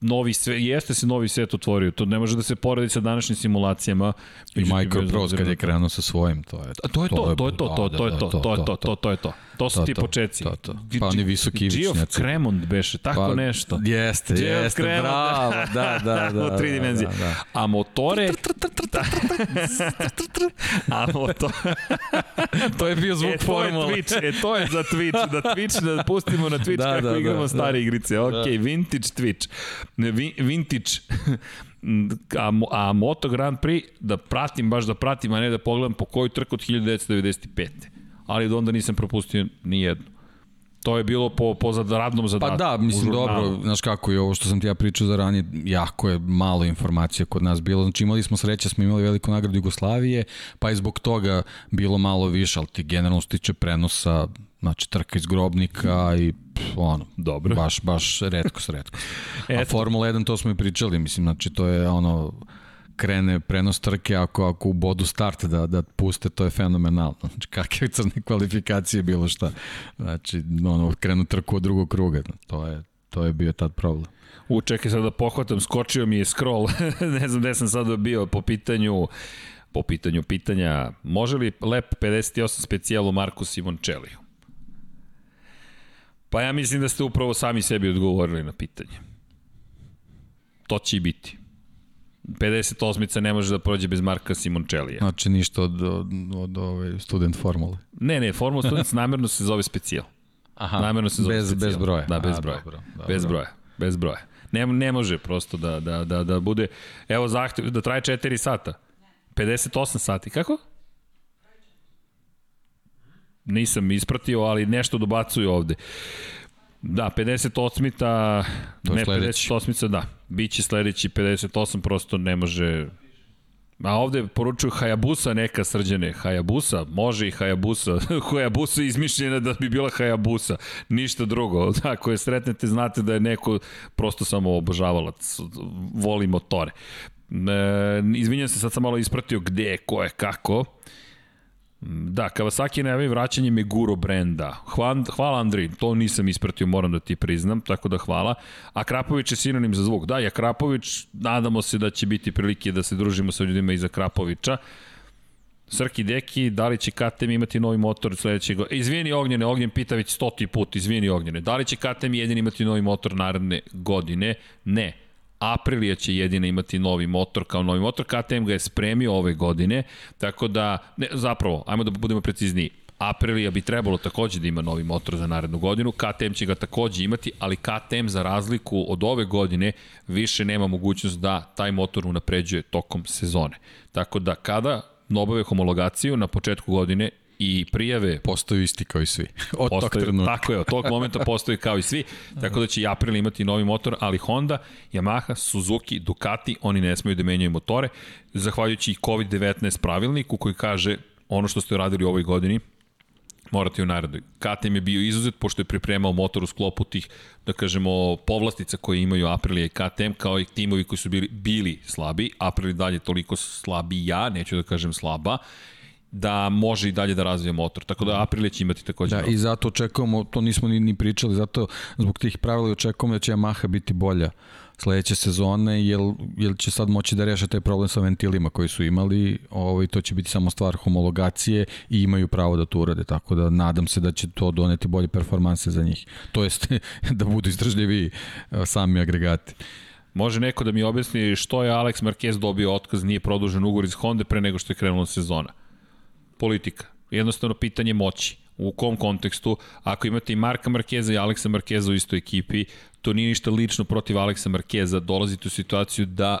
novi sve, jeste se novi svet otvorio, to ne može da se poredi sa današnjim simulacijama. I Microprose kad je krenuo sa svojim, to je to. To je to, to je to, to, to je to, to je to, to, to je to. To su ti. To, to. Pa oni visoki ivičnjaci. Geoff Cremont beše, tako pa, nešto. Jeste, jeste, bravo, da, da, da. U tri dimenzije. Da, da. A motore... A motor... to je bio zvuk e, Twitch, e, to je za Twitch, da Twitch, da pustimo na Twitch da, kako da, igramo da, stare da. igrice. Ok, da. vintage Twitch. Vintage a, a Moto Grand Prix da pratim, baš da pratim, a ne da pogledam po koju trku od 1995 ali onda nisam propustio ni jednu. To je bilo po, po radnom zadatku. Pa da, mislim, dobro, znaš kako je ovo što sam ti ja pričao za ranije, jako je malo informacija kod nas bilo. Znači imali smo sreće, smo imali veliku nagradu Jugoslavije, pa je zbog toga bilo malo više, ali ti generalno stiče prenosa, znači trka iz grobnika i pff, ono, Dobro. baš, baš redko s redko. A Formula 1 to smo i pričali, mislim, znači to je ono, krene prenos trke, ako, ako u bodu start da, da puste, to je fenomenalno. Znači, kakve crne kvalifikacije, bilo šta. Znači, ono, krenu trku od drugog kruga. To je, to je bio tad problem. U, čekaj sad da pohvatam, skočio mi je scroll, ne znam gde sam sad bio po pitanju po pitanju pitanja, može li Lep 58 specijalu Marku Simončeliju? Pa ja mislim da ste upravo sami sebi odgovorili na pitanje. To će i biti. 58-ica ne može da prođe bez Marka Simončelija. Znači ništa od, od, od ove student formule. Ne, ne, formula student namerno se zove specijal. Aha, namerno se zove bez, specijal. bez broja. Da, bez A, broja. Dobro, dobro. Bez broja. Bez broja. Ne, ne može prosto da, da, da, da bude, evo zahtev, da traje 4 sata. 58 sati, kako? Nisam ispratio, ali nešto dobacuju ovde. Da, 58-ta, ne sledeći. 58-ta, da. Biće sledeći 58, prosto ne može... A ovde poručuju Hayabusa neka srđene. Hayabusa, može i Hayabusa. Hayabusa je izmišljena da bi bila Hayabusa. Ništa drugo. Ako je sretnete, znate da je neko prosto samo obožavalac. Voli motore. E, izvinjam se, sad sam malo ispratio gde, ko je, kako. Da, Kawasaki najavi vraćanje Meguro brenda. Hvala, hvala Andri, to nisam ispratio, moram da ti priznam, tako da hvala. A Krapović je sinonim za zvuk. Da, ja Krapović, nadamo se da će biti prilike da se družimo sa ljudima iza Krapovića. Srki Deki, da li će KTM imati novi motor sledećeg godine? Izvini Ognjene, Ognjen pita već stoti put, izvini Ognjene. Da li će KTM jedin imati novi motor naredne godine? Ne. Aprilia će jedina imati novi motor kao novi motor, KTM ga je spremio ove godine, tako da, ne, zapravo, ajmo da budemo precizniji, Aprilia bi trebalo takođe da ima novi motor za narednu godinu, KTM će ga takođe imati, ali KTM za razliku od ove godine više nema mogućnost da taj motor unapređuje tokom sezone. Tako da kada obave homologaciju na početku godine i prijave postaju isti kao i svi. Od postaju, tog trenutka. Tako je, od tog momenta postaju kao i svi. Tako da će i April imati novi motor, ali Honda, Yamaha, Suzuki, Ducati, oni ne smeju da menjaju motore, zahvaljujući i COVID-19 pravilniku koji kaže ono što ste radili u ovoj godini, morate u narednoj. KTM je bio izuzet pošto je pripremao motor u sklopu tih, da kažemo, povlastica koje imaju Aprilia i KTM, kao i timovi koji su bili, bili slabi. Aprilia dalje toliko slabija, neću da kažem slaba, da može i dalje da razvija motor. Tako da Aprilia će imati takođe. Da, i zato očekujemo, to nismo ni, ni pričali, zato zbog tih pravila očekujemo da će Yamaha biti bolja sledeće sezone, jer, jer će sad moći da reše taj problem sa ventilima koji su imali, ovaj, to će biti samo stvar homologacije i imaju pravo da to urade, tako da nadam se da će to doneti bolje performanse za njih. To jest da budu istražljivi sami agregati. Može neko da mi objasni što je Alex Marquez dobio otkaz, nije produžen ugovor iz Honda pre nego što je krenula sezona? Politika. Jednostavno pitanje moći. U kom kontekstu? Ako imate i Marka Markeza i Aleksa Markeza u istoj ekipi, to nije ništa lično protiv Aleksa Markeza, dolazite u situaciju da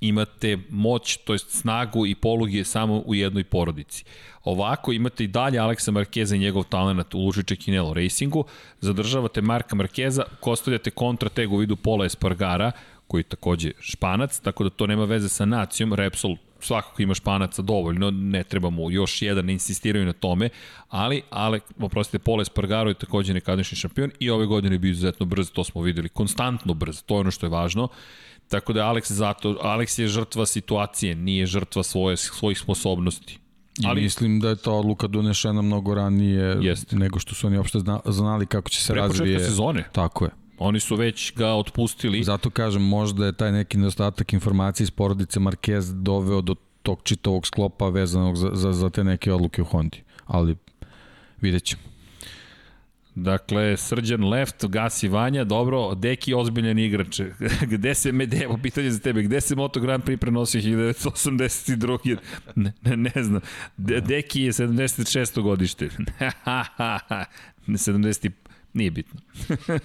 imate moć, to jest snagu i poluge samo u jednoj porodici. Ovako imate i dalje Aleksa Markeza i njegov talent u Lužiče Kinelo Racingu, zadržavate Marka Markeza, kostavljate kontrateg u vidu Pola Espargara, koji je takođe španac, tako da to nema veze sa nacijom, Repsol svakako ima španaca dovoljno, ne treba mu još jedan, ne insistiraju na tome, ali, ale, oprostite, Pola Espargaro je takođe nekadašnji šampion i ove godine je bio izuzetno brz, to smo videli, konstantno brz, to je ono što je važno. Tako da Alex zato, Alex je žrtva situacije, nije žrtva svoje, svojih sposobnosti. Ali, I mislim da je ta odluka donešena mnogo ranije jest. nego što su oni uopšte znali kako će se Pre razvije. sezone. Tako je. Oni su već ga otpustili. Zato kažem, možda je taj neki nedostatak informacije iz porodice Marquez doveo do tog čitovog sklopa vezanog za, za, za te neke odluke u Hondi. Ali vidjet ćemo. Dakle, Srđan left, gasi Vanja, dobro, Deki ozbiljan igrač. gde se me, evo pitanje za tebe, gde se Moto Grand Prix prenosio 1982. Ne, ne, ne znam. De, Deki je 76. godište. 70. Nije bitno.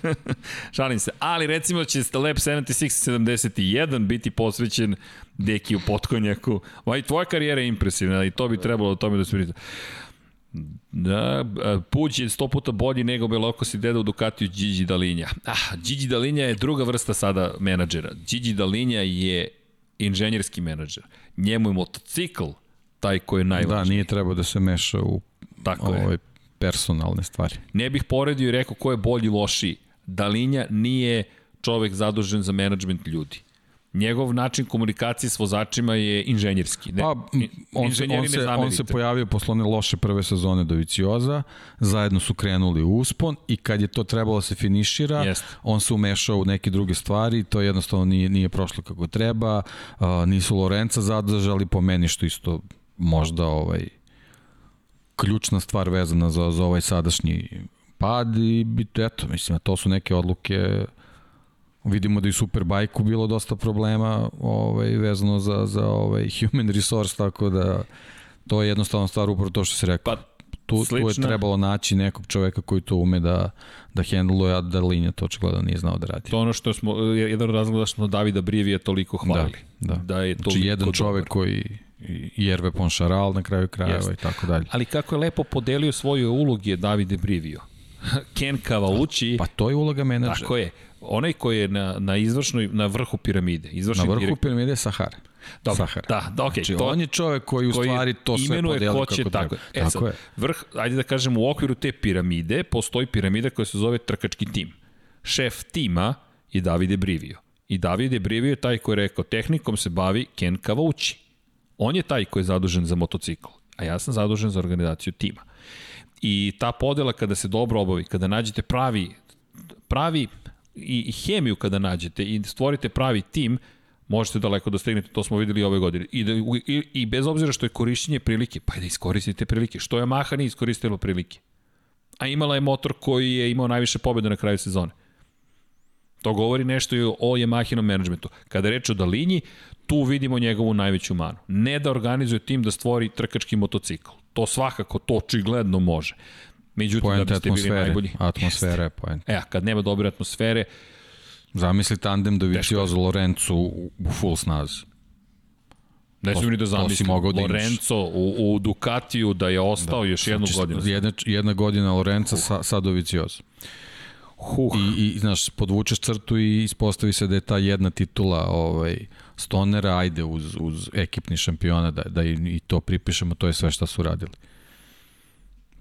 Šalim se. Ali recimo da će Lab 76-71 biti posvećen Deki u potkonjaku. Vaj, tvoja karijera je impresivna i to bi trebalo o tome da se prita. Da, Puđ je sto puta bolji nego Belokos i deda u Ducatiju Gigi Dalinja. Ah, Gigi Dalinja je druga vrsta sada menadžera. Gigi Dalinja je inženjerski menadžer. Njemu je motocikl taj koji je najvažniji. Da, nije trebao da se meša u Tako ovaj je. Personalne stvari. Ne bih poredio i rekao ko je bolji lošiji. Dalinja nije čovek zadužen za menadžment ljudi njegov način komunikacije s vozačima je inženjerski. Ne, pa, on, se, on, se, on se pojavio posle one loše prve sezone do Vicioza, zajedno su krenuli u uspon i kad je to trebalo da se finišira, Jest. on se umešao u neke druge stvari, to jednostavno nije, nije prošlo kako treba, uh, nisu Lorenca zadržali po meni što isto možda ovaj ključna stvar vezana za, za ovaj sadašnji pad i eto, mislim, to su neke odluke Vidimo da i Superbike-u bilo dosta problema ovaj, vezano za, za ovaj human resource, tako da to je jednostavno stvar upravo to što se rekao. Pa, tu, tu je trebalo naći nekog čoveka koji to ume da, da handluje, a da linija to očigledno nije znao da radi. To ono što smo, jedan od razloga što smo Davida Brivija toliko hvalili. Da, da. da je znači jedan čovek dobar. koji Jerve Ponšaral na kraju krajeva i tako dalje. Ali kako je lepo podelio svoje uloge Davide Brivio. Ken Kavauči. Pa to je uloga menadžera. Tako je onaj koji je na, na izvršnoj, na vrhu piramide. Izvršni na vrhu direkt... piramide je Sahara. Dobro, Sahara. da, da, okay, znači, to, on je čovek koji u stvari to sve podeli kako će, tako, e, tako sad, je. Vrh, ajde da kažemo, u okviru te piramide postoji piramida koja se zove trkački tim. Šef tima je Davide Brivio. I Davide Brivio je taj koji je rekao, tehnikom se bavi Ken Kavauči. On je taj koji je zadužen za motocikl, a ja sam zadužen za organizaciju tima. I ta podela kada se dobro obavi, kada nađete pravi, pravi i hemiju kada nađete i stvorite pravi tim, možete daleko da stignete, to smo videli ove godine. I, da, i, I bez obzira što je korišćenje prilike, pa da iskoristite prilike. Što je Maha nije iskoristila prilike? A imala je motor koji je imao najviše pobjeda na kraju sezone. To govori nešto i o Yamahinom menadžmentu. Kada reč o Dalinji, tu vidimo njegovu najveću manu. Ne da organizuje tim da stvori trkački motocikl. To svakako, to očigledno može. Međutim, point da biste bili najbolji. Atmosfere je point. E, kad nema dobre atmosfere... Zamisli tandem da Viciozo Lorenzo u, full snazi. Ne smijem ni da zamislim. Da Lorenzo u, u Ducatiju da je ostao da, još jednu znači, godinu. Jedna, jedna godina Lorenza sa, sa Doviciozo. Huh. I, I, znaš, podvučeš crtu i ispostavi se da je ta jedna titula ovaj, Stonera, ajde uz, uz ekipni šampiona, da, da i, i to pripišemo, to je sve što su radili.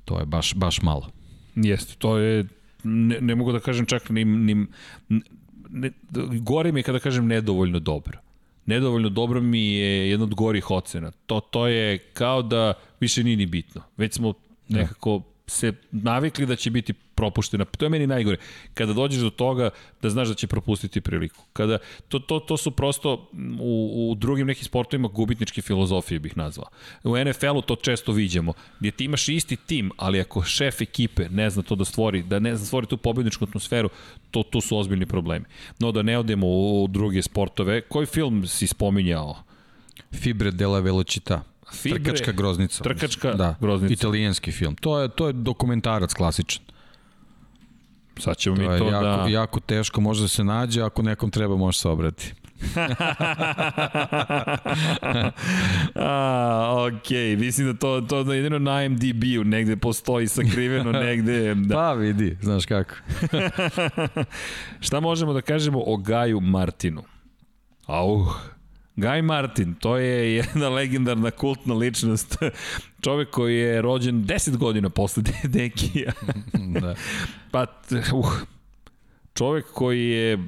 To je baš, baš malo. Jeste, to je, ne, ne mogu da kažem čak ni, ni ne, gore mi je kada kažem nedovoljno dobro. Nedovoljno dobro mi je jedna od gorih ocena. To, to je kao da više nije ni bitno. Već smo da. nekako se navikli da će biti propuštena. To je meni najgore. Kada dođeš do toga da znaš da će propustiti priliku. Kada, to, to, to su prosto u, u drugim nekim sportovima gubitničke filozofije bih nazvao. U NFL-u to često viđamo, gdje ti imaš isti tim, ali ako šef ekipe ne zna to da stvori, da ne zna stvori tu pobedničku atmosferu, to, to su ozbiljni problemi. No da ne odemo u, u druge sportove, koji film si spominjao? Fibre della velocità. Fibre, trkačka groznica. Trkačka da, groznica. Italijanski film. To je, to je dokumentarac klasičan. Sad ćemo to mi to jako, da... jako teško može da se nađe, ako nekom treba može se obrati. A, ok, mislim da to, to da jedino na IMDb-u negde postoji sakriveno negde. Da. Pa vidi, znaš kako. Šta možemo da kažemo o Gaju Martinu? Au, Guy Martin, to je jedna legendarna kultna ličnost. Čovek koji je rođen 10 godina posle Dekija. da. Pa, uh, čovek koji je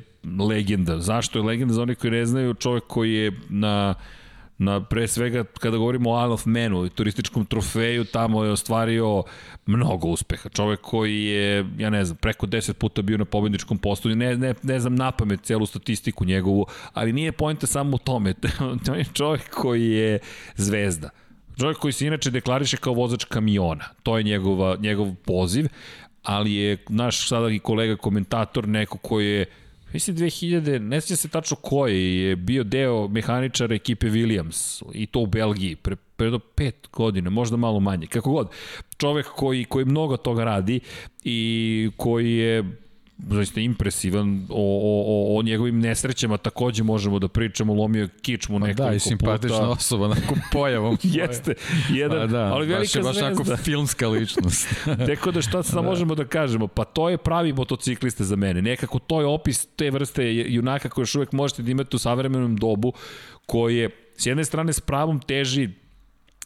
legenda. Zašto je legenda? Za oni koji ne znaju, čovek koji je na na pre svega kada govorimo o Isle of Manu, turističkom trofeju, tamo je ostvario mnogo uspeha. Čovek koji je, ja ne znam, preko 10 puta bio na pobedničkom postoju, ne, ne, ne znam napamet celu statistiku njegovu, ali nije pojenta samo u tome. to je čovek koji je zvezda. Čovjek koji se inače deklariše kao vozač kamiona. To je njegova, njegov poziv, ali je naš sada i kolega komentator neko koji je mislim 2000, ne sjeća se tačno koji, je bio deo mehaničara ekipe Williams i to u Belgiji pre, pre do pet godina, možda malo manje, kako god. Čovek koji, koji mnogo toga radi i koji je zaista impresivan o, o, o, o njegovim nesrećama takođe možemo da pričamo lomio kičmu nekoliko puta. Da, i simpatična puta. osoba nakon pojavom. Jeste, jedan, pa da, ali velika baš, zvezda. Baš filmska ličnost. Teko da šta sad da. možemo da kažemo, pa to je pravi motociklista za mene. Nekako to je opis te vrste junaka koje još uvek možete da imate u savremenom dobu, koje s jedne strane s pravom teži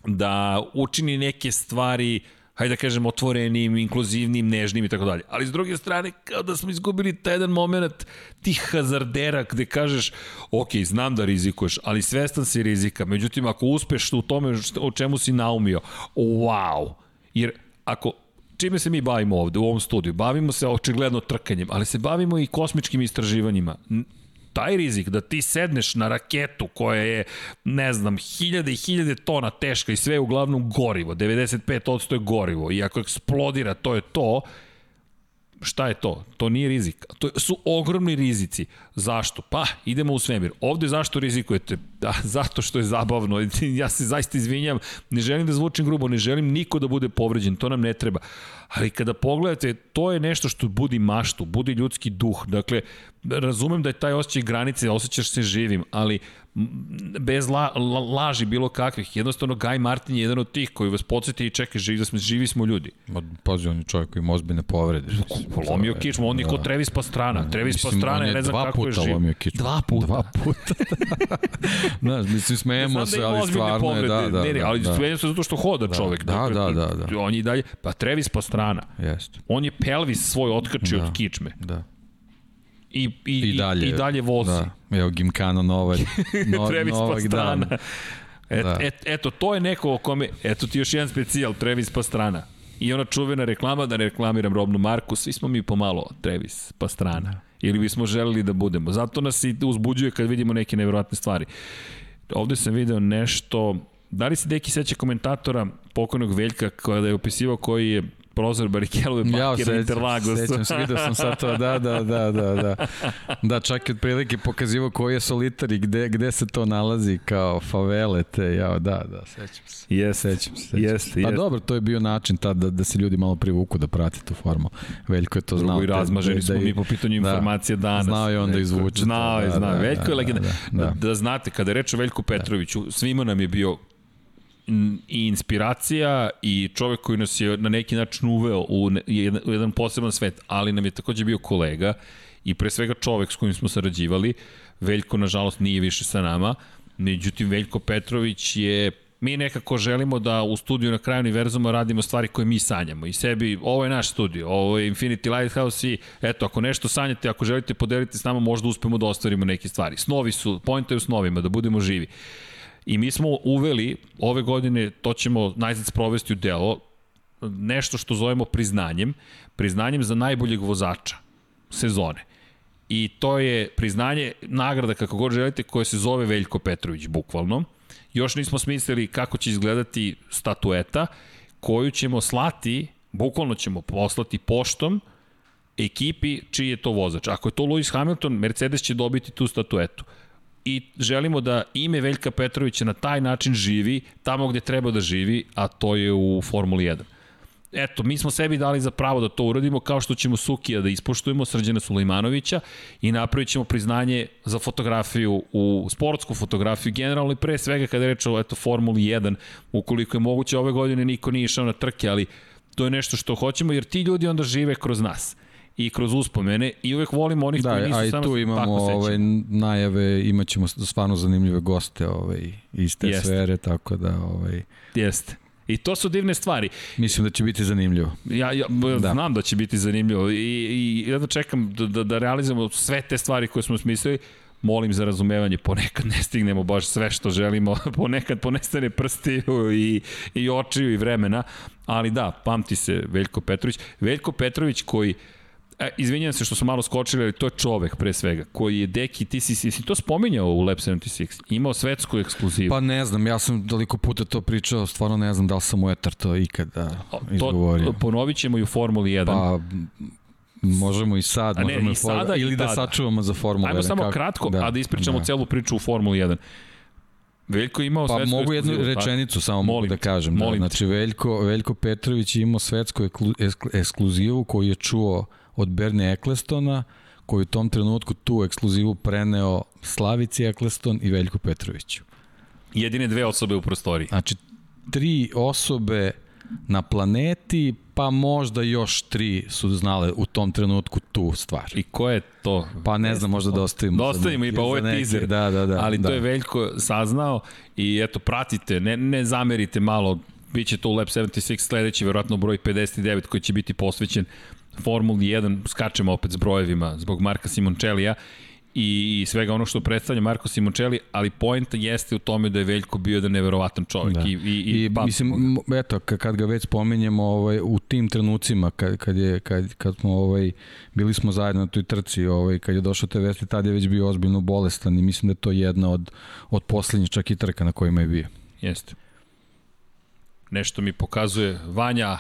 da učini neke stvari uh, hajde da kažem, otvorenim, inkluzivnim, nežnim i tako dalje. Ali s druge strane, kao da smo izgubili taj jedan moment tih hazardera gde kažeš, ok, znam da rizikuješ, ali svestan si rizika. Međutim, ako uspeš u tome o čemu si naumio, wow. Jer ako čime se mi bavimo ovde u ovom studiju? Bavimo se očigledno trkanjem, ali se bavimo i kosmičkim istraživanjima taj rizik da ti sedneš na raketu koja je, ne znam, hiljade i hiljade tona teška i sve uglavnom gorivo, 95% je gorivo i ako eksplodira, to je to, šta je to? To nije rizik. To su ogromni rizici. Zašto? Pa, idemo u svemir. Ovde zašto rizikujete? Da, zato što je zabavno. Ja se zaista izvinjam. Ne želim da zvučim grubo, ne želim niko da bude povređen. To nam ne treba. Ali kada pogledate, to je nešto što budi maštu, budi ljudski duh. Dakle, razumem da je taj osjećaj granice, osjećaš se živim, ali bez la, la, laži bilo kakvih. Jednostavno, Guy Martin je jedan od tih koji vas podsjeti i čeka, živi, da smo, živi smo ljudi. Pazi, on je čovjek koji ima ozbiljne povrede. Lomio kičmu, on je da. kod Trevis Pastrana. Trevis Pastrana, ne znam kako je živ. Lomio kičmu. Dva puta. Dva puta. Znaš, mislim, smejemo se, ali stvarno je, da, da. Ne, ne, ali da. smejemo se zato što hoda da. čovek. Da, dakle, da, da, da. On je i dalje, pa Trevis Pastrana. Jeste. On je pelvis svoj otkačio da. od kičme. Da i, i, I, dalje, i dalje vozi. Da. Evo Gimkana Novak, no, Travis Novak Pastrana. Et, da. et, eto, to je neko o kome, eto ti još jedan specijal, Travis Pastrana. I ona čuvena reklama, da ne reklamiram robnu marku, svi smo mi pomalo Travis Pastrana. Da. Ili bismo želeli da budemo. Zato nas i uzbuđuje kad vidimo neke nevjerojatne stvari. Ovde sam video nešto, da li se deki seća komentatora pokojnog Veljka koja da je opisivao koji je prozor Barikelove Bakira ja, Interlagos. Sećam se, vidio sam sad to, da, da, da, da, da. Da, čak i otprilike pokazivo koji je solitar i gde, gde se to nalazi kao favele te, ja, da, da, sećam se. Yes, sećam se. Sećam jeste, se. Pa dobro, to je bio način tad da, da se ljudi malo privuku da prate tu formu. Veljko je to znao. Drugo i razmaženi da, smo da, mi po pitanju da, informacije danas. Znao je onda izvuče. Znao je, da, znao. Da, Veljko da, je legenda. Da, da, da. da znate, kada reče Veljko Petroviću, svima nam je bio i inspiracija i čovek koji nas je na neki način uveo u, jedan, u jedan poseban svet, ali nam je takođe bio kolega i pre svega čovek s kojim smo sarađivali. Veljko, nažalost, nije više sa nama, međutim, Veljko Petrović je mi nekako želimo da u studiju na kraju univerzuma radimo stvari koje mi sanjamo i sebi, ovo je naš studio, ovo je Infinity Lighthouse i eto, ako nešto sanjate, ako želite podeliti s nama, možda uspemo da ostvarimo neke stvari. Snovi su, pojenta je u snovima, da budemo živi. I mi smo uveli, ove godine, to ćemo najzad sprovesti u delo, nešto što zovemo priznanjem, priznanjem za najboljeg vozača sezone. I to je priznanje, nagrada kako god želite, koja se zove Veljko Petrović, bukvalno. Još nismo smislili kako će izgledati statueta, koju ćemo slati, bukvalno ćemo poslati poštom, ekipi čiji je to vozač. Ako je to Lewis Hamilton, Mercedes će dobiti tu statuetu i želimo da ime Veljka Petrovića na taj način živi tamo gde treba da živi, a to je u Formuli 1. eto, mi smo sebi dali za pravo da to uradimo, kao što ćemo Sukija da ispoštujemo, Srđana Sulejmanovića i napravit ćemo priznanje za fotografiju, u sportsku fotografiju, generalno i pre svega kada je reč o eto, Formuli 1, ukoliko je moguće ove godine niko nije išao na trke, ali to je nešto što hoćemo, jer ti ljudi onda žive kroz nas i kroz uspomene i uvek volimo onih da, koji nisu samo Da, a i tu imamo ovaj, najave, imaćemo stvarno zanimljive goste ovaj, iz te Jeste. sfere, tako da... Ovaj... Jeste. I to su divne stvari. Mislim da će biti zanimljivo. Ja, ja da. znam da će biti zanimljivo i, i ja da čekam da, da, da realizujemo sve te stvari koje smo smislili molim za razumevanje, ponekad ne stignemo baš sve što želimo, ponekad ponestane prstiju i, i očiju i vremena, ali da, pamti se Veljko Petrović. Veljko Petrović koji E, izvinjam se što smo malo skočili, ali to je čovek pre svega, koji je Deki, ti si, si, to spominjao u Lab 76, imao svetsku ekskluzivu. Pa ne znam, ja sam toliko puta to pričao, stvarno ne znam da li sam u etar to ikada izgovorio. To ponovit ćemo i u Formuli 1. Pa, Možemo i sad, a ne, možemo i sada ili da sačuvamo za Formulu 1. Ajmo samo kako? kratko, da, a da ispričamo da. celu priču u Formuli 1. Veljko imao pa svetsku mogu jednu rečenicu tako? samo mogu da kažem. Da, znači Veljko, Veljko Petrović je imao svetsku ekskluzivu koju je čuo od Bernie Ecclestona, koji u tom trenutku tu ekskluzivu preneo Slavici Eccleston i Veljku Petroviću. Jedine dve osobe u prostoriji. Znači, tri osobe na planeti, pa možda još tri su znale u tom trenutku tu stvar. I ko je to? Pa ne znam, možda da ostavimo. Da ostavimo i pa ovo je teaser. Da, da, da. Ali da. to je Veljko saznao i eto, pratite, ne, ne zamerite malo, Biće to u Lab 76 sledeći, verovatno broj 59 koji će biti posvećen Formuli 1, skačemo opet s brojevima zbog Marka Simoncellija i svega ono što predstavlja Marko Simoncelli, ali point jeste u tome da je Veljko bio da neverovatan čovjek da. i, i, i, I mislim, eto, kad ga već spominjemo ovaj, u tim trenucima kad, kad, je, kad, kad smo ovaj, bili smo zajedno na toj trci, ovaj, kad je došao te vesti, tad je već bio ozbiljno bolestan i mislim da je to jedna od, od poslednjih čak i trka na kojima je bio. Jeste. Nešto mi pokazuje Vanja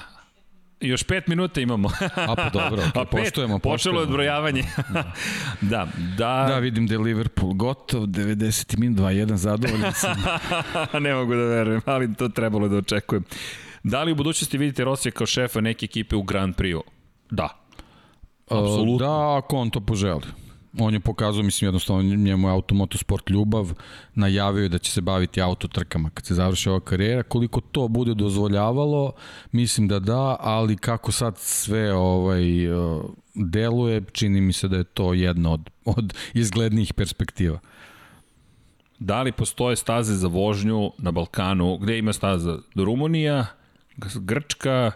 Još pet minuta imamo. A pa dobro, okay, pet, poštujemo, Počelo je odbrojavanje. da. da, da. Da, vidim da je Liverpool gotov, 90 min, 2-1, zadovoljan sam. ne mogu da verujem, ali to trebalo da očekujem. Da li u budućnosti vidite Rosija kao šefa neke ekipe u Grand Prix-u? Da. Apsolutno. Da, ako on to poželi on je pokazao, mislim, jednostavno njemu je automotosport ljubav, najavio je da će se baviti autotrkama kad se završi ova karijera. Koliko to bude dozvoljavalo, mislim da da, ali kako sad sve ovaj deluje, čini mi se da je to jedna od, od izglednijih perspektiva. Da li postoje staze za vožnju na Balkanu? Gde ima staza? Rumunija, Grčka,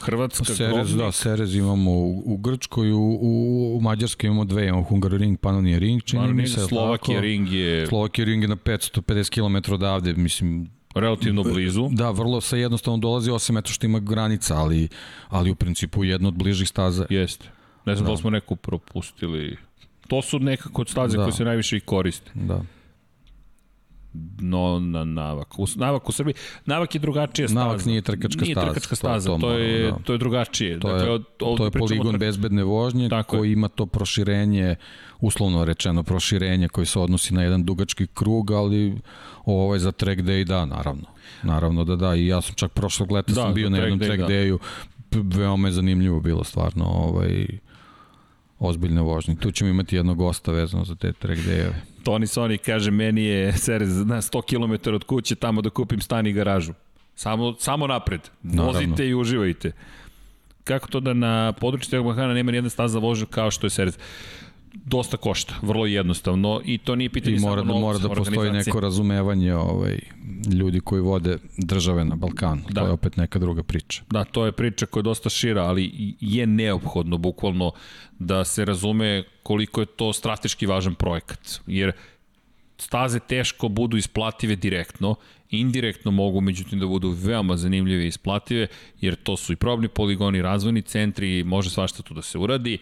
Hrvatska, Serez, Grobnik. Da, Serez imamo u, u Grčkoj, u, u, u Mađarskoj imamo dve, imamo Hungaroring, Panonija Ring, čini mi se. Slovakija Ring je... Slovakija Ring je na 550 km odavde, mislim, relativno blizu. Da, vrlo sa jednostavno dolazi, osim eto što ima granica, ali, ali u principu jedno od bližih staza. Jeste. Ne znam da, da li smo neku propustili. To su nekako staze da. koje se najviše i koriste. Da no na Navak. U, navak u Srbiji, Navak je drugačija staza. Navak nije trkačka nije staza. Nije trkačka staza, to, to, je, da. to je drugačije. To dakle, je, od, to je poligon trk... bezbedne vožnje Tako koji je. ima to proširenje, uslovno rečeno proširenje koji se odnosi na jedan dugački krug, ali ovo je za track day, da, naravno. Naravno da da, i ja sam čak prošlog leta da, sam bio na jednom track da. dayu, veoma je zanimljivo bilo stvarno, ovaj, ozbiljne vožnje. Tu ćemo imati jednog gosta vezano za te track day-eve. Toni Soni kaže, meni je Serez na 100 km od kuće tamo da kupim stan i garažu. Samo, samo napred. Vozite Naravno. i uživajte. Kako to da na području Tegomahana nema nijedna staza za vožnju kao što je Serez? Dosta košta, vrlo jednostavno i to nije pitanje I mora samo da, mora da postoji neko razumevanje ovaj, ljudi koji vode države na Balkanu. Da. To je opet neka druga priča. Da, to je priča koja je dosta šira, ali je neophodno bukvalno da se razume koliko je to strateški važan projekat. Jer staze teško budu isplative direktno, indirektno mogu međutim da budu veoma zanimljive i isplative, jer to su i probni poligoni, razvojni centri, može svašta tu da se uradi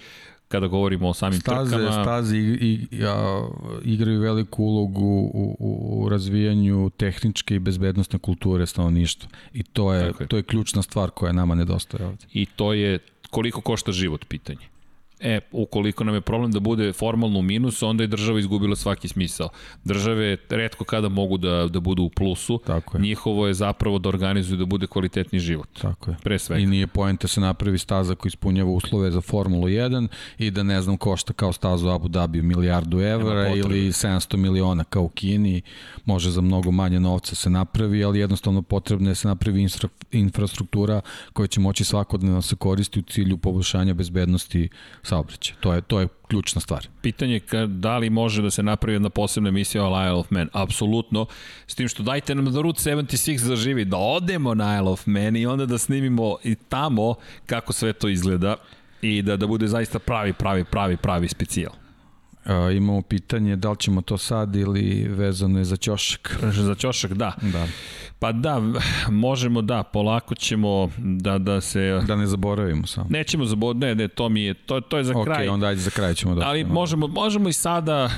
kada govorimo o samim staze, trkama. Staze i, i, a, igraju veliku ulogu u, u, u razvijanju tehničke i bezbednostne kulture stanovništva. I to je, je. to je ključna stvar koja nama nedostaje ovde. I to je koliko košta život pitanje. E, ukoliko nam je problem da bude formalno u minusu, onda je država izgubila svaki smisao. Države redko kada mogu da, da budu u plusu. Tako je. Njihovo je zapravo da organizuju da bude kvalitetni život. Tako je. Pre svega. I nije poenta da se napravi staza koji ispunjava uslove za Formulu 1 i da ne znam košta kao stazu Abu Dhabi milijardu evra ili 700 miliona kao u Kini. Može za mnogo manje novca se napravi, ali jednostavno potrebno je da se napravi infra, infrastruktura koja će moći svakodnevno da se koristi u cilju poboljšanja bezbednosti saobraćaja. To je, to je ključna stvar. Pitanje je da li može da se napravi jedna posebna emisija o Isle of Man. Apsolutno. S tim što dajte nam da Route 76 zaživi, da odemo na Isle of Man i onda da snimimo i tamo kako sve to izgleda i da, da bude zaista pravi, pravi, pravi, pravi specijal. Uh, imamo pitanje da li ćemo to sad ili vezano je za ćošak. Za ćošak, da. Da. Pa da, možemo da, polako ćemo da, da se... Da ne zaboravimo samo. Nećemo zaboraviti, ne, ne, to mi je, to, to je za okay, kraj. Ok, onda ajde za kraj ćemo da... Ali možemo, možemo i sada,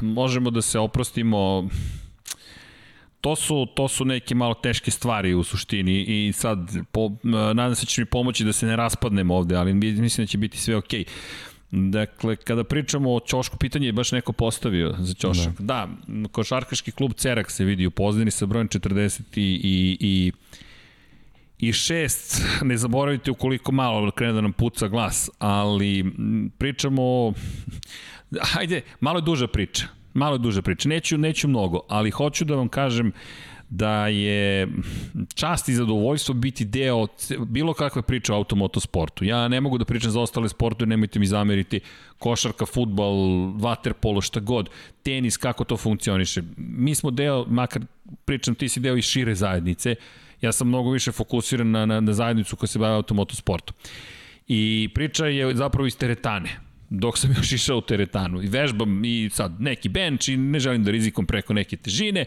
možemo da se oprostimo to su, to su neke malo teške stvari u suštini i sad po, nadam se da će mi pomoći da se ne raspadnemo ovde, ali mislim da će biti sve okej. Okay. Dakle, kada pričamo o Ćošku, pitanje je baš neko postavio za Ćošak. Da, da košarkaški klub Cerak se vidi u Pozdini sa brojem 40 i, i, i i šest, ne zaboravite ukoliko malo krene da nam puca glas, ali pričamo o... Hajde, malo je duža priča. Malo je duža priča. Neću, neću mnogo, ali hoću da vam kažem da je čast i zadovoljstvo biti deo bilo kakve priče o automotosportu. Ja ne mogu da pričam za ostale sportove, nemojte mi zameriti, košarka, futbal, vaterpolo, šta god, tenis, kako to funkcioniše. Mi smo deo, makar pričam, ti si deo i šire zajednice, ja sam mnogo više fokusiran na, na, na zajednicu koja se bavi automotosportom. I priča je zapravo iz teretane dok sam još išao u teretanu i vežbam i sad neki bench i ne želim da rizikom preko neke težine,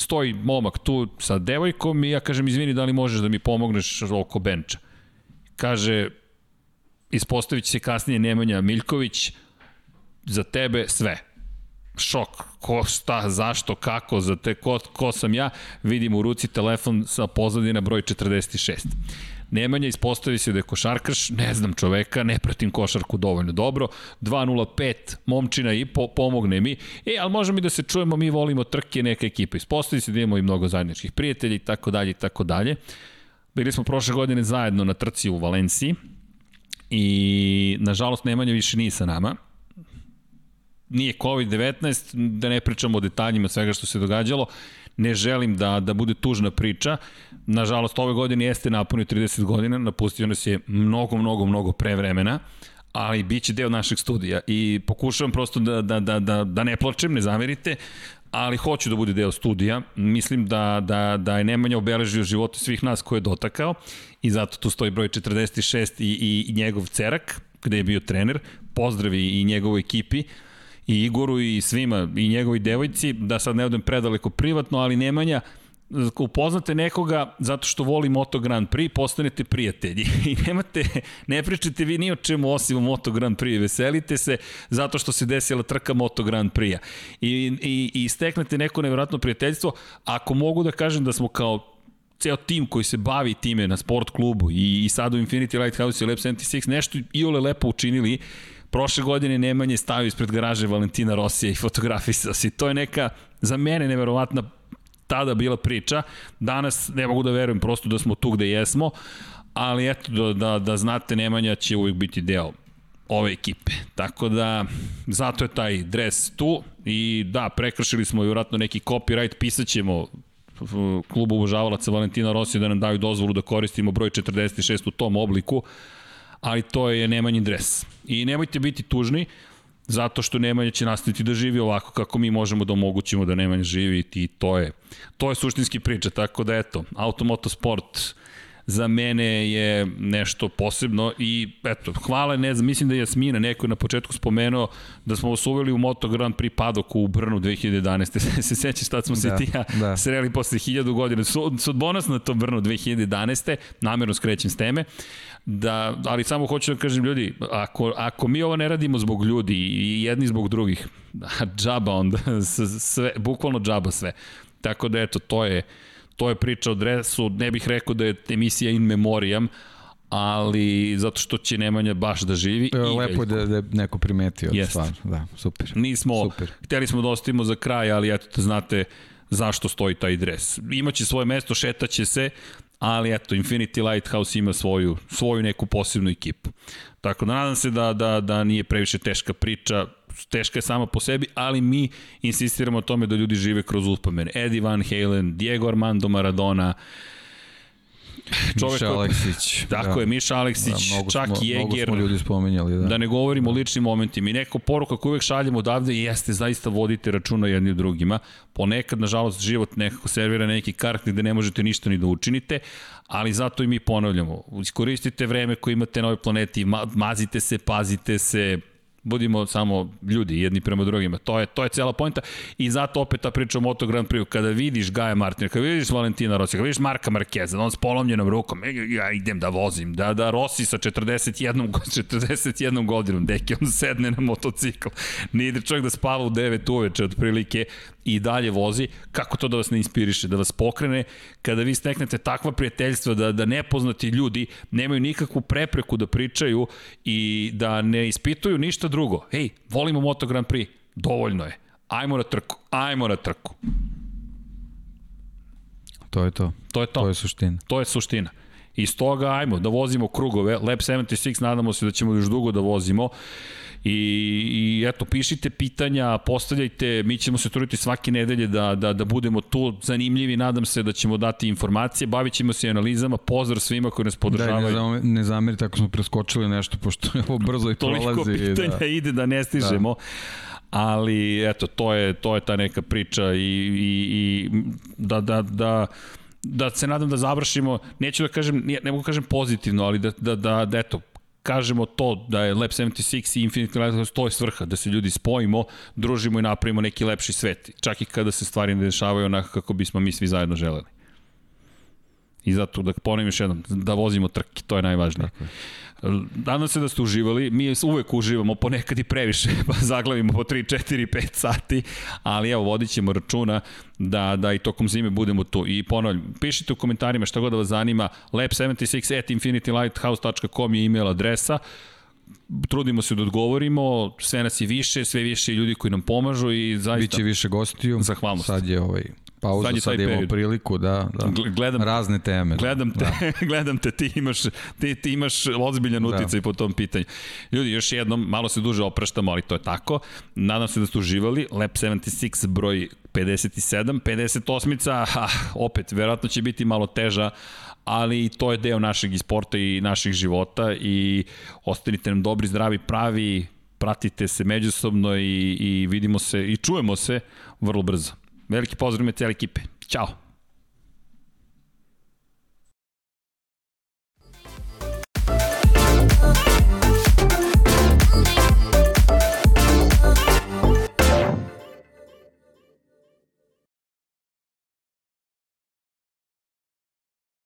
stoji momak tu sa devojkom i ja kažem izvini da li možeš da mi pomogneš oko benča. Kaže, ispostavit će se kasnije Nemanja Miljković, za tebe sve. Šok, ko, šta, zašto, kako, za te, ko, ko sam ja, vidim u ruci telefon sa pozadina broj 46. Nemanja ispostavi se da je košarkaš, ne znam čoveka, ne pratim košarku dovoljno dobro, 2.05, momčina i po, pomogne mi, e, ali možemo i da se čujemo, mi volimo trke neke ekipe, ispostavi se da imamo i mnogo zajedničkih prijatelja i tako dalje i tako dalje. Bili smo prošle godine zajedno na trci u Valenciji i nažalost Nemanja više nije sa nama, nije COVID-19, da ne pričamo o detaljima svega što se događalo, ne želim da, da bude tužna priča. Nažalost, ove godine jeste napunio 30 godina, napustio nas je mnogo, mnogo, mnogo pre vremena, ali bit će deo našeg studija i pokušavam prosto da, da, da, da, da ne plačem, ne zamerite, ali hoću da bude deo studija. Mislim da, da, da je Nemanja obeležio živote svih nas koje je dotakao i zato tu stoji broj 46 i, i, njegov cerak, gde je bio trener. Pozdravi i njegovoj ekipi i Igoru i svima i njegovi devojci, da sad ne odem predaleko privatno, ali Nemanja, upoznate nekoga zato što voli Moto Grand Prix, postanete prijatelji. I nemate, ne pričate vi ni o čemu osim o Moto Grand Prix, veselite se zato što se desila trka Moto Grand Prix-a. I, i, i steknete neko nevjerojatno prijateljstvo, ako mogu da kažem da smo kao ceo tim koji se bavi time na sport klubu i, i sad u Infinity Lighthouse i Lab 76 nešto i ole lepo učinili, Prošle godine Nemanje stavio ispred garaže Valentina Rosija i fotografisao se. To je neka, za mene, neverovatna tada bila priča. Danas ne mogu da verujem prosto da smo tu gde jesmo, ali eto, da, da, da znate, Nemanja će uvijek biti deo ove ekipe. Tako da, zato je taj dres tu i da, prekršili smo vjerojatno neki copyright, pisat ćemo klubu obožavalaca Valentina Rosija da nam daju dozvolu da koristimo broj 46 u tom obliku, ali to je Nemanjin dres. I nemojte biti tužni, zato što Nemanja će nastaviti da živi ovako kako mi možemo da omogućimo da Nemanja živi i to je, to je suštinski priča, tako da eto, automotosport za mene je nešto posebno i eto, hvala, ne znam, mislim da je Jasmina neko na početku spomenuo da smo vas uveli u Moto Grand Prix padok u Brnu 2011. se sećaš tad smo da, se ti ja da. sreli posle 1000 godina. Sud bonus na to Brnu 2011. Namerno skrećem s teme. Da, ali samo hoću da kažem ljudi, ako, ako mi ovo ne radimo zbog ljudi i jedni zbog drugih, džaba onda, sve, bukvalno džaba sve. Tako da eto, to je, to je priča o dresu, ne bih rekao da je emisija in memoriam, ali zato što će Nemanja baš da živi. E, lepo je da, da neko primetio, Jest. stvarno, da, super. Nismo, Super. hteli smo da ostavimo za kraj, ali eto da znate zašto stoji taj dres. Imaće svoje mesto, šetaće se, ali eto, Infinity Lighthouse ima svoju, svoju neku posebnu ekipu. Tako da nadam se da, da, da nije previše teška priča, teška je sama po sebi, ali mi insistiramo o tome da ljudi žive kroz uspomene. Eddie Van Halen, Diego Armando Maradona, čovek Miša Aleksić. Tako da. je, Miša Aleksić, da, mnogo čak smo, i Jeger. Mnogo smo ljudi spomenjali, da. Da ne govorimo o ličnim momentima. I neka poruka koju uvek šaljemo odavde jeste zaista vodite računa jedni u drugima. Ponekad, nažalost, život nekako servira neki kart gde ne možete ništa ni da učinite, ali zato i mi ponavljamo. Iskoristite vreme koje imate na ovoj planeti, mazite se, pazite se, budimo samo ljudi jedni prema drugima. To je to je cela poenta i zato opet ta priča o Moto Grand Prix kada vidiš Gaja Martina, kada vidiš Valentina Rossi, kada vidiš Marka Markeza, on s polomljenom rukom, e, ja idem da vozim, da da Rossi sa 41 41 godinom, deki on sedne na motocikl. Ne ide čovjek da spava u 9 uveče otprilike i dalje vozi, kako to da vas ne inspiriše, da vas pokrene, kada vi steknete takva prijateljstva, da, da nepoznati ljudi nemaju nikakvu prepreku da pričaju i da ne ispituju ništa drugo. Ej, volimo Moto Grand Prix, dovoljno je. Ajmo na trku, ajmo na trku. To je to. To je to. To je suština. To je suština. I stoga ajmo da vozimo krugove. Lab 76 nadamo se da ćemo još dugo da vozimo. I, i eto, pišite pitanja, postavljajte, mi ćemo se truditi svake nedelje da, da, da budemo tu zanimljivi, nadam se da ćemo dati informacije, bavit ćemo se analizama, pozdrav svima koji nas podržavaju. Da, ne, ne zamerite ako smo preskočili nešto, pošto je ovo brzo i prolazi. Toliko pitanja da. ide da ne stižemo. Da ali eto to je to je ta neka priča i, i, i da da da da se nadam da završimo, neću da kažem, ne mogu da kažem pozitivno, ali da, da, da, da eto, kažemo to da je Lab 76 i Infinity Lighthouse to je svrha, da se ljudi spojimo, družimo i napravimo neki lepši svet, čak i kada se stvari ne dešavaju onako kako bismo mi svi zajedno želeli. I zato da ponovim još jednom, da vozimo trke, to je najvažnije. Tako je. Nadam se da ste uživali, mi uvek uživamo, ponekad i previše, pa zaglavimo po 3, 4, 5 sati, ali evo, vodit ćemo računa da, da i tokom zime budemo tu. I ponavljam, pišite u komentarima šta god da vas zanima, lab76 at infinitylighthouse.com je email adresa, trudimo se da odgovorimo, sve nas je više, sve više ljudi koji nam pomažu i zaista... Biće više gostiju. Zahvalnost. Sad je ovaj pauza, sad, sad imamo priliku da, da gledam, razne teme. Da. Gledam te, da. gledam te, ti imaš, ti, ti imaš ozbiljan uticaj da. po tom pitanju. Ljudi, još jednom, malo se duže opraštamo, ali to je tako. Nadam se da ste uživali. Lab 76 broj 57, 58-ica, ha, opet, verovatno će biti malo teža, ali to je deo našeg sporta i naših života i ostanite nam dobri, zdravi, pravi, pratite se međusobno i, i vidimo se i čujemo se vrlo brzo. Veliki pozdrav me cijele ekipe. Ćao!